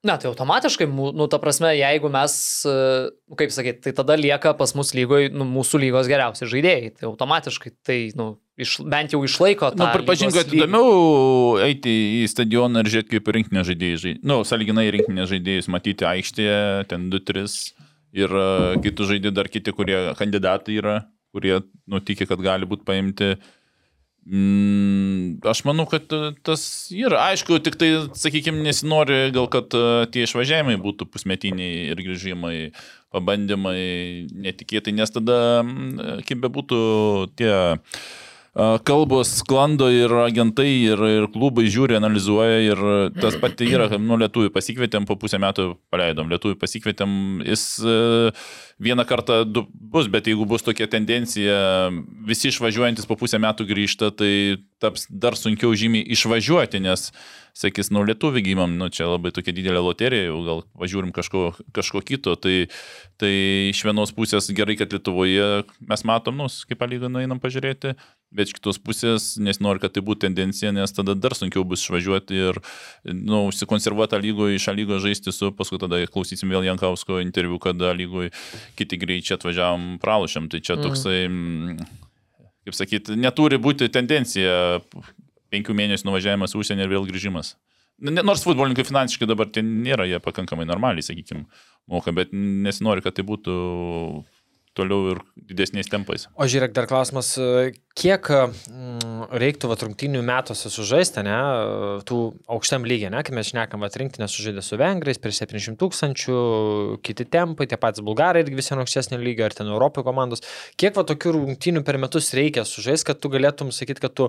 Na, tai automatiškai, nu, ta prasme, jeigu mes, e, kaip sakyti, tai tada lieka pas mus lygoje, nu, mūsų lygos geriausi žaidėjai. Tai automatiškai, tai, nu, iš, bent jau išlaiko tą. Na, nu, pripažink, kad įdomiau eiti į stadioną ir žiūrėti, kaip rinktinė žaidėjai žaidė. Na, nu, saliginai rinktinė žaidėjus matyti aikštėje, ten 2-3. Ir e, kai tu žaidži dar kiti, kurie kandidatai yra, kurie nutikė, kad gali būti paimti. Mm, aš manau, kad e, tas yra. Aišku, tik tai, sakykime, nesinori gal, kad e, tie išvažiavimai būtų pusmetiniai ir grįžimai, pabandymai netikėtai, nes tada, mm, kaip bebūtų, tie a, kalbos sklando ir agentai, ir, ir klubai žiūri, analizuoja ir tas pati yra, nu, lietuvių pasikvietėm, po pusę metų paleidom, lietuvių pasikvietėm, jis e, vieną kartą du bus, bet jeigu bus tokia tendencija, visi išvažiuojantis po pusę metų grįžta, tai taps dar sunkiau žymiai išvažiuoti, nes sakys, nu, lietuvių gimam, nu, čia labai tokia didelė loterija, jau gal važiuorim kažko, kažko kito, tai, tai iš vienos pusės gerai, kad Lietuvoje mes matom, nu, kaip lygą nueinam pažiūrėti, bet iš kitos pusės nesinori, kad tai būtų tendencija, nes tada dar sunkiau bus išvažiuoti ir, nu, užsikonservuoti lygoje, iš lygos žaisti su, paskui tada klausysim vėl Jankausko interviu, kada lygoje kiti greičiai atvažiavam pralašėm, tai čia toksai, mm. kaip sakyti, neturi būti tendencija penkių mėnesių nuvažiavimas užsienį ir vėl grįžimas. Nors futbolininkai finansiškai dabar ten nėra, jie pakankamai normaliai, sakykime, moka, bet nesinori, kad tai būtų toliau ir didesniais tempais. O žiūrėk, dar klausimas, kiek mm, reiktų vat, rungtynių metuose sužaisti, ne, tų aukštam lygiai, ne, kai mes šnekam, vat, rinktinė sužaidė su vengrais prieš 700 tūkstančių, kiti tempai, tie patys bulgarai irgi visi aukštesnio lygio, ar ten Europoje komandos. Kiek va tokių rungtynių per metus reikia sužaisti, kad tu galėtum sakyti, kad tu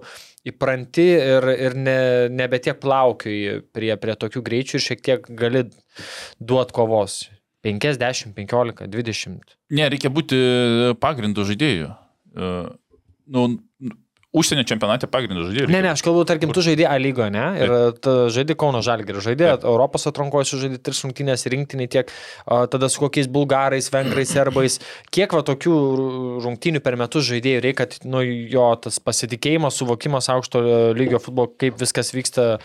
įpranti ir, ir ne, nebe tiek plaukiai prie, prie tokių greičių ir šiek tiek gali duoti kovos. 50, 15, 20. Ne, reikia būti pagrindų žaidėjų. E, Nu, užsienio čempionate pagrindų žaidėjai. Ne, ne, aš kalbu, tarkim, tu žaidži A lygoje, ne? Ir tu žaidži Kauno Žalgirį, žaidži Europos atrankoje, žaidži tris rungtynės rinktiniai tiek, tada su kokiais bulgarais, vengrais, serbais. Kiek va tokių rungtynių per metus žaidėjų reikia, kad nu, jo tas pasitikėjimas, suvokimas aukšto lygio futbolo, kaip viskas vyksta.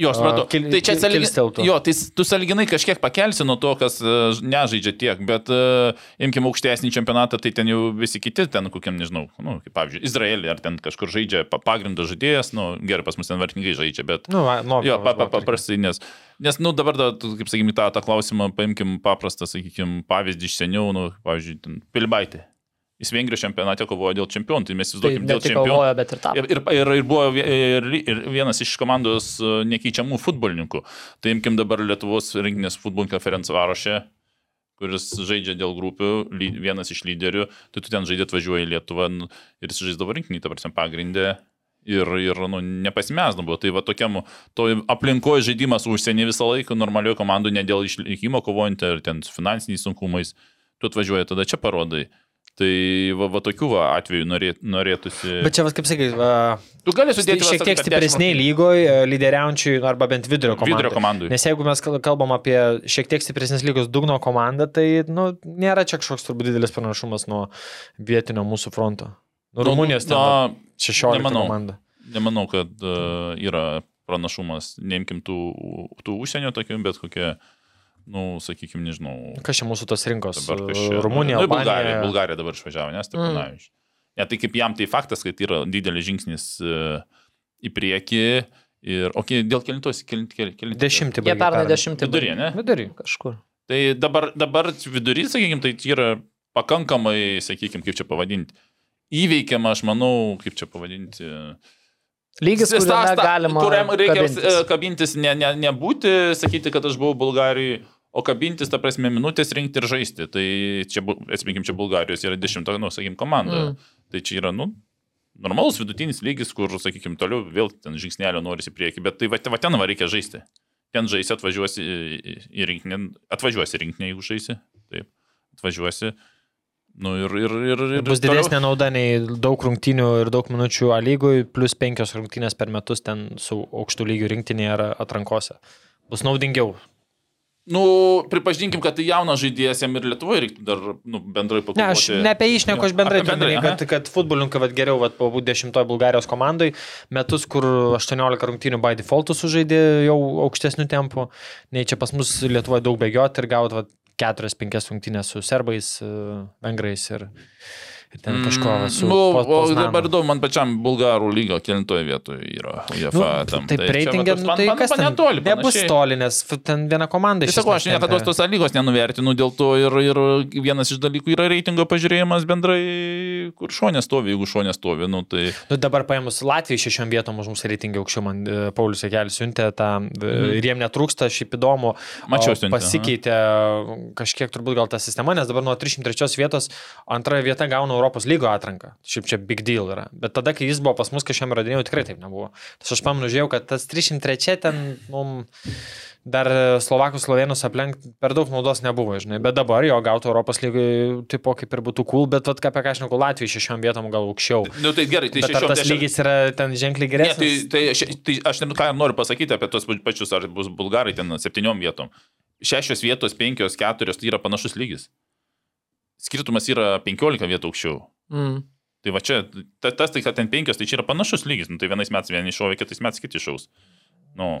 Jo, supratau. Kil, tai čia saliginai. Jo, tai tu saliginai kažkiek pakelsi nuo to, kas e, nežaidžia tiek, bet uh, imkim aukštesnį čempionatą, tai ten jau visi kiti, ten kokiam, nežinau, nu, kaip pavyzdžiui, Izraelį ar ten kažkur žaidžia pa- pagrindo žaidėjas, nu, gerai, pas mus ten vartininkai žaidžia, bet... Nu, nu, Jo, pa, pa, paprastai, nes, nes, nu, dabar, da, kaip sakykime, tą, tą klausimą paimkim paprastą, sakykime, pavyzdį iš seniau, nu, pavyzdžiui, ten, Pilibaitė. Jis Vengrijos čempionate kovojo dėl čempionų, tai mes Tai įsivaizduokim ne dėl čempionų. kovojo, bet ir tapo. Ir, ir, ir, buvo ir, ir vienas iš komandos e, nekeičiamų futbolininkų. Tai imkim dabar Lietuvos rinkinės futbolininkų Ferencvarošė, kuris žaidžia dėl grupių, vienas iš lyderių, tai tu ten žaidė atvažiuoji į Lietuvą ir jis žaisdavo rinkinį, ta prasme, pagrindę. Ir, ir nu, nepasimesdavo. buvo. Tai va tokiam, to aplinkoje žaidimas užsienį visą laiką, normalioje komandoje, ne dėl išlikimo kovojant ar ten su finansiniais sunkumais, tu atvažiuoji, tada čia parodai. Tai va, va tokių va, atvejų norėt, norėtųsi. Bet čia, vas, kaip sakai, va, tu gali sudėti šiek tiek stipresniai lygoje, lyderiaujančiai arba bent vidurio komandai. Vidurio komandai. Nes jeigu mes kal- kalbam apie šiek tiek stipresnės lygos dugno komandą, tai nu, nėra čia kažkoks turbūt didelis panašumas nuo vietinio mūsų fronto. Nu, Rumunijos ten Na, 16 nemanau. komanda. nemanau, kad uh, yra pranašumas, neimkim tų, tų užsienio tokių, bet kokie, nu, sakykime, nežinau. Kas čia mūsų tos rinkos? Čia. Rumunija, nu, Albanija. Bulgarija, Bulgarija dabar išvažiavo, nes tai mm. Ne, tai kaip jam tai faktas, kad yra didelis žingsnis uh, į priekį. Ir, o okay, dėl kelintos, kelinti, kelinti. Dešimtį Jie pernai dešimtį. Vidurį, ne? Vidurį. Kažkur. Tai dabar, dabar vidury, sakykime, tai yra pakankamai, sakykime, kaip čia pavadinti. Įveikiama, aš manau, kaip čia pavadinti. Lygis, sta- galima kuriam reikia kabintis. kabintis, kabintis ne, ne, nebūti, sakyti, kad aš buvau Bulgarijoje, o kabintis, ta prasme, minutės rinkti ir žaisti. Tai čia, atsiminkim, čia Bulgarijos yra dešimta, nu, sakykim, komanda. Mm. Tai čia yra, nu, normalus vidutinis lygis, kur, sakykim, toliau vėl ten žingsnelio norisi į priekį, bet tai va, va ten va reikia žaisti. Ten žaisi, atvažiuosi į, rinkinį, atvažiuosi rinkinį, jeigu žaisi. Taip, atvažiuosi. Nu ir, ir, ir, ir Bus toliau- didesnė nauda nei daug rungtynių ir daug minučių A lygui, plus penkios rungtynės per metus ten su aukštų lygių rinktinėje ar atrankose. Bus naudingiau. Nu, pripažinkim, kad tai jaunas žaidėjas jam ir Lietuvoje reiktų dar nu, bendrai Ne, pakalbėti. aš ne apie išneku, aš bendrai turiu, kad, kad futbolininkai vat, geriau vat, pabūti dešimtoje Bulgarijos komandai, metus, kur 18 rungtynių by defaultų sužaidė jau aukštesnių tempų, nei čia pas mus Lietuvoje daug bėgioti ir gauti 4-5 rungtynės su serbais, e, vengrais ir, ir ten kažko va, su... Nu, Po- o dabar įdomu, man pačiam bulgarų lygio kelintoje vietoje yra UEFA. Nu, tam. taip, Tai reitingė, nu, man- tai man- kas man ten netoli. Nebus toli, nes ten viena komanda Tai sakau, aš niekada tos lygos nenuvertinu, dėl to ir, ir vienas iš dalykų yra reitingo pažiūrėjimas bendrai, kur šonė stovi, jeigu šonė stovi, nu, tai... Nu, dabar paėmus Latviją šešiom vietom už mūsų reitingą aukščiau, man e, Paulius Jekelis siuntė tą mhm. ir jiem netrūksta, šiaip įdomu. Mačiau siuntė, Pasikeitė kažkiek turbūt gal ta sistema, nes dabar nuo 303 vietos antroje vieta gauna Europos lygo atranką. Šiaip čia big deal yra. Bet tada, kai jis buvo pas mus, kažkam radinėjau, tikrai taip nebuvo. Tas aš pamenu, žiūrėjau, kad tas 303 ten mum dar Slovakus Slovenus aplenkti per daug naudos nebuvo, žinai. Bet dabar jo gautų Europos lygai tipo kaip ir būtų cool, bet vat, apie ką aš neku Latvijai šešiom vietom gal aukščiau. Nu, tai gerai, tai šešiom tas lygis yra ten ženkliai Ne, tai, geresnis? tai, aš, tai aš net ką noriu pasakyti apie tos pačius, ar bus bulgarai ten septyniom vietom. Šešios vietos, penkios, keturios, tai yra panašus lygis. Skirtumas yra 15 vietų aukščiau. Mm. Tai va čia, ta, tas tai, kad ten penkios, tai čia yra panašus lygis. Nu, tai vienais metais vieni iššovė, kitais metais kiti iššaus. Nu,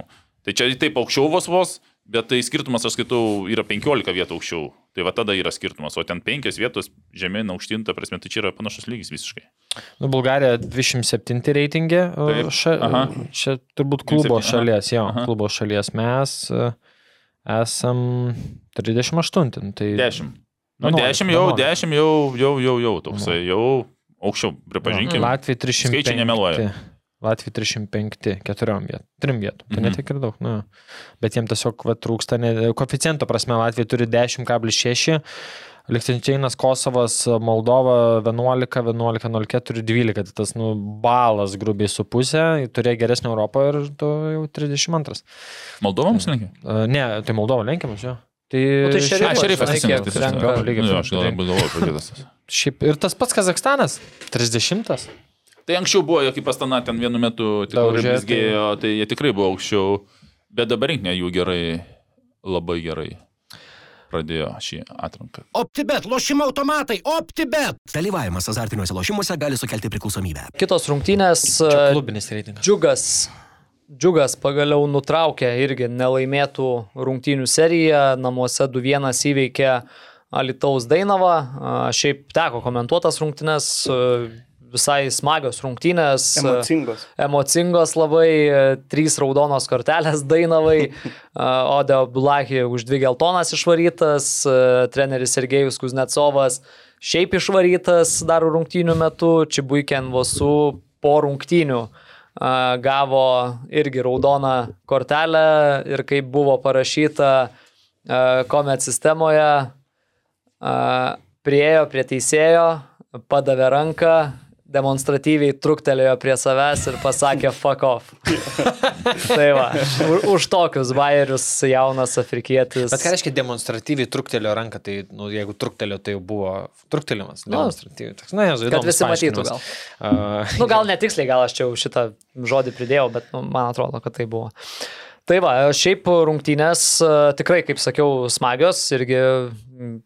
tai čia taip aukščiau vos vos, bet tai skirtumas, aš skaitau, yra 15 vietų aukščiau. Tai va tada yra skirtumas, o ten penkios vietos žemyn aukštinta, prasme, tai čia yra panašus lygis visiškai. Nu, Bulgarija 27 reitingė. Taip, Ša, aha. čia turbūt klubo 27, aha. šalies, jo, Aha. klubo šalies. Mes e, esam 38. nu, Tai 10. Nu, 11, 10 jau, 11. 10 jau, jau, jau, jau, toksai, jau aukščiau, pripažinkim. Latvija 305. Skaičiai nemeluoja. Latvija 305, keturiom vietom, trim vietom. Tai Mhm. netiek ir daug, nu. Bet jiems tiesiog va, trūksta, ne, koeficiento prasme Latvija turi 10,6. Lichtensteinas, Kosovas, Moldova 11, 11, 04, 12. Tai tas, nu, balas grubiai su pusė, turėjo geresnį Europą ir tu jau 32. Moldova mums lenkia? Ne, tai Moldova lenkiamas, jo. Tai, Nu, tai Šerifas, A, šerifas, kiek teisingai. renka lygiai Nu, Aš gal tai- labai galvoju apie kitas. šiaip ir tas pats Kazakstanas, 30. Tai anksčiau buvo, kaip pastana ten vienu metu tikrai Daužė, blizgėjo, tai jie tikrai buvo aukščiau, bet dabar rinkinė jų gerai, labai gerai pradėjo šį atranką. OptiBet, lošimo automatai, OptiBet. Dalyvavimas azartiniuose lošimuose gali sukelti priklausomybę. Kitos rungtynės. Čia e, klubinis reitingas. Džiugas. Džiugas pagaliau nutraukė irgi nelaimėtų rungtynių seriją, namuose 2-1 įveikė Alitaus Dainavą. Šiaip teko komentuotas rungtynės, visai smagios rungtynės. Emocingos. Emocingos labai, trys raudonos kortelės Dainavai, Ode Bulahi už dvi geltonas išvarytas, treneris Sergejus Kuznecovas šiaip išvarytas dar rungtynių metu, Čibuiken Vosu po rungtynių a, gavo irgi raudoną kortelę ir kaip buvo parašyta komet sistemoje, priejo prie teisėjo, padavė ranką, demonstratyviai truktelėjo prie savęs ir pasakė fuck off. tai va, už, už tokius bairius jaunas afrikietis. Bet ką reiškia demonstratyviai truktelio ranką, tai nu, jeigu truktelio, tai jau buvo truktelimas. Demonstratyviai. Toks, na, jau Kad visi matytų gal. Uh, Nu, gal netiksliai, gal aš čia jau šitą žodį pridėjau, bet nu, man atrodo, kad tai buvo. Tai va, šiaip rungtynės tikrai, kaip sakiau, smagios irgi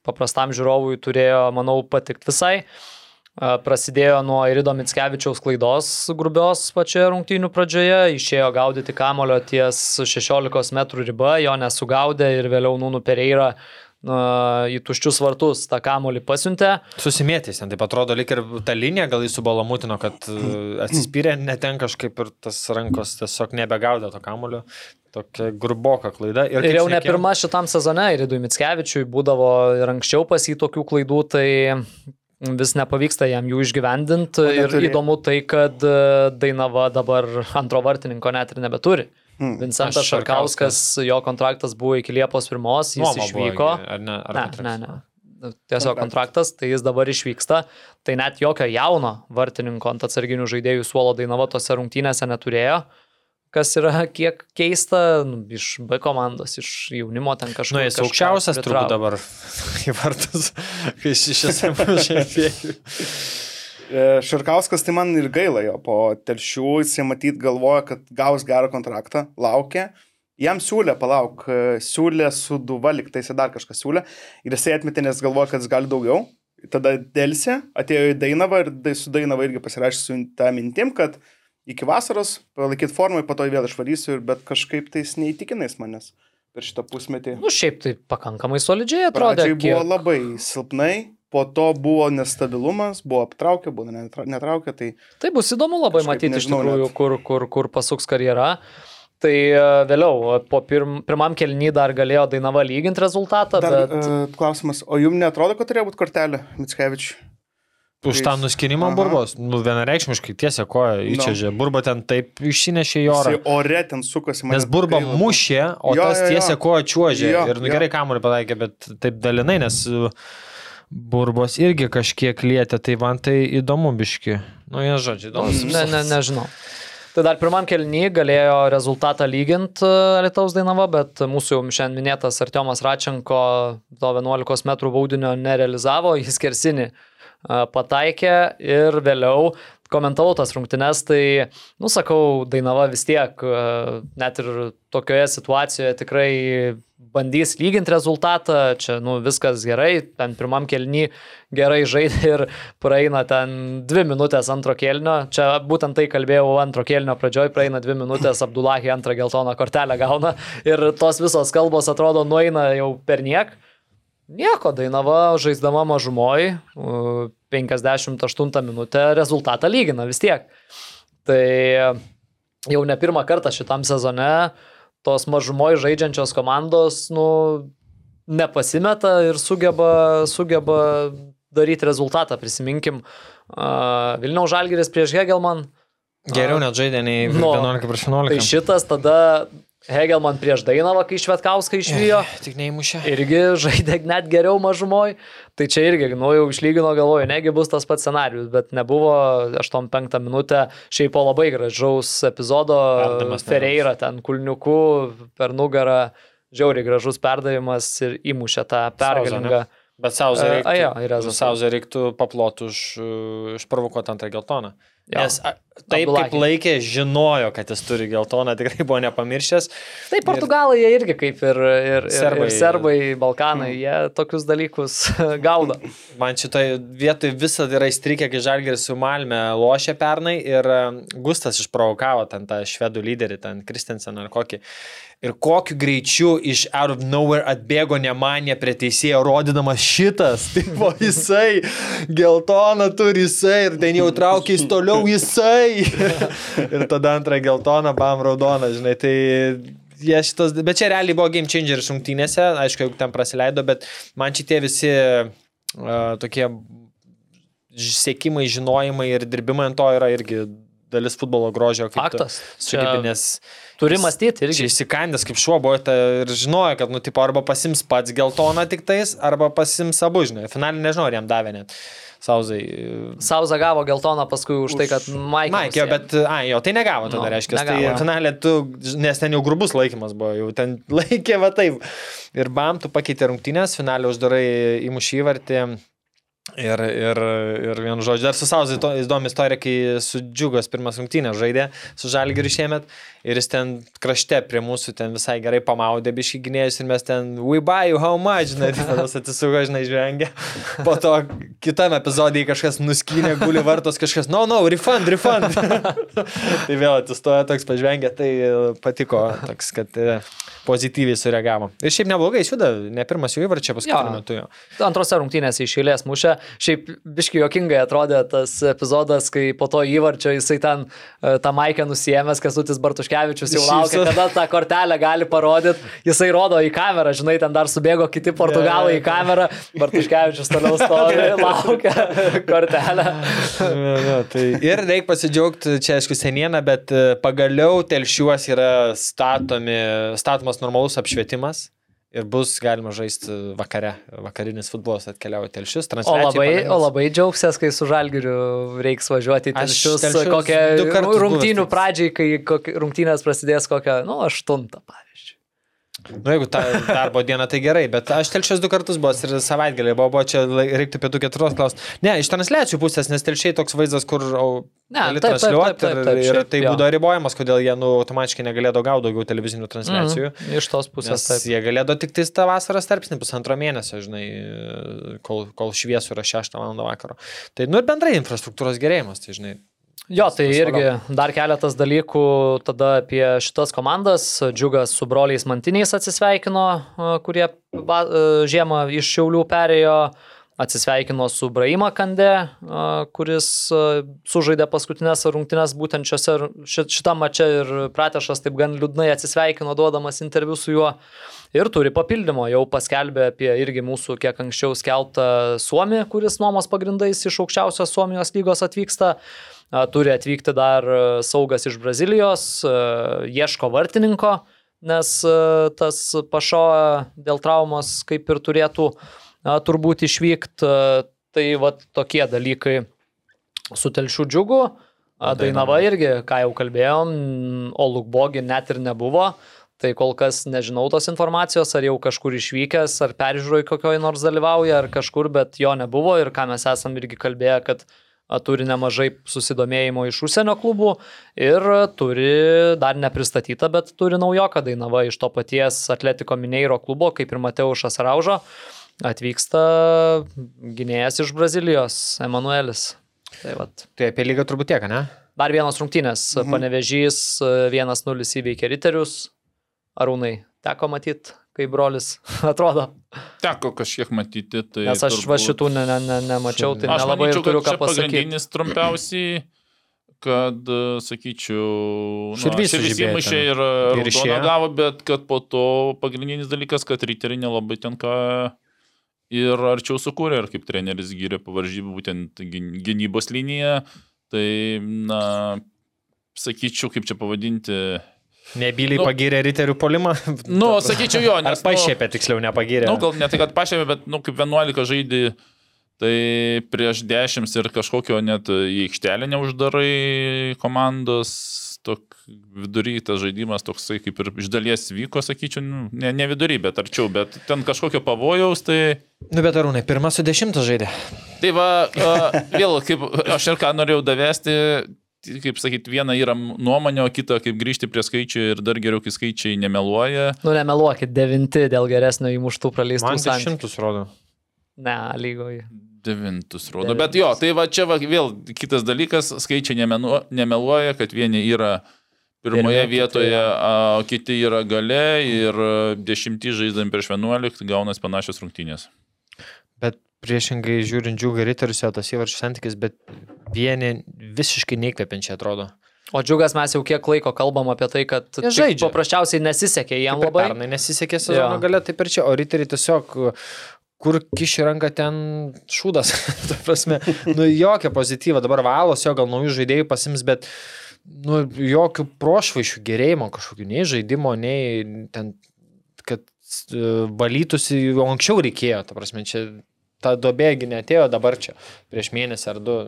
paprastam žiūrovui turėjo, manau, patikti visai. E, Prasidėjo nuo Irido Mitskevičiaus klaidos grubios pačioje rungtynių pradžioje, išėjo gaudyti kamulio ties 16 m riba, jo nesugaudė ir vėliau Nūnų Pereira į tuščius vartus tą kamulį pasiuntė. Susimėtys, ten taip atrodo, lik ir ta linija, gal jis subalamutino, kad uh, atsispyrė, neten kažkaip ir tas rankos tiesiog nebegaudė to kamulio. Tokia gruboka klaida. Ir, ir jau ne pirma šitam sezone, ir Idui Mitskevičiui būdavo ir anksčiau pas jį tokių klaidų, tai vis nepavyksta jam jų išgyvendinti. Ir įdomu tai, kad e, Dainava dabar antro vartininko net ir nebeturi. Hmm. Vincentas Šarkauskas. Jo kontraktas buvo iki Liepos 1, jis Nuoma buvo, išvyko. Ar ne? Ar Ne, kontraktas? ne, ne. Tiesiog kontraktas, tai jis dabar išvyksta. Tai net jokio jauno vartininko ant atsarginių žaidėjų suolo Dainava tose rungtynėse neturėjo. Kas yra kiek keista, nu, iš B komandos, iš jaunimo ten kažkas. Nu, jis aukščiausias turbūt dabar į vartus, kai esmės žaidėjų. E, Šarkauskas tai man ir gaila jo, po telšių jisai matyt galvoja, kad gaus gerą kontraktą, laukia. Jam siūlė, palauk, e, siūlė su duva, liktai jisai dar kažką siūlė ir jisai atmetė, nes galvoja, kad jis gali daugiau. Tada dėlsė, atėjo į Dainavą ir su Dainava irgi pasirašė su tą mintim, kad iki vasaros palaikyti formą, po to vėl išvarysiu, ir- bet kažkaip tais neįtikinais manęs per šitą pusmetį. Nu, šiaip tai pakankamai solidžiai atrodė. Pradžiai buvo kiek- labai silpnai, po to buvo nestabilumas, buvo aptraukę, buvo netra- netraukę, tai Tai bus įdomu labai matyti iš nežinau tikrųjų, net. kur, kur, kur pasuks karjera. Tai e, vėliau, po pirm, pirmam kelnį dar galėjo Dainava lyginti rezultatą, dar bet... uh, klausimas, o jums netrodo, kad turėjo būti kortelė, Mitskevičiui? Už tą nuskirimą Aha. burbos, nu, vienareikšmiškai tiesia koja įčiažė. Burba ten taip išsinešė į orą. Jisai ore ten sukosi. man Nes burba gaila. mušė, o Jo, tas tiesia koja čiuožė. Jo, Ir nu, jo. gerai kamuolį pataikė, bet taip dalinai, nes uh, burbos irgi kažkiek lietė, tai man tai įdomu biški. Nu, jie žodžiai, Nu, įdomu. ne, ne, nežinau. Tai dar pirmam kelnyje galėjo rezultatą lyginti Lietuvos Dainava, bet mūsų jau šiandien minėtas Artiomas Račenko to 11 m baudinio nerealizavo, jis kersinį pataikė ir vėliau komentavau tas rungtynes, tai, nu, sakau, Dainava vis tiek, net ir tokioje situacijoje tikrai bandys lyginti rezultatą, čia, nu, viskas gerai, ten pirmam kelny gerai žaidė ir praeina ten dvi minutės antro kelnio, čia būtent tai kalbėjau antro kelnio pradžioj, praeina dvi minutės, Abdullahi antrą geltoną kortelę gauna ir tos visos kalbos atrodo nueina jau per niek. Nieko, Dainava žaisdama mažumoj, u, 58 minutę rezultatą lygina vis tiek. Tai jau ne pirmą kartą šitam sezone tos mažumoj žaidžiančios komandos, nu, nepasimeta ir sugeba, sugeba daryti rezultatą. Prisiminkim, uh, Vilniaus Žalgiris prieš Hegelman. Geriau net žaidė nei Nu, 11 prieš Tai 11. šitas tada Hegelman prieš Dainavą, kai Švetkauską išvijo. Tik neįmušė. Irgi žaidė net geriau mažumoj. Tai čia irgi, nu jau išlygino galvoju, negi bus tas pats scenarius, bet nebuvo 8-5 minutę šiaip po labai gražaus epizodo. Perdavimas Ferreira ten kulniuku per nugarą, žiauriai gražus perdavimas ir įmušė tą pergalingą. Bet Sauzą E, reiktų, a, jo, ir Rezas. Sauzą reiktų paploti už išprovokuotą antrą geltoną. Jo. Nes a, taip kaip Abdulakis. laikė, žinojo, kad jis turi geltoną, tikrai buvo nepamiršęs. Tai portugalai jie irgi kaip ir, ir, ir, Serbai. ir serbai, balkanai, jie tokius dalykus gaudo. Man šitoje vietoje visada yra įstrigę, kai Žalgeris su Malme lošė pernai ir e, Gustas išprovokavo ten tą švedų lyderį, ten Kristensen ar kokį. Ir kokiu greičiu iš out of nowhere atbėgo nemanė prie teisėjo, rodydamas šitas. Buvo jisai, geltoną turi jisai ir ten jau traukia jis toliau jisai. ir tada antrą geltoną, bam, raudoną, žinai. Tai jie šitas, bet čia realiai buvo game changer šimtinėse, aišku, jau ten praleido, bet man šitie visi uh, tokie siekimai, žinojimai ir dirbimai ant to yra irgi dalis futbolo grožio. Faktas. Čia sugebi, Nes Turi mąstyti irgi. įsikandęs kaip šuo buvo ta, ir žinojo, kad, nu, tipo, arba pasims pats geltoną tik tais, arba pasims abu, žinai. Finalį nežinau, ar jam davė net. Sauzai. Sauza gavo geltoną paskui už tai, kad Maikė. Maikė, bet, ai, jo, tai negavo tada, Nu, no, reiškia. Tai negavo. finalė tu, nes ten jau grubus laikymas buvo, jau ten laikė va taip. Ir bam, tu pakeitė rungtynės, finalė uždarai įmušį įvartį. Ir, ir, ir vienu žodžiu, dar su Sauzai to- įdomi istorija, kai su Džiugos pirmas rungtynės žaidė su Žalgiriu šiemet ir jis ten krašte prie mūsų ten visai gerai pamaudė biški gynėjus ir mes ten, we buy you how much, žinai, tai tada atsisuko, žinai, žvengia. Po to kitam epizodai kažkas nuskynė, guli vartos, kažkas, no, no, refund, refund. tai vėl atsistoja toks pažvengia, tai patiko toks, kad e, pozityviai sureagavo. Ir šiaip neblogai, juda, ne pirmas jų įvarčia paskutiniu metu jo. Antrose rungtynėse iš eilės mušė. Šiaip biški jokingai atrodė tas epizodas, kai po to įvarčio jisai ten e, tą maikę nusijėmęs, Kesutis Bartuškevičius jau laukia, kada tą kortelę gali parodyti. Jisai rodo į kamerą, žinai, ten dar subėgo kiti portugalai į kamerą. Bartuškevičius toliau stovi, laukia kortelę. Jo, jo, tai ir reikia pasidžiaugti, čia aišku seniena, bet e, pagaliau telšiuos yra statomi, statomas normalus apšvietimas. Ir bus galima žaisti vakare. Vakarinis futbolas atkeliauja telšius. O labai, o labai džiaugsiasi, kai su žalgiriu reiks važiuoti į telšius, Telšius kokią rungtynių pradžiai, kai rungtynės prasidės kokią, nu, aštuntą, pavyzdžiui. Nu, jeigu ta darbo diena, tai gerai, bet aš telšius du kartus buvau ir savaitgalį buvo, buvo čia reiktų pietų keturos klausti. Ne, iš transliacijų pusės, nes telšiai toks vaizdas, kur gali transliuoti ir, ir tai būdavo ribojamas, kodėl jie nu, automatiškai negalėdavo gauti daugiau televizinių transliacijų. Mhm, iš tos pusės taip. jie galėdavo tik tais tą vasaros tarpsnį pusantro mėnesio, žinai, kol, kol šviesų yra 6 val. vakaro. Tai, nu ir bendrai infrastruktūros gerėjimas, tai, žinai. Jo, tai irgi dar keletas dalykų tada apie šitas komandas. Džiugas su broliais Mantiniais atsisveikino, a, kurie a, žiemą iš Šiaulių perėjo. Atsisveikino su Braima Kande, a, kuris sužaidė paskutinės rungtynes būtent šiose, ši- šitam mače ir Pratešas taip gan liūdnai atsisveikino, duodamas interviu su juo. Ir turi papildymo, jau paskelbė apie irgi mūsų kiek anksčiau skelbtą Suomį, kuris nuomos pagrindais iš aukščiausios Suomijos lygos atvyksta. Turi atvykti dar e, saugas iš Brazilijos, e, ieško vartininko, nes e, tas pašo dėl traumos kaip ir turėtų turbūt išvykti. Tai va tokie dalykai su telšių džiugu. Dainava irgi, ką jau kalbėjom, o Lukbogi net ir nebuvo. Tai kol kas nežinau tos informacijos, ar jau kažkur išvykęs, ar peržiūroj kokioj nors dalyvauja, ar kažkur, bet jo nebuvo ir ką mes esam irgi kalbėję, kad a, turi nemažai susidomėjimo iš užsienio klubų ir turi dar nepristatytą, bet turi naujoką Dainava iš to paties Atletiko Mineiro klubo, kaip ir Mateušas Raužo, atvyksta gynėjas iš Brazilijos, Emanuelis. Tai vat. Tai apie lygą turbūt tiek, ne? Dar vienas rungtynės. Mhm. Panevežys 1-0 įveikė Riterius. Arūnai, teko matyti, kaip brolis atrodo. Teko kažkiek matyti. Tai Nes aš va turbūt- šitų ne, ne, ne, nemačiau, tai Aš nelabai manyčiau, turiu ką pasakyti. pagrindinis trumpiausiai, kad, e, sakyčiau, nu, Širvys sužibėjo įmušė ir Ir raudoną gavo, bet kad po to pagrindinis dalykas, kad riteriai nelabai ten ką ir arčiau sukūrė, ir kaip treneris gyrė pavaržybų būtent gyn- gynybos liniją, tai, na, sakyčiau, kaip čia pavadinti. Nebyliai Nu- pagyrė riterių polimą. Nu, sakyčiau jo, Ar nes... nu, tiksliau, nepagyrė. Nu, gal ne tai, kad pašėmė, bet, nu, kaip 11 žaidži, tai prieš 10 ir kažkokio net į aikštelę neuždarai komandos, tok vidury tas žaidimas toksai kaip ir iš dalies vyko, sakyčiau, nu, ne, ne vidury, bet arčiau, bet ten kažkokio pavojaus, tai... Nu, bet arūnai, pirmas su dešimtas žaidė. Tai va, a, vėl, kaip aš ir ką norėjau davesti, kaip sakyti, viena yra nuomonė, o kita kaip grįžti prie skaičių ir dar geriau, kai skaičiai nemeluoja. Nu, nemeluokit, devinti dėl geresnio įmuštų praleistų Man santykių. dešimtus rodo. Ne, lygoje. Devintus rodo. Bet jo, tai va čia va, vėl kitas dalykas, skaičiai nemenu, nemeluoja, kad vieni yra pirmoje Pirmi, vietoje, kiti, o kiti yra gale ir dešimtį žaidžiam prieš 11, gaunas panašios rungtynės. Bet priešingai žiūrint džiugą riterius, jo tas įvarčių santykis, bet vieni visiškai neįkvepiančiai atrodo. O džiugas mes jau kiek laiko kalbam apie tai, kad žaidžia. paprasčiausiai nesisekė jam Kaip ir labai. Pernai nesisekė sezono gale, taip ir čia, o riteriai tiesiog kur kiši ranką ten šūdas. Ta prasme, nu jokio pozityvo, dabar valos jo gal naujų žaidėjų pasims, bet nu, jokių prošvaišių gerėjimo kažkokių, nei žaidimo, nei ten, kad e, valytųsi, anksčiau reikėjo, ta prasme, čia ta dobėgi netėjo dabar čia, prieš mėnesį ar du.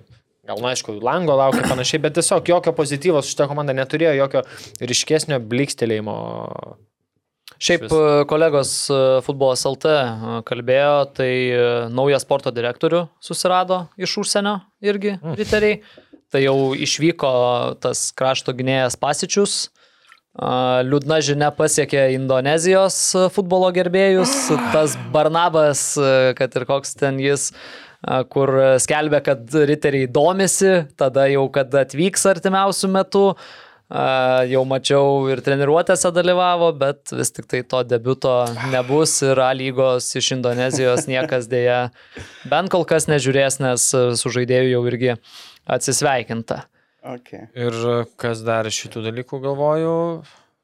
Gal, na, aišku, lango laukia panašiai, bet tiesiog jokio pozityvos šitą komandą neturėjo, jokio ryškesnio blikstelėjimo. Šiaip e, kolegos e, futbolas LT e, kalbėjo, tai naują sporto direktorių susirado iš užsienio irgi Mm. riteriai. Tai jau išvyko tas krašto gynėjas Pasičius. Liūdna žinia pasiekė Indonezijos futbolo gerbėjus. Tas Barnabas, kad ir koks ten jis, kur skelbia, kad riteriai domisi, tada jau, kad atvyks artimiausių metų. Jau mačiau ir treniruotėse dalyvavo, bet vis tik tai to debiuto nebus ir A lygos iš Indonezijos niekas dėja bent kol kas nežiūrės, nes su žaidėju jau irgi atsisveikinta. Okay. Ir kas dar šitų dalykų galvoju,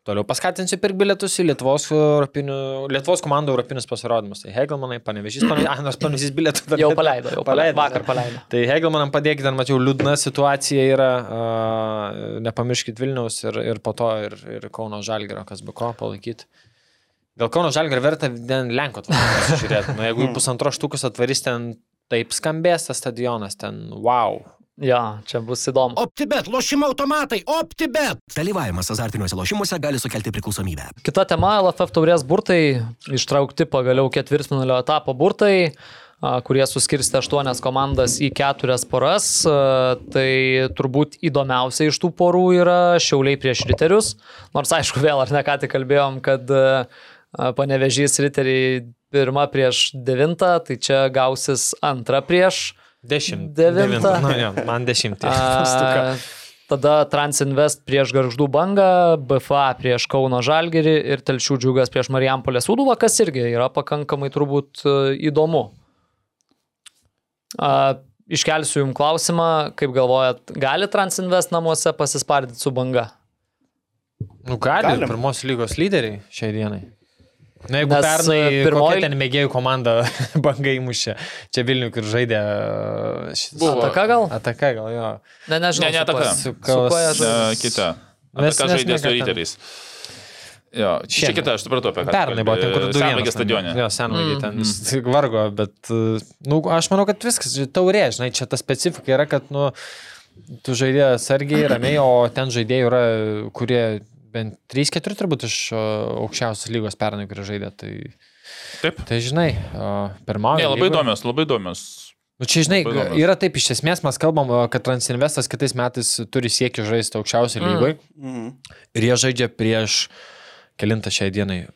toliau paskatinsiu pirkti bilietus į Lietuvos, europinių, Lietuvos komandų europinius pasirodymus. Tai Hegelmanai, panevežys, panevežys, panevežys bilietų. dar Jau paleido, jau paleido. Vakar paleido. Tai Hegelmanam padėkite, ten mačiau, liūdna situacija yra, uh, nepamirškit Vilniaus ir, ir po to ir, ir Kauno Žalgėro, kas be ko palaikyti. Gal Kauno Žalgėro verta ten Lenko pasižiūrėti, nu jeigu į pusantro štukus atvarys ten taip skambės tas stadionas, ten wow. Ja, čia bus įdomu. OptiBet, lošimo automatai, OptiBet. Dalyvavimas azartiniuose lošimuose gali sukelti priklausomybę. Kita tema - LFF taurės burtai, ištraukti pagaliau ketvirtfinalio etapo burtai, a, kurie suskirstė aštuonias komandas į keturias poras. Tai turbūt įdomiausia iš tų porų yra Šiauliai prieš Riterius. Nors aišku, vėl ar ne ką tik kalbėjom, kad panevežys Riteriai pirma prieš devintą, tai čia gausis antra prieš. Dešimt. Devintą. Nu, jo, man dešimtį. A, Tada Transinvest prieš Garždų bangą, BFA prieš Kauno Žalgerį ir Telšių džiugas prieš Marijampolės Uduvą, kas irgi yra pakankamai turbūt e, įdomu. A, Iškelsiu Jums klausimą, kaip galvojat, gali Transinvest namuose pasispardyti su banga? Nu, gali, Galim. pirmos lygos lyderiai šiai dienai. Na, jeigu Nes, pernai e, pirmoji ten mėgėjų komanda bangai mušė, čia Vilnių, kur žaidė šis... Buvo. Ataka gal? Ataka gal, jo. Ne, nežinau. Ne, ne ataka. Su kas- kita. Mes žaidė su riteriais. Jo, čia Šiemet. kita, aš supratau apie ką. Pernai buvo ten, kur du Senvagės stadione. Jo, senvagė Mm. ten tik vargo, bet, uh, nu, aš manau, kad viskas, taurė, žinai, čia ta specifika yra, kad, nu, tu žaidė sargiai, ramiai, o ten žaidėjai yra, kurie bent 3-4 turbūt iš aukščiausios lygos pernai, kurie žaidė, tai, Taip. tai žinai, pirmauja. Ne, labai lygoj. įdomios, labai įdomios. Nu, čia, žinai, yra taip, iš esmės mes kalbam, kad Transinvestas kitais metais turi siekį žaisti aukščiausiai Mm. lygoje Mhm. ir jie žaidžia prieš kelintą šiai dienai.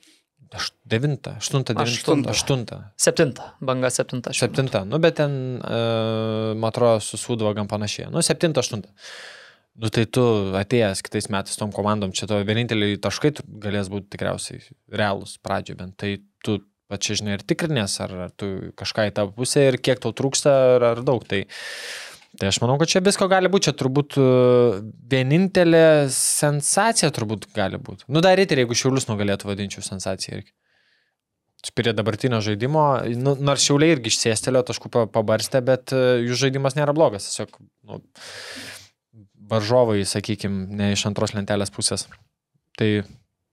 Aš, devintą, aštuntą, devintą, Aštuntą. aštuntą. Septinta, banga septinta. šiuo metu. Septinta, nu bet ten, uh, man atrodo, susūdavo gan panašiai. Nu, septinta, aštunta. Nu tai tu atėjęs kitais metais tom komandom, čia to vieninteliai taškai galės būti tikriausiai realūs pradžioje bent. Tai tu pačiai žinai ir tikrinės, ar, ar tu kažką į tą pusę ir kiek tau trūksta, ar, ar daug. Tai, tai aš manau, kad čia visko gali būti. Čia turbūt uh, vienintelė sensacija turbūt gali būti. Nu dar ir jeigu šiulius nugalėtų vadinčiau sensacija irgi prie dabartinio žaidimo, nu, nors šiauliai irgi išsėstelio taškų pa- pabarstė, bet e, jų žaidimas nėra blogas. Tiesiog nu, varžovai, sakykime, ne iš antros lentelės pusės. Tai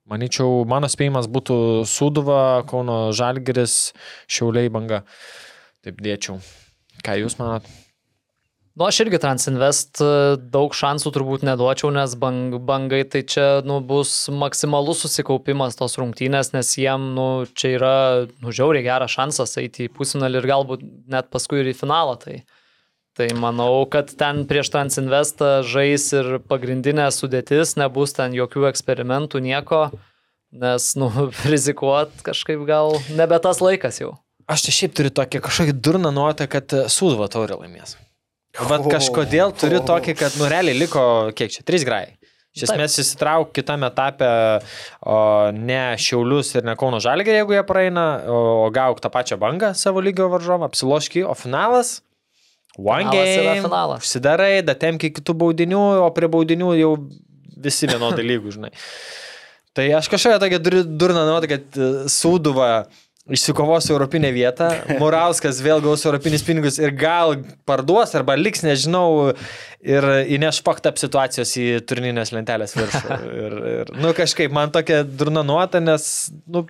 manyčiau, mano spėjimas būtų Suduva, Kauno Žalgeris, Šiauliai banga. Taip dėčiau. Ką jūs manot? Nu, aš irgi Transinvest e, daug šansų turbūt neduočiau, nes bang, bangai tai čia nu, bus maksimalus susikaupimas tos rungtynės, nes jiem nu, čia yra nu, žiauriai geras šansas eiti į pusfinalį ir galbūt net paskui ir į finalą. Tai, tai manau, kad ten prieš Transinvestą žais ir pagrindinė sudėtis, nebus ten jokių eksperimentų, nieko, nes nu, rizikuot kažkaip gal nebe tas laikas jau. Aš čia šiaip turiu tokį kažkokį durną nuotą, kad Sūduva taurė laimės. Vat kažkodėl turiu tokį, kad, nu, realiai liko, kiek čia, trys grai. Iš esmės įsitrauk kitame etape o, ne Šiaulius ir ne Kauno Žalgė, jeigu jie praeina, o, o gauk tą pačią bangą savo lygio varžovą, apsiloški, o finalas One Finalas game. finalas. Užsidarai, datemki kitų baudinių, o prie baudinių jau visi vienodai lygų, žinai. Tai aš kažkokią tokią dur- durną nuotą, kad Sūduva išsikovos Europinę vietą, Murauskas vėl gaus Europinius pinigus ir gal parduos arba liks, nežinau, ir įneš paktap situacijos į turninės lentelės viršų. Ir, ir, nu kažkaip man tokia durna nuota, nes, nu,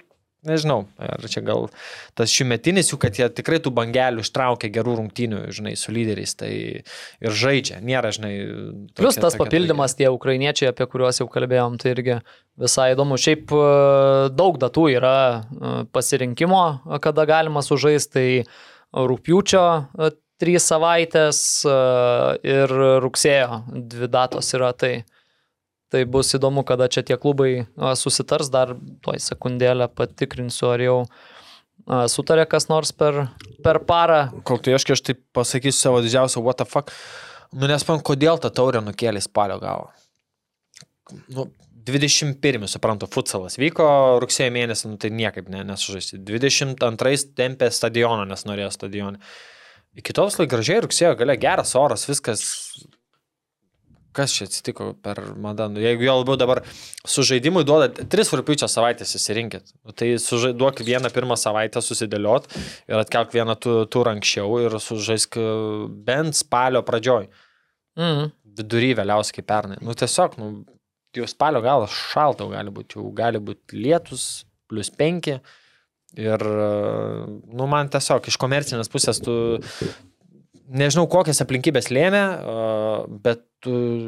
nežinau, ar čia gal tas šimetinis jų, kad jie tikrai tų bangelių ištraukia gerų rungtynių, žinai, su lyderiais, tai ir žaidžia, nėra, žinai. Plius tokia- tas tokia papildymas tie ukrainiečiai, apie kuriuos jau kalbėjom, tai irgi visai įdomu. Šiaip e, daug datų yra e, pasirinkimo, kada galima sužaisti, tai rūpiučio e, trys savaitės ir rugsėjo dvi datos yra. Tai, tai bus įdomu, kada čia tie klubai susitars, dar toj sekundėlę patikrinsiu, ar jau sutarė kas nors per, per parą. Kol tu ieškai, aš taip pasakysiu savo didžiausią what the fuck. Nu nespan, kodėl tą taurę nukėlė spalio gavo. Nu, 21, suprantu, futsalas vyko rugsėjo mėnesį, nu, tai niekaip ne, nesužaisti. 22 tempė stadioną, nes norėjo stadioną. Iki tos laik gražiai rugsėjo gale geras oras, viskas. Kas čia atsitiko per Madanų? Jeigu jo labiau dabar su žaidimui duoda 3 rūpiučio savaitės įsirinkit, nu, tai sužai, duok vieną pirmą savaitę susidėliot ir atkelk vieną tu- turą anksčiau ir sužaisk e, bent spalio pradžioj, Mm. vidury vėliausiai pernai. Nu tiesiog, nu, jau spalio galas šalta jau gali būti, jau gali būti lietus, plus 5. Ir, e, nu, man tiesiog iš komercinės pusės tu, nežinau, kokias aplinkybės lėmė, bet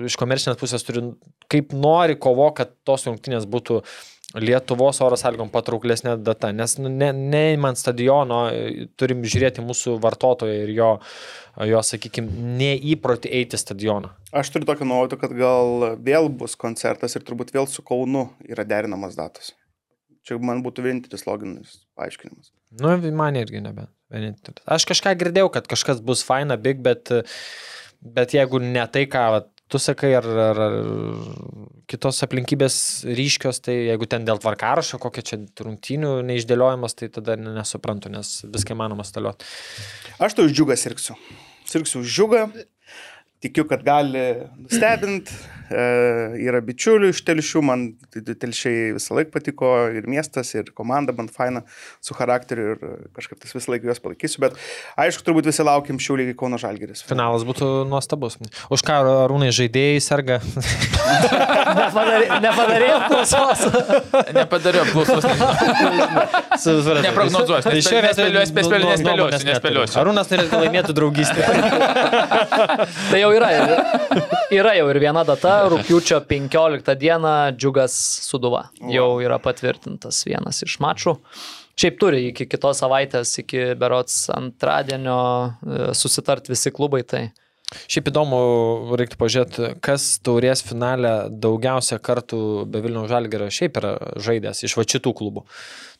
iš komercinės pusės turi, kaip nori kovo, kad tos rungtynės būtų Lietuvos oro sąlygom patrauklesnė data, nes nu, ne, neįmant stadiono e, turim žiūrėti mūsų vartotoją ir jo, jo sakykime, neįprotį eiti stadioną. Aš turiu tokią nuojautą, kad gal vėl bus koncertas ir turbūt vėl su Kaunu yra derinamas datos. Čia man būtų vienintelis loginis paaiškinimas. Nu, man irgi nebe. Vienintelis. Aš kažką girdėjau, kad kažkas bus faina, big, bet, bet jeigu ne tai, ką vat, tu sakai, ar, ar, ar kitos aplinkybės ryškios, tai jeigu ten dėl tvarkarašio, kokia čia rungtynių neišdėliojimas, tai tada ne- nesuprantu, nes viską įmanoma stalioti. Aš tai už džiugą sirksiu. Sirksiu už džiugą. Tikiu, kad gali nustebinti. E, yra bičiulių iš telšių, man telšiai visą laiką patiko ir miestas, ir komanda man faina su charakteriu ir kažkaip tais visą laiką juos palaikysiu. Bet aišku, turbūt visi laukiam šių lygiai Kauno Žalgeris. Finalas būtų nuostabus. Už ką arūnai žaidėjai serga? Nepadarė- Nepadarėjau klausos. Nepadariau apklausos. Neprognozuosiu, Tai nu- nespėliosiu, nuomonės neturiu. nespėliosiu. Arūnas norėtų, kad laimėtų draugystę. Tai jau yra. Yra jau ir viena data, rūpiučio 15 dieną džiugas suduva. Jau yra patvirtintas vienas iš mačų. Šiaip turi iki kitos savaitės, iki berots antradienio e, susitart visi klubai. Tai Šiaip įdomu, reiktų pažiūrėti, kas taurės finale daugiausia kartų be Vilniaus Žalgerio šiaip yra žaidęs iš va šitų klubų.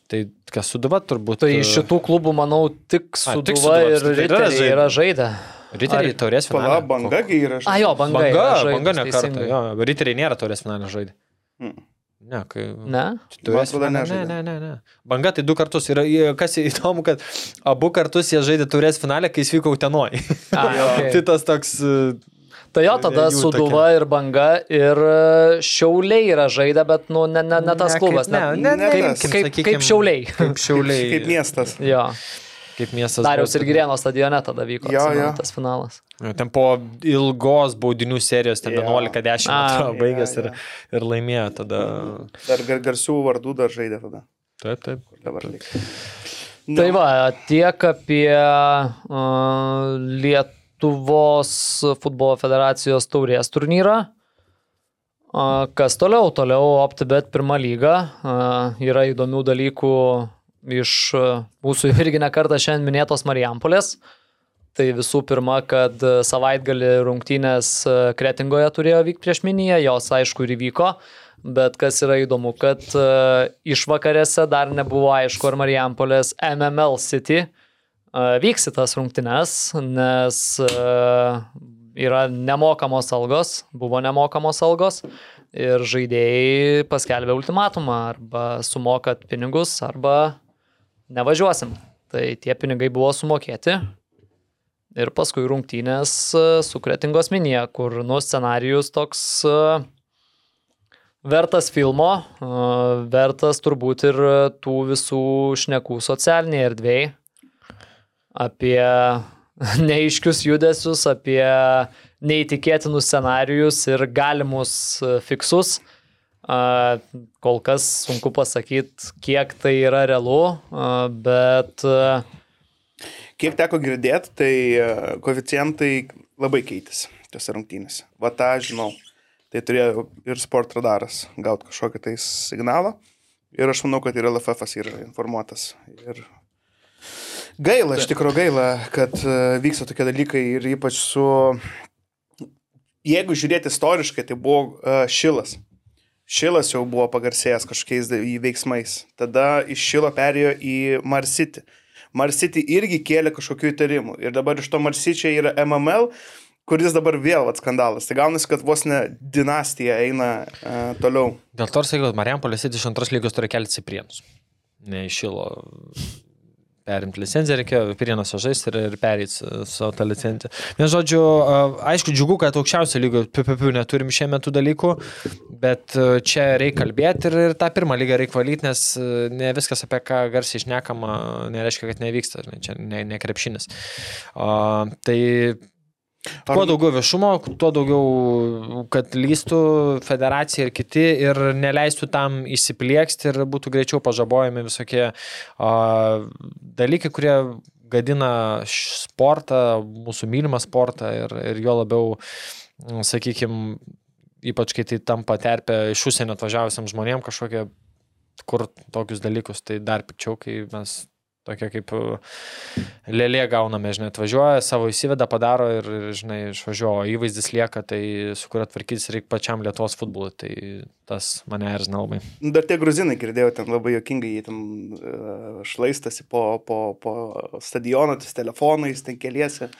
Tai kas suduva turbūt. tai iš šitų klubų, manau, tik A, tik suduva Sūduva ir apskritai yra žaidę. yra žaidę. Riteriai Ar- taurės finale. Pala, bangagi yra. A jo, banga. Banga, žaidus, banga ne kartą. Jo, riteriai nėra taurės finale žaidė. Mm. Ne, kai. Ne? Finale- ne, nežaidė. ne, ne, ne. Banga tai du kartus. Ir ir kas įdomu, kad abu kartus jie žaidė taurės finale, kai jis vyko Utenoj. Okay. tai tas toks. e, Tai jo, tada suduva ir banga ir e, šiauliai yra žaidę, bet, nu, ne, ne, ne tas Ne, klubas. kaip- Ne, ne, ne, kaip, tas, kaip, sakykim, kaip šiauliai. Kaip šiauliai. Kaip miestas. Jo, Kaip miestas. Dariaus ir Girėno stadione tada vyko Jo, atsimenu, jo. tas finalas. Jo, Ten po ilgos baudinių serijos, ten Jo. 11-10 A. atrodo, baigęs ir, ir laimėjo tada. Dar gar, garsių vardų dar žaidė tada. Taip, taip. Dabar lieka. Tai va, tiek apie uh, liet, Lietuvos futbolo federacijos taurės turnyrą. A, Kas toliau? Toliau OptiBet pirmą lygą. A, Yra įdomių dalykų iš a, mūsų irgi nekartą šiandien minėtos Marijampolės. Tai visų pirma, kad a, savaitgalį rungtynės a, Kretingoje turėjo vykti prieš Miniją, jos aišku ir įvyko, bet kas yra įdomu, kad a, išvakarėse dar nebuvo aišku, ar Marijampolės MML City vyks į tas rungtynes, nes yra nemokamos algos, buvo nemokamos algos ir žaidėjai paskelbė ultimatumą arba sumokat pinigus arba nevažiuosim. Tai tie pinigai buvo sumokėti ir paskui rungtynės e, su Kretingos minėje, kur nu scenarijus toks e, vertas filmo, e, vertas turbūt ir tų visų šnekų socialiniai erdvėjai apie neaiškius judesius, apie neįtikėtinus scenarijus ir galimus fiksus. A, Kol kas sunku pasakyti, kiek tai yra realu, a, bet Kiek teko girdėti, tai e, koeficientai labai keitėsi tose rungtynėse. Va tą žinau. Tai turėjo ir sport radaras gauti kažkokį tai signalą. Ir aš manau, kad ir LFF yra informuotas. Ir gaila, iš tikrųjų gaila, kad e, vyksta tokie dalykai ir ypač su... Jeigu žiūrėti istoriškai, tai buvo uh, Šilas. Šilas jau buvo pagarsėjęs kažkokiais veiksmais. Tada iš Šilo perėjo į Marsitį. Marsitį irgi kėlė kažkokių įtarimų. Ir dabar iš to Marsičio yra MML, kuris dabar vėl vat skandalas. Tai gaunasi, kad vos ne dinastija eina uh, toliau. Dėl to kad Marijampolės iš antros lygos turi kelti Ciprienus. Neišilo perimti licenciją, reikėjo Pirienuose žaisti ir, ir perėti savo tą licenciją. Vien žodžiu, aišku, džiugu, kad aukščiausio lygio PPP neturim šiame metu dalykų, bet čia reikia kalbėti ir, ir tą pirmą lygą reikia valyti, nes ne viskas, apie ką garsiai išnekama, nereiškia, kad nevyksta, čia ne, ne krepšinis. A, tai Kuo daugiau viešumo, tuo daugiau, kad lystų federacija ir kiti ir neleistų tam įsiplieksti ir būtų greičiau pažabojami visokie a, dalykai, kurie gadina sportą, mūsų mylimą sportą ir, ir jo labiau, sakykime, ypač kai tai tampa terpė iš užsienio atvažiavusiam žmonėm kažkokie, kur tokius dalykus, tai dar pikčiau, kai mes tokia kaip uh, lėlė gauname, žinai, atvažiuoja, savo įsiveda, padaro ir, žinai, išvažiuoja, įvaizdis lieka, tai su kuria tvarkytis reikia pačiam Lietuvos futbolui, tai tas mane erzina labai. Dar tie gruzinai girdėjau, ten labai jokingai, jie ten uh, šlaistasi po, po, po stadioną, ties telefonais, ten keliesi.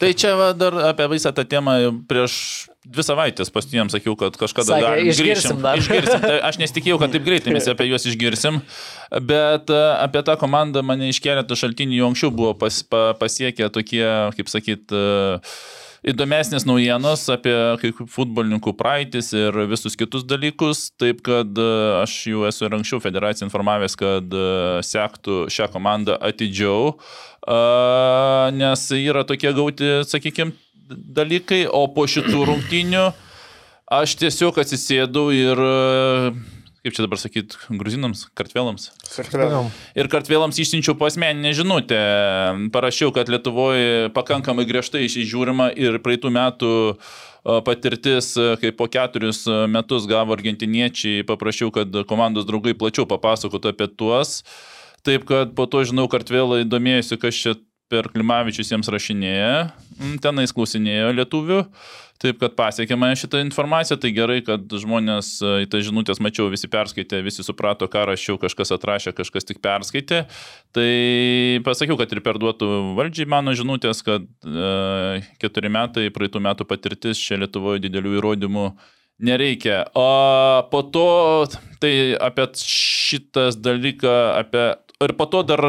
Tai čia va, dar apie visą tą temą prieš dvi savaitės pastijams sakiau, kad kažkada Sakė, galim išgirsim dar. Išgirsim. Tai aš nesitikėjau, kad taip greitai mes apie juos išgirsim, bet e, apie tą komandą mane iš keletų šaltinių jau anksčiau buvo pas, pa, pasiekę tokie, kaip sakyt, e, įdomesnės naujienos apie kai kurių futbolininkų praeitis ir visus kitus dalykus, taip kad e, aš jau esu ir anksčiau federaciją informavęs, kad sektų šią komandą atidžiau, nes yra tokie gauti, sakykime, dalykai, o po šitų rungtynių aš tiesiog atsisėdau ir, e, kaip čia dabar sakyti, gruzinams, kartvelams. Sakartvelą. Ir kartvelams išsiunčiau pasmeninę žinutę. Parašiau, kad Lietuvoje pakankamai griežtai žiūrima ir praeitų metų e, patirtis, e, kai po keturis e, metus gavo argentiniečiai, paprašiau, kad komandos draugai plačiau papasakotų apie tuos. Taip kad po to, žinau, kartvelai domėjusi, kas čia per Klimavičius jiems rašinėja, Mm, tenais klausinėjo lietuvių. Taip, kad pasiekė mane šitą informaciją, tai gerai, kad žmonės e, į tą žinutės mačiau, visi perskaitė, visi suprato, ką rašiau, kažkas atrašė, kažkas tik perskaitė. Tai pasakiau, kad ir perduotų valdžiai mano žinutės, kad e, keturi metai, praeitų metų patirtis, čia Lietuvoje didelių įrodymų nereikia. O po to, tai apie šitas dalyką, apie... Ir po to dar,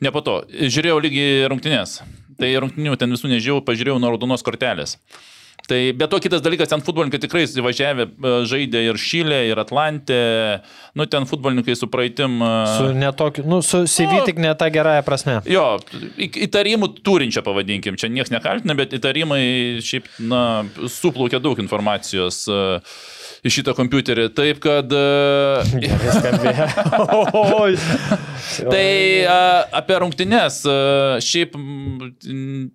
ne po to, žiūrėjau lygiai rungtynės. Tai rungtynių ten visų nežiūrėjau, pažiūrėjau nuo raudonos kortelės. Tai be to kitas dalykas, ten futbolininkai tikrai įvažiavę e, žaidė ir Šilė, ir Atlantė, nu ten futbolininkai su praeitim. e, Su netokiu, nu, su CV Nu. tik ne tą gerąją prasme. Jo, į- įtarimų turinčią pavadinkim, čia niekas nekaltina, bet įtarimai šiaip, na, suplaukia daug informacijos. e, į šitą kompiuterį. Taip kad... e. Tai a, apie rungtynes. a, Šiaip m,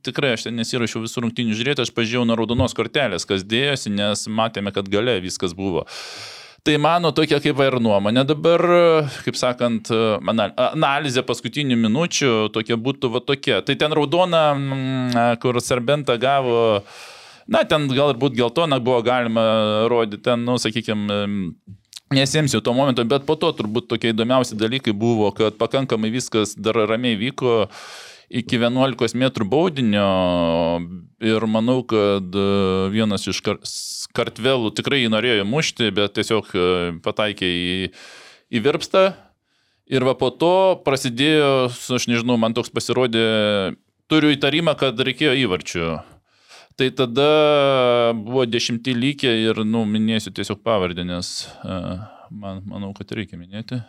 tikrai aš ten nesirašiau visų rungtynių žiūrėti, aš pažiūrėjau nuo raudonos kortelės, kas dėjosi, nes matėme, kad gale viskas buvo. Tai mano tokia kaip ir nuomonė dabar, kaip sakant, anal- analizė paskutinių minučių tokia būtų va tokia. Tai ten raudona, kur Serbenta gavo, na, ten galbūt geltona buvo galima rodyti, ten, nu, sakykime, Nesimsiu to momento, bet po to turbūt tokie įdomiausi dalykai buvo, kad pakankamai viskas dar ramiai vyko iki 11 m baudinio ir manau, kad e, vienas iš kar kartvelų tikrai jį norėjo mušti, bet tiesiog e, pataikė į, į virpstą. Ir va po to prasidėjo, aš nežinau, man toks pasirodė, turiu įtarimą, kad reikėjo įvarčių. Tai tada buvo dešimti lygiai ir, nu, minėsiu tiesiog pavardę, nes uh, man, manau, kad reikia minėti.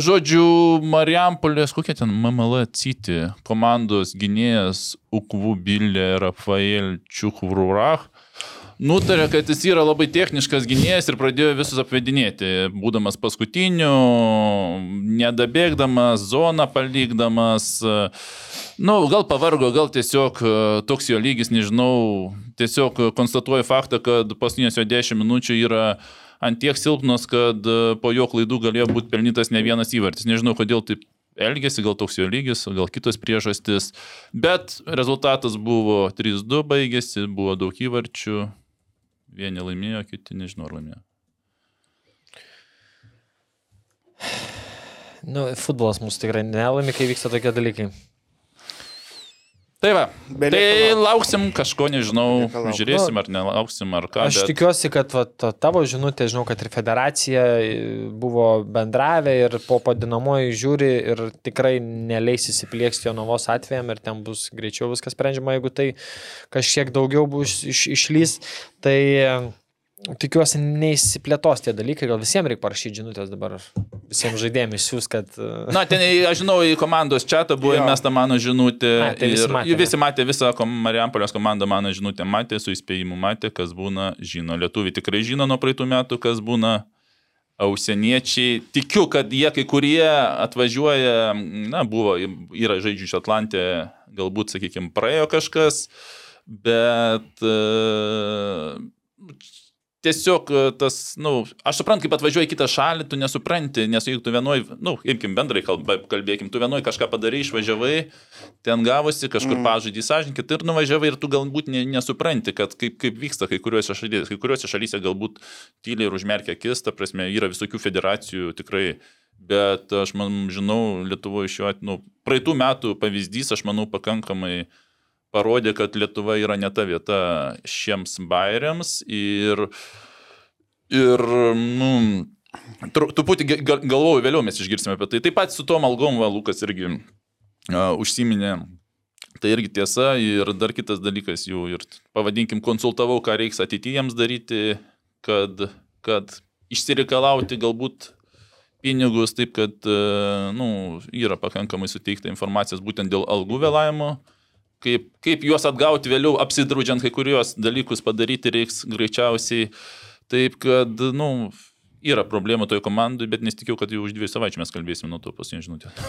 Žodžiu, Marijampolės, kokia ten MML citi, komandos gynėjas Ukvu Bilė Rafael Čiuchvrurach nutarė, kad jis yra labai techniškas gynėjas ir pradėjo visus apvedinėti, būdamas paskutiniu, nedabėgdamas, zoną palikdamas. Na, nu, gal pavargo, gal tiesiog e, toks jo lygis, nežinau, tiesiog konstatuoju faktą, kad paskutinės jo 10 minučių yra ant tiek silpnos, kad e, po jo klaidų galėjo būti pelnytas ne vienas įvartis. Nežinau, kodėl taip elgėsi, gal toks jo lygis, gal kitos priežastis, bet rezultatas buvo 3-2 baigėsi, buvo daug įvarčių, vieni laimėjo, kiti nežinau ar laimėjo. Nu, futbolas mūsų tikrai nelaimi, kai vyksta tokie dalykai. Tai va, Belieka tai lauksim kažko, nežinau, Belieka laukt. žiūrėsim ar nelauksim ar ką. Aš bet- tikiuosi, kad va, ta tavo žinutė, žinau, kad ir federacija e, buvo bendravę ir po padinamoji žiūri ir tikrai neleis įsiplieksti jo novos atvejam ir ten bus greičiau viskas sprendžiama, jeigu tai kažkiek daugiau bus iš, išlys, tai tikiuosi neįsiplėtos tie dalykai, gal visiems reikia parašyti žinutės dabar, visiems žaidėjams siūs, kad... e, Na, ten, aš žinau, į komandos čatą buvo įmesta mano žinutė. A, tai visi ir matė, visi matė, visą Marijampolės komandą mano žinutę matė, su įspėjimu matė, kas būna, žino. Lietuviai tikrai žino nuo praeitų metų, kas būna. Ausieniečiai, tikiu, kad jie kai kurie atvažiuoja, na, buvo, yra žaidžių iš Atlantė, galbūt, sakykime, praėjo kažkas, bet e, tiesiog e, tas, na, nu, aš suprantu, kaip atvažiuoji į kitą šalį, tu nesupranti, nes jeigu tu vienoj, na, nu, imkim bendrai kalbą, kalbėkim, tu vienoj kažką padarai, išvažiavai, ten gavosi, kažkur mm. pažadį sąžinkit ir nuvažiavai ir tu galbūt ne, nesupranti, kad kaip, kaip vyksta kai kuriuose šalyse, kai kuriuose šalyse galbūt tyliai ir užmerkia akis, ta prasme, yra visokių federacijų tikrai. Bet aš man žinau, Lietuvoje šiuo atveju, nu, praeitų metų pavyzdys, aš manau, pakankamai parodė, kad Lietuva yra ne ta vieta šiems bairiams ir, ir nu, tru- truputį galvoju, vėliau mes išgirsime apie tai. Taip pat su tom algom, va, Lukas irgi uh, užsiminė. Tai irgi tiesa ir dar kitas dalykas, jau ir pavadinkim, konsultavau, ką reiks ateityjams daryti, kad, kad išsireikalauti galbūt pinigus, taip kad uh, nu, yra pakankamai suteikta informacijos būtent dėl algų vėlavimo kaip, kaip juos atgauti vėliau, apsidraudžiant kai kurios dalykus padaryti reiks greičiausiai. Taip kad, na, nu, yra problemų toje komandoje, bet nesitikėjau, kad jau už dviejų savaičių mes kalbėsime nuo to paskutinio žinutė.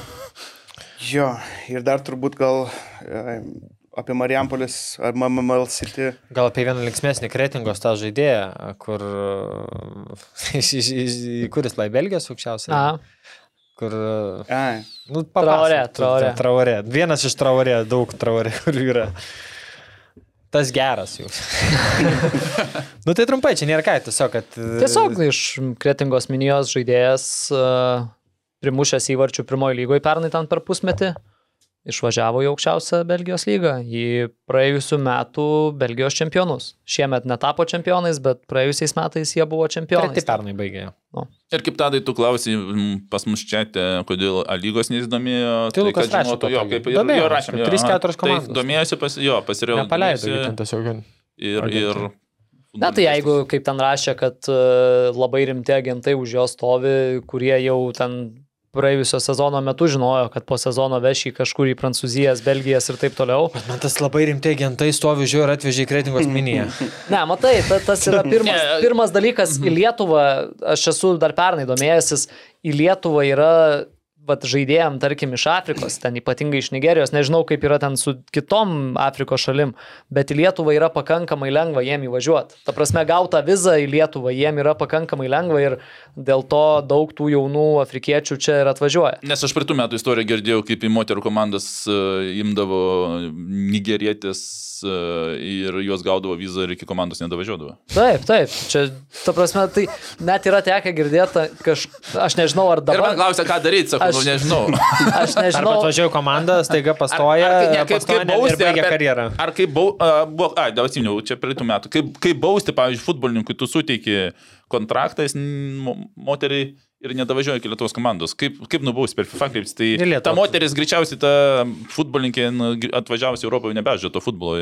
Jo, ir dar turbūt gal e, apie Marijampolės ar MML City. Gal apie vieną linksmesnį kretingos tą žaidėją, kur... Kuris lai Belgijos aukščiausias? A, Kur... Ai, Nu, Traorė, Traorė. Traorė. Vienas iš traorė, daug traorė, kurių yra. Tas geras jau. nu tai trumpai, čia nėra ką, tiesiog, kad... tiesiog iš kretingos minijos žaidėjas uh, primušęs įvarčių pirmojo lygoje pernai ten per pusmetį. Išvažiavo į aukščiausią Belgijos lygą, į praėjusių metų Belgijos čempionus. Šiemet netapo čempionais, bet praėjusiais metais jie buvo čempionai. Treti pernai baigė. Ir kaip tadai tu klausai pas mus čia, kodėl A lygos nesidomėjo. Tai Lukas kad rašė žinotų, jo, kaip ir jo rašėm. kad jo, trys, aha. keturios Tai komandos. domėjosi, pas, jo, pasiriau. Nepaleido, ten tiesiog. Ir, ir, Na tai jeigu, kaip ten rašė, kad uh, labai rimti agentai už jo stovi, kurie jau ten praėjusio sezono metu žinojo, kad po sezono veš jį kažkur į Prancūzijas, Belgijas ir taip toliau. Man tas labai rimtai agentai stovi žiūri ir atvežė į kretingos miniją. Ne, matai, ta, tas yra pirmas, pirmas dalykas į Lietuvą, aš esu dar pernai domėjęsis, į Lietuvą yra vat, žaidėjim, tarkim, iš Afrikos, ten ypatingai iš Nigerijos, nežinau kaip yra ten su kitom Afrikos šalim, bet į Lietuvą yra pakankamai lengva jiem įvažiuoti. Ta prasme, gauta viza į Lietuvą jiem yra pakankamai lengva ir dėl to daug tų jaunų afrikiečių čia ir atvažiuoja. Nes aš praeitų metų istoriją girdėjau, kaip į moterų komandas e, imdavo nigerietės e, ir juos gaudavo vizą ir iki komandos nedavažiuodavo. Taip, taip, čia, ta prasme, tai net yra tekę girdėti, kaž... aš nežinau, ar Ir man dabar... klausia, ką daryti, sakau, Aš- nu nežinau. Aš nežinau. atvažiuoju komandą, staiga pastoja, Ar- ar kaip- ne, kaip- pastoja kaip bausti, ar karjerą. Ar kaip bau, a, buvo, ai, dabar atsiminiau, čia praeitų metų, kaip, kaip bausti, pavyzdžiui, futbolininkui tu suteiki kontraktą, jis moteriai ir nedavažiuoja iki Lietuvos komandos. Kaip, kaip nubausti per FIFA kreiptis? Tai Lietuvos. ta moteris greičiausiai, ta futbolininkė nu, atvažiavusi į Europą jau nebežaidžia to futbolo,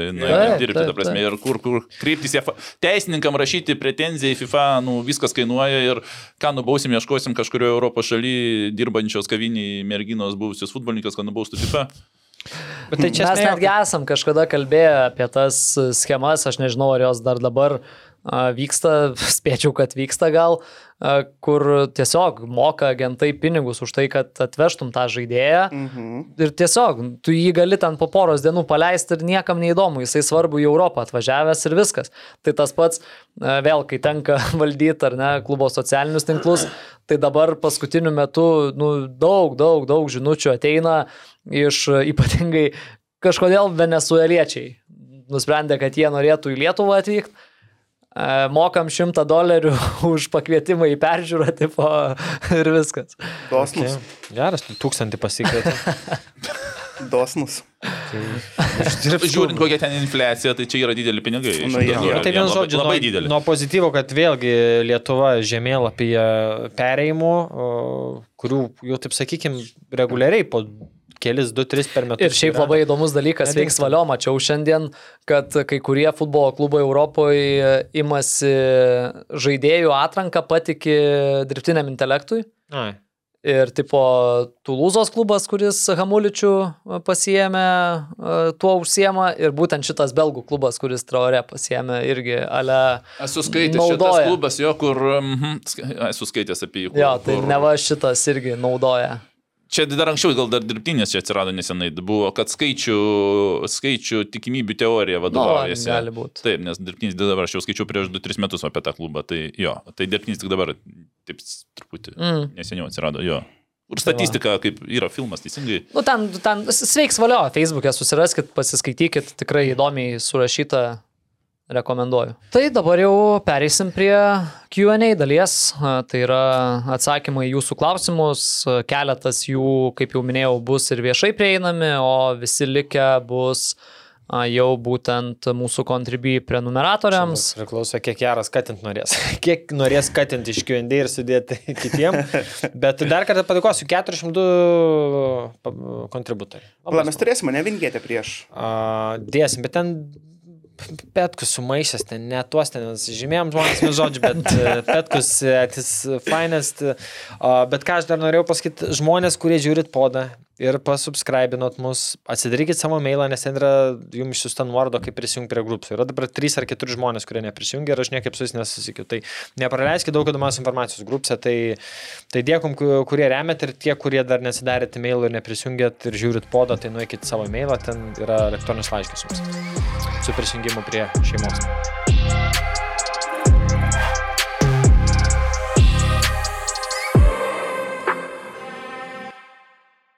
dirbti, ta prasme, ir kur, kur kreiptis, teisininkam rašyti pretenziją į FIFA, nu, viskas kainuoja ir ką nubausim, ieškosim kažkurioje Europos šalyje dirbančios kaviniai merginos buvusios futbolininkas, kad nubaustų FIFA. Bet tai čia Mes netgi esam kažkada kalbėję apie tas schemas, aš nežinau, ar jos dar dabar a, vyksta, spėčiau, kad vyksta gal, kur tiesiog moka agentai pinigus už tai, kad atvežtum tą žaidėją. Mhm. Ir tiesiog, tu jį gali ten po poros dienų paleisti ir niekam neįdomu, jisai svarbu į Europą atvažiavęs ir viskas. Tai tas pats, vėl, kai tenka valdyti ar ne klubo socialinius tinklus, tai dabar paskutiniu metu nu, daug, daug, daug žinučių ateina iš ypatingai kažkodėl venezueliečiai. Nusprendė, kad jie norėtų į Lietuvą atvykti. Mokam šimtą dolerių už pakvietimą į peržiūrą tipo, ir viskas. Dosnus. geras, tu tūkstantį pasikvietė. Dosnus. Žiūrint, kokia ten infliacija, tai čia yra dideli pinigai. Šimtas jo. dolerių. Tai vienu Labai- žodžiu, labai nuo, didelį. nuo pozityvo, kad vėlgi Lietuva žemėlapyje pereimų, kurių jau, taip sakykime, reguliariai po kelis, du, tris per metus. Ir šiaip yra. labai įdomus dalykas, veiks valio, mačiau šiandien, kad kai kurie futbolo klubai Europoje imasi žaidėjų atranką patiki dirbtiniam intelektui. Ai. Ir tipo Tulūzos klubas, kuris Hamuličių pasiemė, tuo užsiema. Ir būtent šitas belgų klubas, kuris Traore pasiemė irgi ale... Esu skaitęs šitas naudoja. klubas, jo, kur... mhm, ska- Esu skaitęs apie jį. Kur, Jo, tai kur- neva šitas irgi naudoja. Čia dar anksčiau, gal dar dirbtinės čia atsirado nesenai, buvo, kad skaičių, skaičių tikimybių teorija vadovaujasi. Nu, gali būt. Taip, nes dirbtinis dabar aš jau skaičiau prieš 2-3 metus apie tą klubą, tai jo, tai dirbtinis tik dabar, taip truputį Mm. neseniau atsirado, jo. Ir statistika, kaip yra filmas, teisingai. Nu, ten, ten sveiks valio, Facebook'e susiraskit, pasiskaitykit, tikrai įdomiai surašyta, rekomenduoju. Tai dabar jau pereisim prie QA dalies, tai yra atsakymai į jūsų klausimus, keletas jų, kaip jau minėjau, bus ir viešai prieinami, o visi likę bus a, jau būtent mūsų kontribui prenumeratoriams. Priklauso, kiek geras katint norės. Kiek norės katint iš QND ir sudėti kitiem. Bet dar kartą padėkosiu 402 pa- kontributoriai. Mes turėsime, ne vingėti prieš. A, Dėsim, bet ten Petkus sumaišęs, ten ne tuos ten žymėjom žmonės, nu žodžiu, bet e, Petkus, atis finest. A, Bet ką aš dar norėjau pasakyti, žmonės, kurie žiūrit podą ir pasubscribinot mus, atsidarykit savo mailą, nes ten yra jums išsiusta nuoroda, kaip prisijungti prie grupų. Yra dabar 3 ar 4 žmonės, kurie neprisijungia ir aš niekaip su jais nesusikiu. Tai nepraleiskite daug įdomios informacijos grupėse. Tai, tai dėkum, ku- kurie remet ir tie, kurie dar nesidarėte mailų ir neprisijungėt ir žiūrit podą, tai nueikit savo mailą, ten yra elektroninis laiškas jums su prisijungimu prie šeimos.